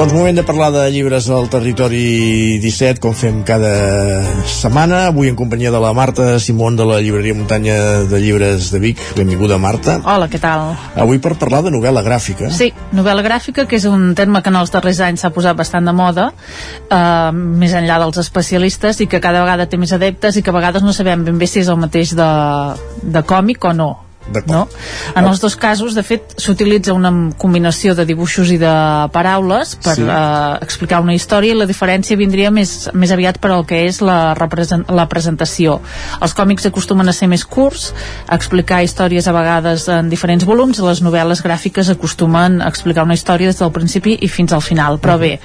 Doncs moment de parlar de llibres al territori 17, com fem cada setmana. Avui en companyia de la Marta Simón de la llibreria Muntanya de Llibres de Vic. Benvinguda, Marta. Hola, què tal? Avui per parlar de novel·la gràfica. Sí, novel·la gràfica, que és un terme que en els darrers anys s'ha posat bastant de moda, eh, més enllà dels especialistes, i que cada vegada té més adeptes i que a vegades no sabem ben bé si és el mateix de, de còmic o no. No? En els dos casos, de fet, s'utilitza una combinació de dibuixos i de paraules per Sí. eh, explicar una història i la diferència vindria més, més aviat per al que és la, represent, la presentació. Els còmics acostumen a ser més curts, a explicar històries a vegades en diferents volums, i les novel·les gràfiques acostumen a explicar una història des del principi i fins al final. Però bé,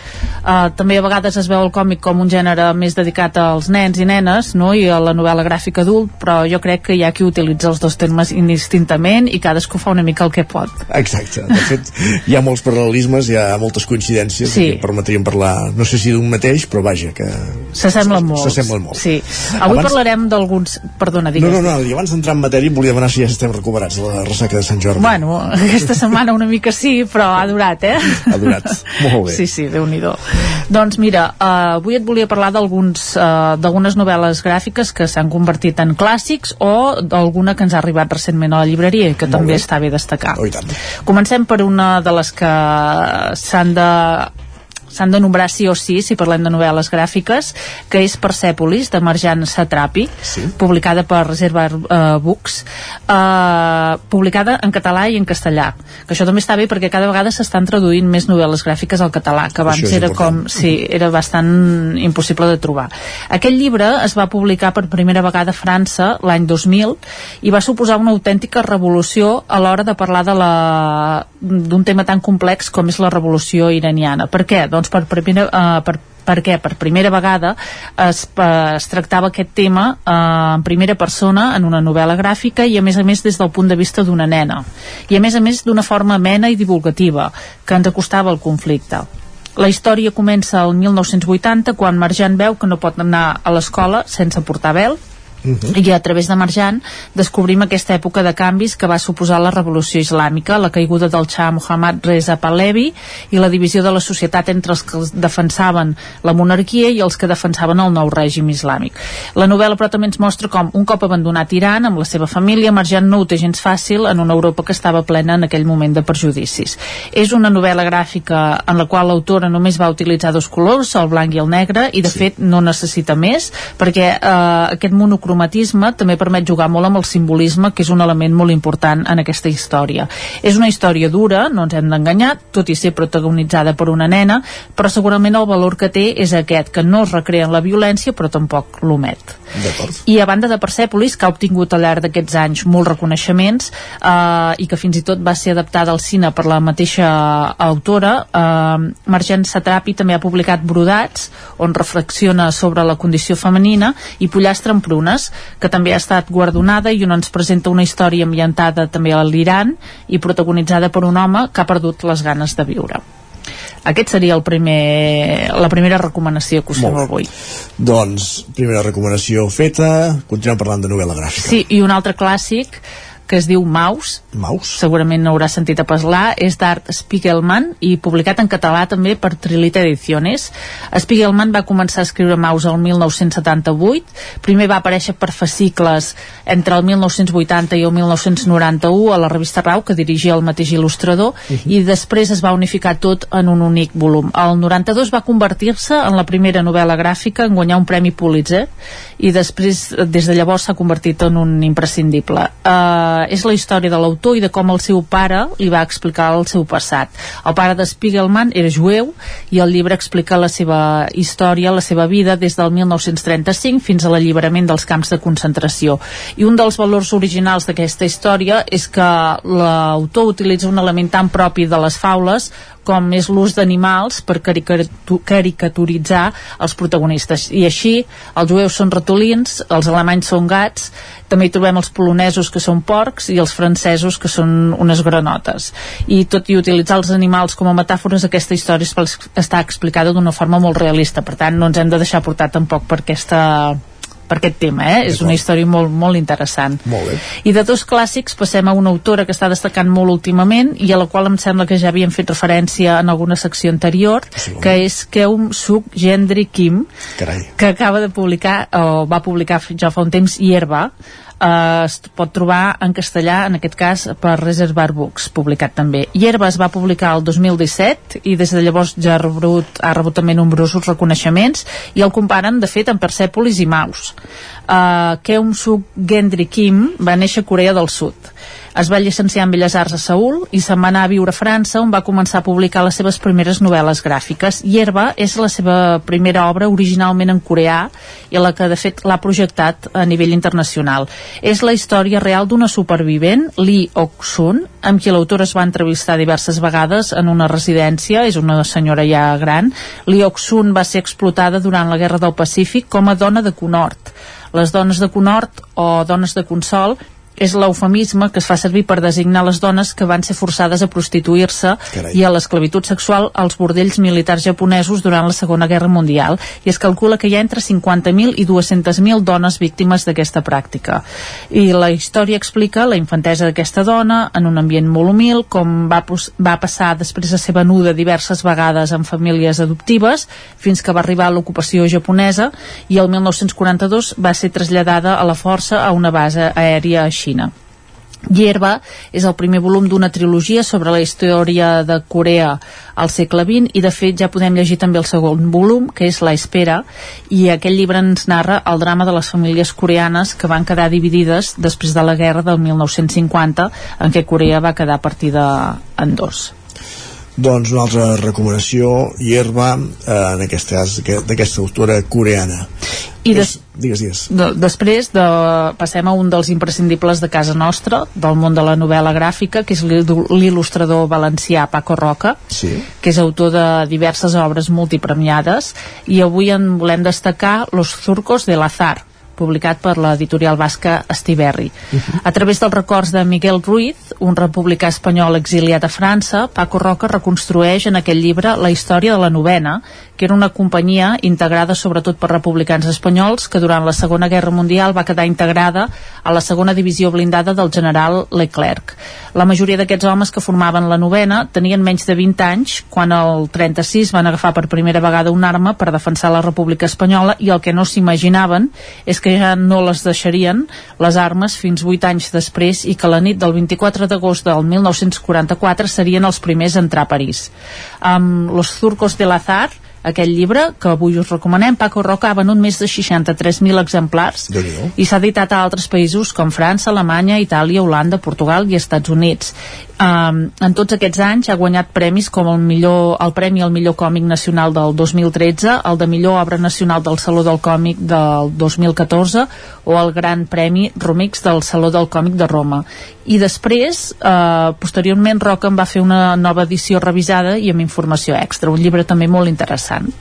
eh, també a vegades es veu el còmic com un gènere més dedicat als nens i nenes no? i a la novel·la gràfica adult, però jo crec que hi ha qui utilitza els dos termes indistintament i cadascú fa una mica el que pot. Exacte. De fet, hi ha molts paral·lelismes, hi ha moltes coincidències Sí. que permetrien parlar, no sé si d'un mateix, però vaja, que... S'assemblen molt. S'assemblen molt. Sí. Avui Abans- parlarem d'alguns... Perdona, No, digues. no, no, i abans d'entrar en matèria volia demanar si ja estem recuperats de la ressaca de Sant Jordi. Bueno, aquesta setmana una mica sí, però ha durat, eh? Ha durat. Molt bé. Sí, sí, déu nhi Doncs mira, uh, avui et volia parlar d'alguns uh, d'algunes novel·les gràfiques que s'han convertit en clàssics o d'alguna que ens ha arribat recentment a la llibreria i que també bé. està bé destacar. Oh. Comencem per una de les que s'han de s'han de nombrar sí o sí si parlem de novel·les gràfiques que és Persèpolis de Marjan Satrapi sí. publicada per Reserva uh, Books uh, publicada en català i en castellà que això també està bé perquè cada vegada s'estan traduint més novel·les gràfiques al català que abans era important. com sí, era bastant impossible de trobar aquest llibre es va publicar per primera vegada a França l'any 2000 i va suposar una autèntica revolució a l'hora de parlar de la d'un tema tan complex com és la revolució iraniana. Per què? Doncs per primera, uh, per què? Per primera vegada es, eh, es tractava aquest tema eh, en primera persona en una novel·la gràfica i a més a més des del punt de vista d'una nena i a més a més d'una forma amena i divulgativa que ens acostava al conflicte la història comença al 1980 quan Marjan veu que no pot anar a l'escola sense portar vel i a través de Marjan descobrim aquesta època de canvis que va suposar la revolució islàmica, la caiguda del Shah Muhammad Reza Pahlavi i la divisió de la societat entre els que defensaven la monarquia i els que defensaven el nou règim islàmic. La novel·la però també ens mostra com un cop abandonat Iran amb la seva família, Marjan no ho té gens fàcil en una Europa que estava plena en aquell moment de perjudicis. És una novel·la gràfica en la qual l'autora només va utilitzar dos colors, el blanc i el negre, i de sí. fet no necessita més, perquè eh, aquest monocromatisme també permet jugar molt amb el simbolisme, que és un element molt important en aquesta història. És una història dura, no ens hem d'enganyar, tot i ser protagonitzada per una nena, però segurament el valor que té és aquest, que no es recrea en la violència, però tampoc l'omet. I a banda de Persèpolis, que ha obtingut al llarg d'aquests anys molts reconeixements eh, i que fins i tot va ser adaptada al cine per la mateixa autora, eh, Margent Satrapi també ha publicat Brodats, on reflexiona sobre la condició femenina, i Pollastre en prunes, que també ha estat guardonada i on ens presenta una història ambientada també a l'Iran i protagonitzada per un home que ha perdut les ganes de viure. Aquest seria el primer, la primera recomanació que us fem avui. Doncs, primera recomanació feta, continuem parlant de novel·la gràfica. Sí, i un altre clàssic que es diu Maus. Maus? Segurament n'haurà sentit a parlar. És d'Art Spiegelman i publicat en català també per Trilita Ediciones. Spiegelman va començar a escriure Maus el 1978. Primer va aparèixer per fascicles entre el 1980 i el 1991 a la revista Rau, que dirigia el mateix il·lustrador, uh -huh. i després es va unificar tot en un únic volum. El 92 va convertir-se en la primera novel·la gràfica en guanyar un premi Pulitzer i després, des de llavors, s'ha convertit en un imprescindible. Uh, és la història de l'autor i de com el seu pare li va explicar el seu passat. El pare de Spiegelman era jueu i el llibre explica la seva història, la seva vida des del 1935 fins a l'alliberament dels camps de concentració. I un dels valors originals d'aquesta història és que l'autor utilitza un element tan propi de les faules com és l'ús d'animals per caricaturitzar els protagonistes. I així, els jueus són ratolins, els alemanys són gats, també hi trobem els polonesos que són porcs i els francesos que són unes granotes. I tot i utilitzar els animals com a metàfores, aquesta història està explicada d'una forma molt realista. Per tant, no ens hem de deixar portar tampoc per aquesta per aquest tema, eh? és una història molt, molt interessant. Molt bé. I de dos clàssics passem a una autora que està destacant molt últimament i a la qual em sembla que ja havíem fet referència en alguna secció anterior, sí, que és Keum Suk Gendry Kim, Carai. que acaba de publicar, o va publicar ja fa un temps, Hierba, eh, es pot trobar en castellà, en aquest cas per Reservoir Books, publicat també. Hierba es va publicar el 2017 i des de llavors ja ha rebut, ha rebut també nombrosos reconeixements i el comparen, de fet, amb Persepolis i Maus. Uh, Keum Suk Gendry Kim va néixer a Corea del Sud es va llicenciar en Belles Arts a Seul i se'n va anar a viure a França on va començar a publicar les seves primeres novel·les gràfiques. Hierba és la seva primera obra originalment en coreà i la que de fet l'ha projectat a nivell internacional. És la història real d'una supervivent, Lee Ok-sun, amb qui l'autor es va entrevistar diverses vegades en una residència, és una senyora ja gran. Lee Ok-sun va ser explotada durant la Guerra del Pacífic com a dona de Conort. Les dones de Conort o dones de Consol és l'eufemisme que es fa servir per designar les dones que van ser forçades a prostituir-se i a l'esclavitud sexual als bordells militars japonesos durant la Segona Guerra Mundial i es calcula que hi ha entre 50.000 i 200.000 dones víctimes d'aquesta pràctica. I la història explica la infantesa d'aquesta dona en un ambient molt humil, com va, va passar després de ser venuda diverses vegades en famílies adoptives fins que va arribar a l'ocupació japonesa i el 1942 va ser traslladada a la força a una base aèria a Xina. Hierba és el primer volum d'una trilogia sobre la història de Corea al segle XX i de fet ja podem llegir també el segon volum que és La Espera i aquest llibre ens narra el drama de les famílies coreanes que van quedar dividides després de la guerra del 1950 en què Corea va quedar partida en dos doncs una altra recomanació Hierba, eh, en aquest cas d'aquesta autora coreana i des... digues, digues. De, després de, passem a un dels imprescindibles de casa nostra, del món de la novel·la gràfica, que és l'il·lustrador valencià Paco Roca, sí. que és autor de diverses obres multipremiades, i avui en volem destacar Los Zurcos de l'Azar, publicat per l'editorial basca Estiberri. Uh -huh. A través dels records de Miguel Ruiz, un republicà espanyol exiliat a França, Paco Roca reconstrueix en aquest llibre la història de la novena, que era una companyia integrada sobretot per republicans espanyols que durant la Segona Guerra Mundial va quedar integrada a la segona divisió blindada del general Leclerc. La majoria d'aquests homes que formaven la novena tenien menys de 20 anys quan el 36 van agafar per primera vegada un arma per defensar la República Espanyola i el que no s'imaginaven és que ja no les deixarien les armes fins 8 anys després i que la nit del 24 d'agost del 1944 serien els primers a entrar a París. Amb Los Zurcos de l'Azar aquest llibre, que avui us recomanem, Paco Roca ha venut més de 63.000 exemplars i s'ha editat a altres països com França, Alemanya, Itàlia, Holanda, Portugal i Estats Units. Um, en tots aquests anys ha guanyat premis com el, millor, el Premi al millor còmic nacional del 2013, el de millor obra nacional del Saló del Còmic del 2014 o el Gran Premi Romix del Saló del Còmic de Roma. I després, eh, posteriorment, Roca en va fer una nova edició revisada i amb informació extra, un llibre també molt interessant.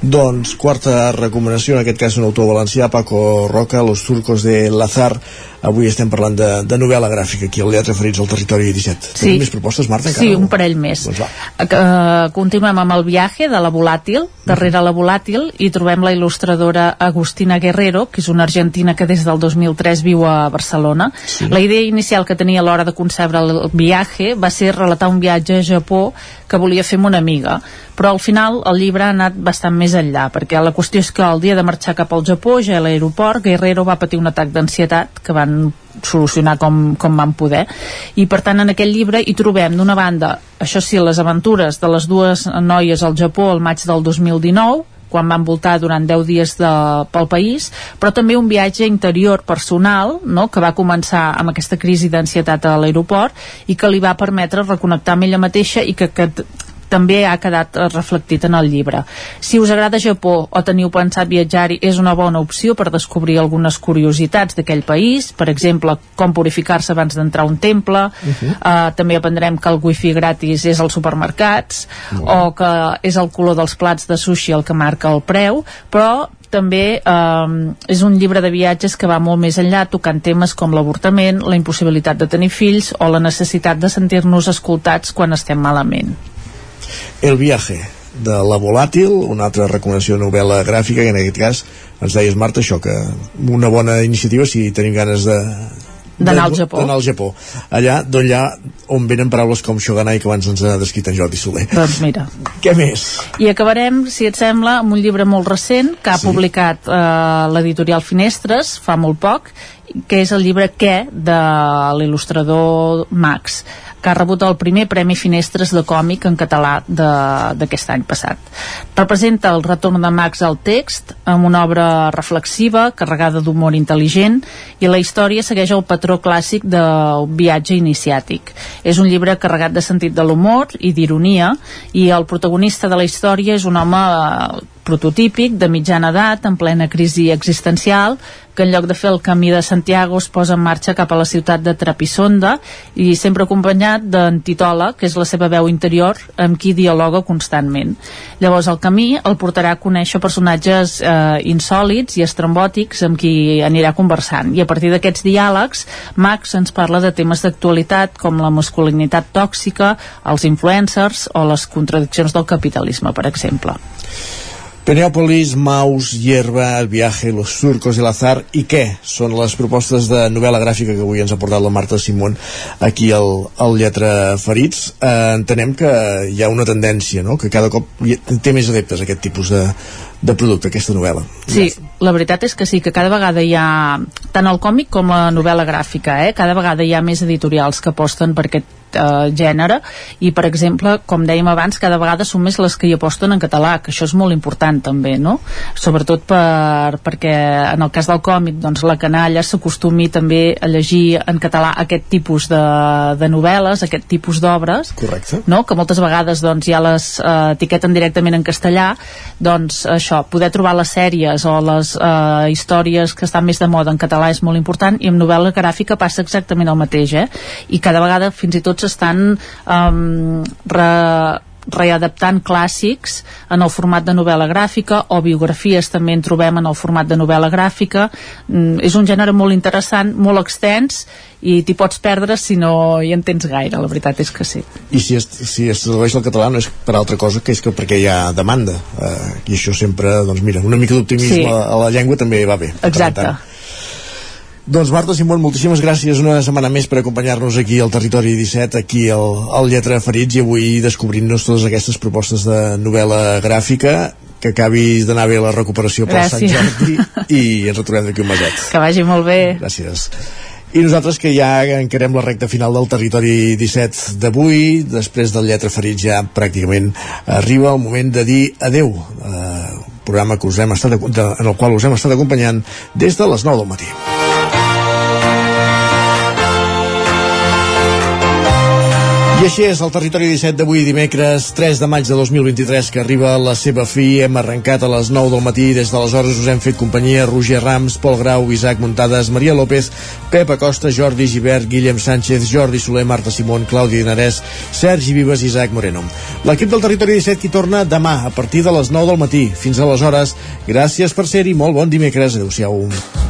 Doncs quarta recomanació, en aquest cas un autor valencià, Paco Roca, Los turcos de Lazar. avui estem parlant de, de novel·la gràfica aquí al Lletra Ferits al Territori 17 Sí. Tenim més propostes, Marta? Sí, encara? un parell més. Doncs va. Uh, continuem amb el viatge de la Volàtil, darrere la Volàtil, i trobem la il·lustradora Agustina Guerrero, que és una argentina que des del 2003 viu a Barcelona. Sí. La idea inicial que tenia a l'hora de concebre el viatge va ser relatar un viatge a Japó que volia fer amb una amiga, però al final el llibre ha anat bastant més enllà, perquè la qüestió és que el dia de marxar cap al Japó, ja a l'aeroport, Guerrero va patir un atac d'ansietat que van solucionar com, com van poder. I per tant en aquest llibre hi trobem d'una banda, això sí, les aventures de les dues noies al Japó el maig del 2019 quan van voltar durant 10 dies de, pel país, però també un viatge interior personal, no?, que va començar amb aquesta crisi d'ansietat a l'aeroport i que li va permetre reconnectar amb ella mateixa i que, que també ha quedat eh, reflectit en el llibre. Si us agrada Japó o teniu pensat viatjar-hi, és una bona opció per descobrir algunes curiositats d'aquell país, per exemple, com purificar-se abans d'entrar a un temple, uh -huh. uh, també aprendrem que el wifi gratis és als supermercats, o que és el color dels plats de sushi el que marca el preu, però també eh, és un llibre de viatges que va molt més enllà tocant temes com l'avortament, la impossibilitat de tenir fills o la necessitat de sentir-nos escoltats quan estem malament. El viaje de la volàtil, una altra recomanació de novel·la gràfica, que en aquest cas ens deies, Marta, això, que una bona iniciativa si tenim ganes de D'anar al Japó. d'anar al Japó. Allà, d'allà on venen paraules com Shogunai, que abans ens ha descrit en Jordi Soler. Doncs mira. Què més? I acabarem, si et sembla, amb un llibre molt recent que ha sí. publicat eh, l'editorial Finestres fa molt poc, que és el llibre Què de l'il·lustrador Max que ha rebut el primer Premi Finestres de còmic en català d'aquest any passat. Representa el retorn de Max al text amb una obra reflexiva, carregada d'humor intel·ligent i la història segueix el patró clàssic del viatge iniciàtic. És un llibre carregat de sentit de l'humor i d'ironia i el protagonista de la història és un home prototípic de mitjana edat en plena crisi existencial que en lloc de fer el camí de Santiago es posa en marxa cap a la ciutat de Trapisonda i sempre acompanyat d'en Titola, que és la seva veu interior amb qui dialoga constantment. Llavors el camí el portarà a conèixer personatges eh, insòlits i estrambòtics amb qui anirà conversant i a partir d'aquests diàlegs Max ens parla de temes d'actualitat com la masculinitat tòxica, els influencers o les contradiccions del capitalisme, per exemple. Peneópolis, Maus, Hierba, El viaje, Los surcos del azar i què? Són les propostes de novel·la gràfica que avui ens ha portat la Marta Simón aquí al, al Lletra Ferits. Eh, entenem que hi ha una tendència, no?, que cada cop té més adeptes aquest tipus de, de producte, aquesta novel·la. Sí, la veritat és que sí, que cada vegada hi ha tant el còmic com la novel·la gràfica, eh? cada vegada hi ha més editorials que aposten per aquest eh, gènere i per exemple, com dèiem abans cada vegada són més les que hi aposten en català que això és molt important també no? sobretot per, perquè en el cas del còmic doncs la canalla s'acostumi també a llegir en català aquest tipus de, de novel·les, aquest tipus d'obres Correcte. no? que moltes vegades doncs, ja les eh, etiqueten directament en castellà doncs això, poder trobar les sèries o les eh, històries que estan més de moda en català és molt important i amb novel·la gràfica passa exactament el mateix eh? i cada vegada fins i tot s'estan um, re, readaptant clàssics en el format de novel·la gràfica o biografies també en trobem en el format de novel·la gràfica mm, és un gènere molt interessant, molt extens i t'hi pots perdre si no hi entens gaire, la veritat és que sí I si es, si es tradueix al català no és per altra cosa que és que perquè hi ha demanda. Eh, I això sempre, doncs mira, una mica d'optimisme Sí. a, la llengua també va bé. exacte tant. Doncs Marta Simón, moltíssimes gràcies una setmana més per acompanyar-nos aquí al Territori 17, aquí al, al Lletra Ferits i avui descobrint-nos totes aquestes propostes de novel·la gràfica que acabi d'anar bé la recuperació per Sant Gràcies. Jordi i ens retrobem d'aquí un meset. que vagi molt bé Gràcies. I nosaltres que ja encarem la recta final del territori 17 d'avui, després del Lletra Ferits ja pràcticament arriba el moment de dir adeu. Eh, programa que us hem estat, de, en el qual us hem estat acompanyant des de les 9 del matí. I així és el territori 17 d'avui, dimecres 3 de maig de 2023, que arriba a la seva fi. Hem arrencat a les 9 del matí. Des d'aleshores us hem fet companyia Roger Rams, Pol Grau, Isaac Muntades, Maria López, Pep Acosta, Jordi Givert, Guillem Sánchez, Jordi Soler, Marta Simón, Clàudia Dinarès, Sergi Vives i Isaac Moreno. L'equip del territori 17 qui torna demà a partir de les 9 del matí. Fins aleshores, gràcies per ser-hi, molt bon dimecres. Adéu-siau.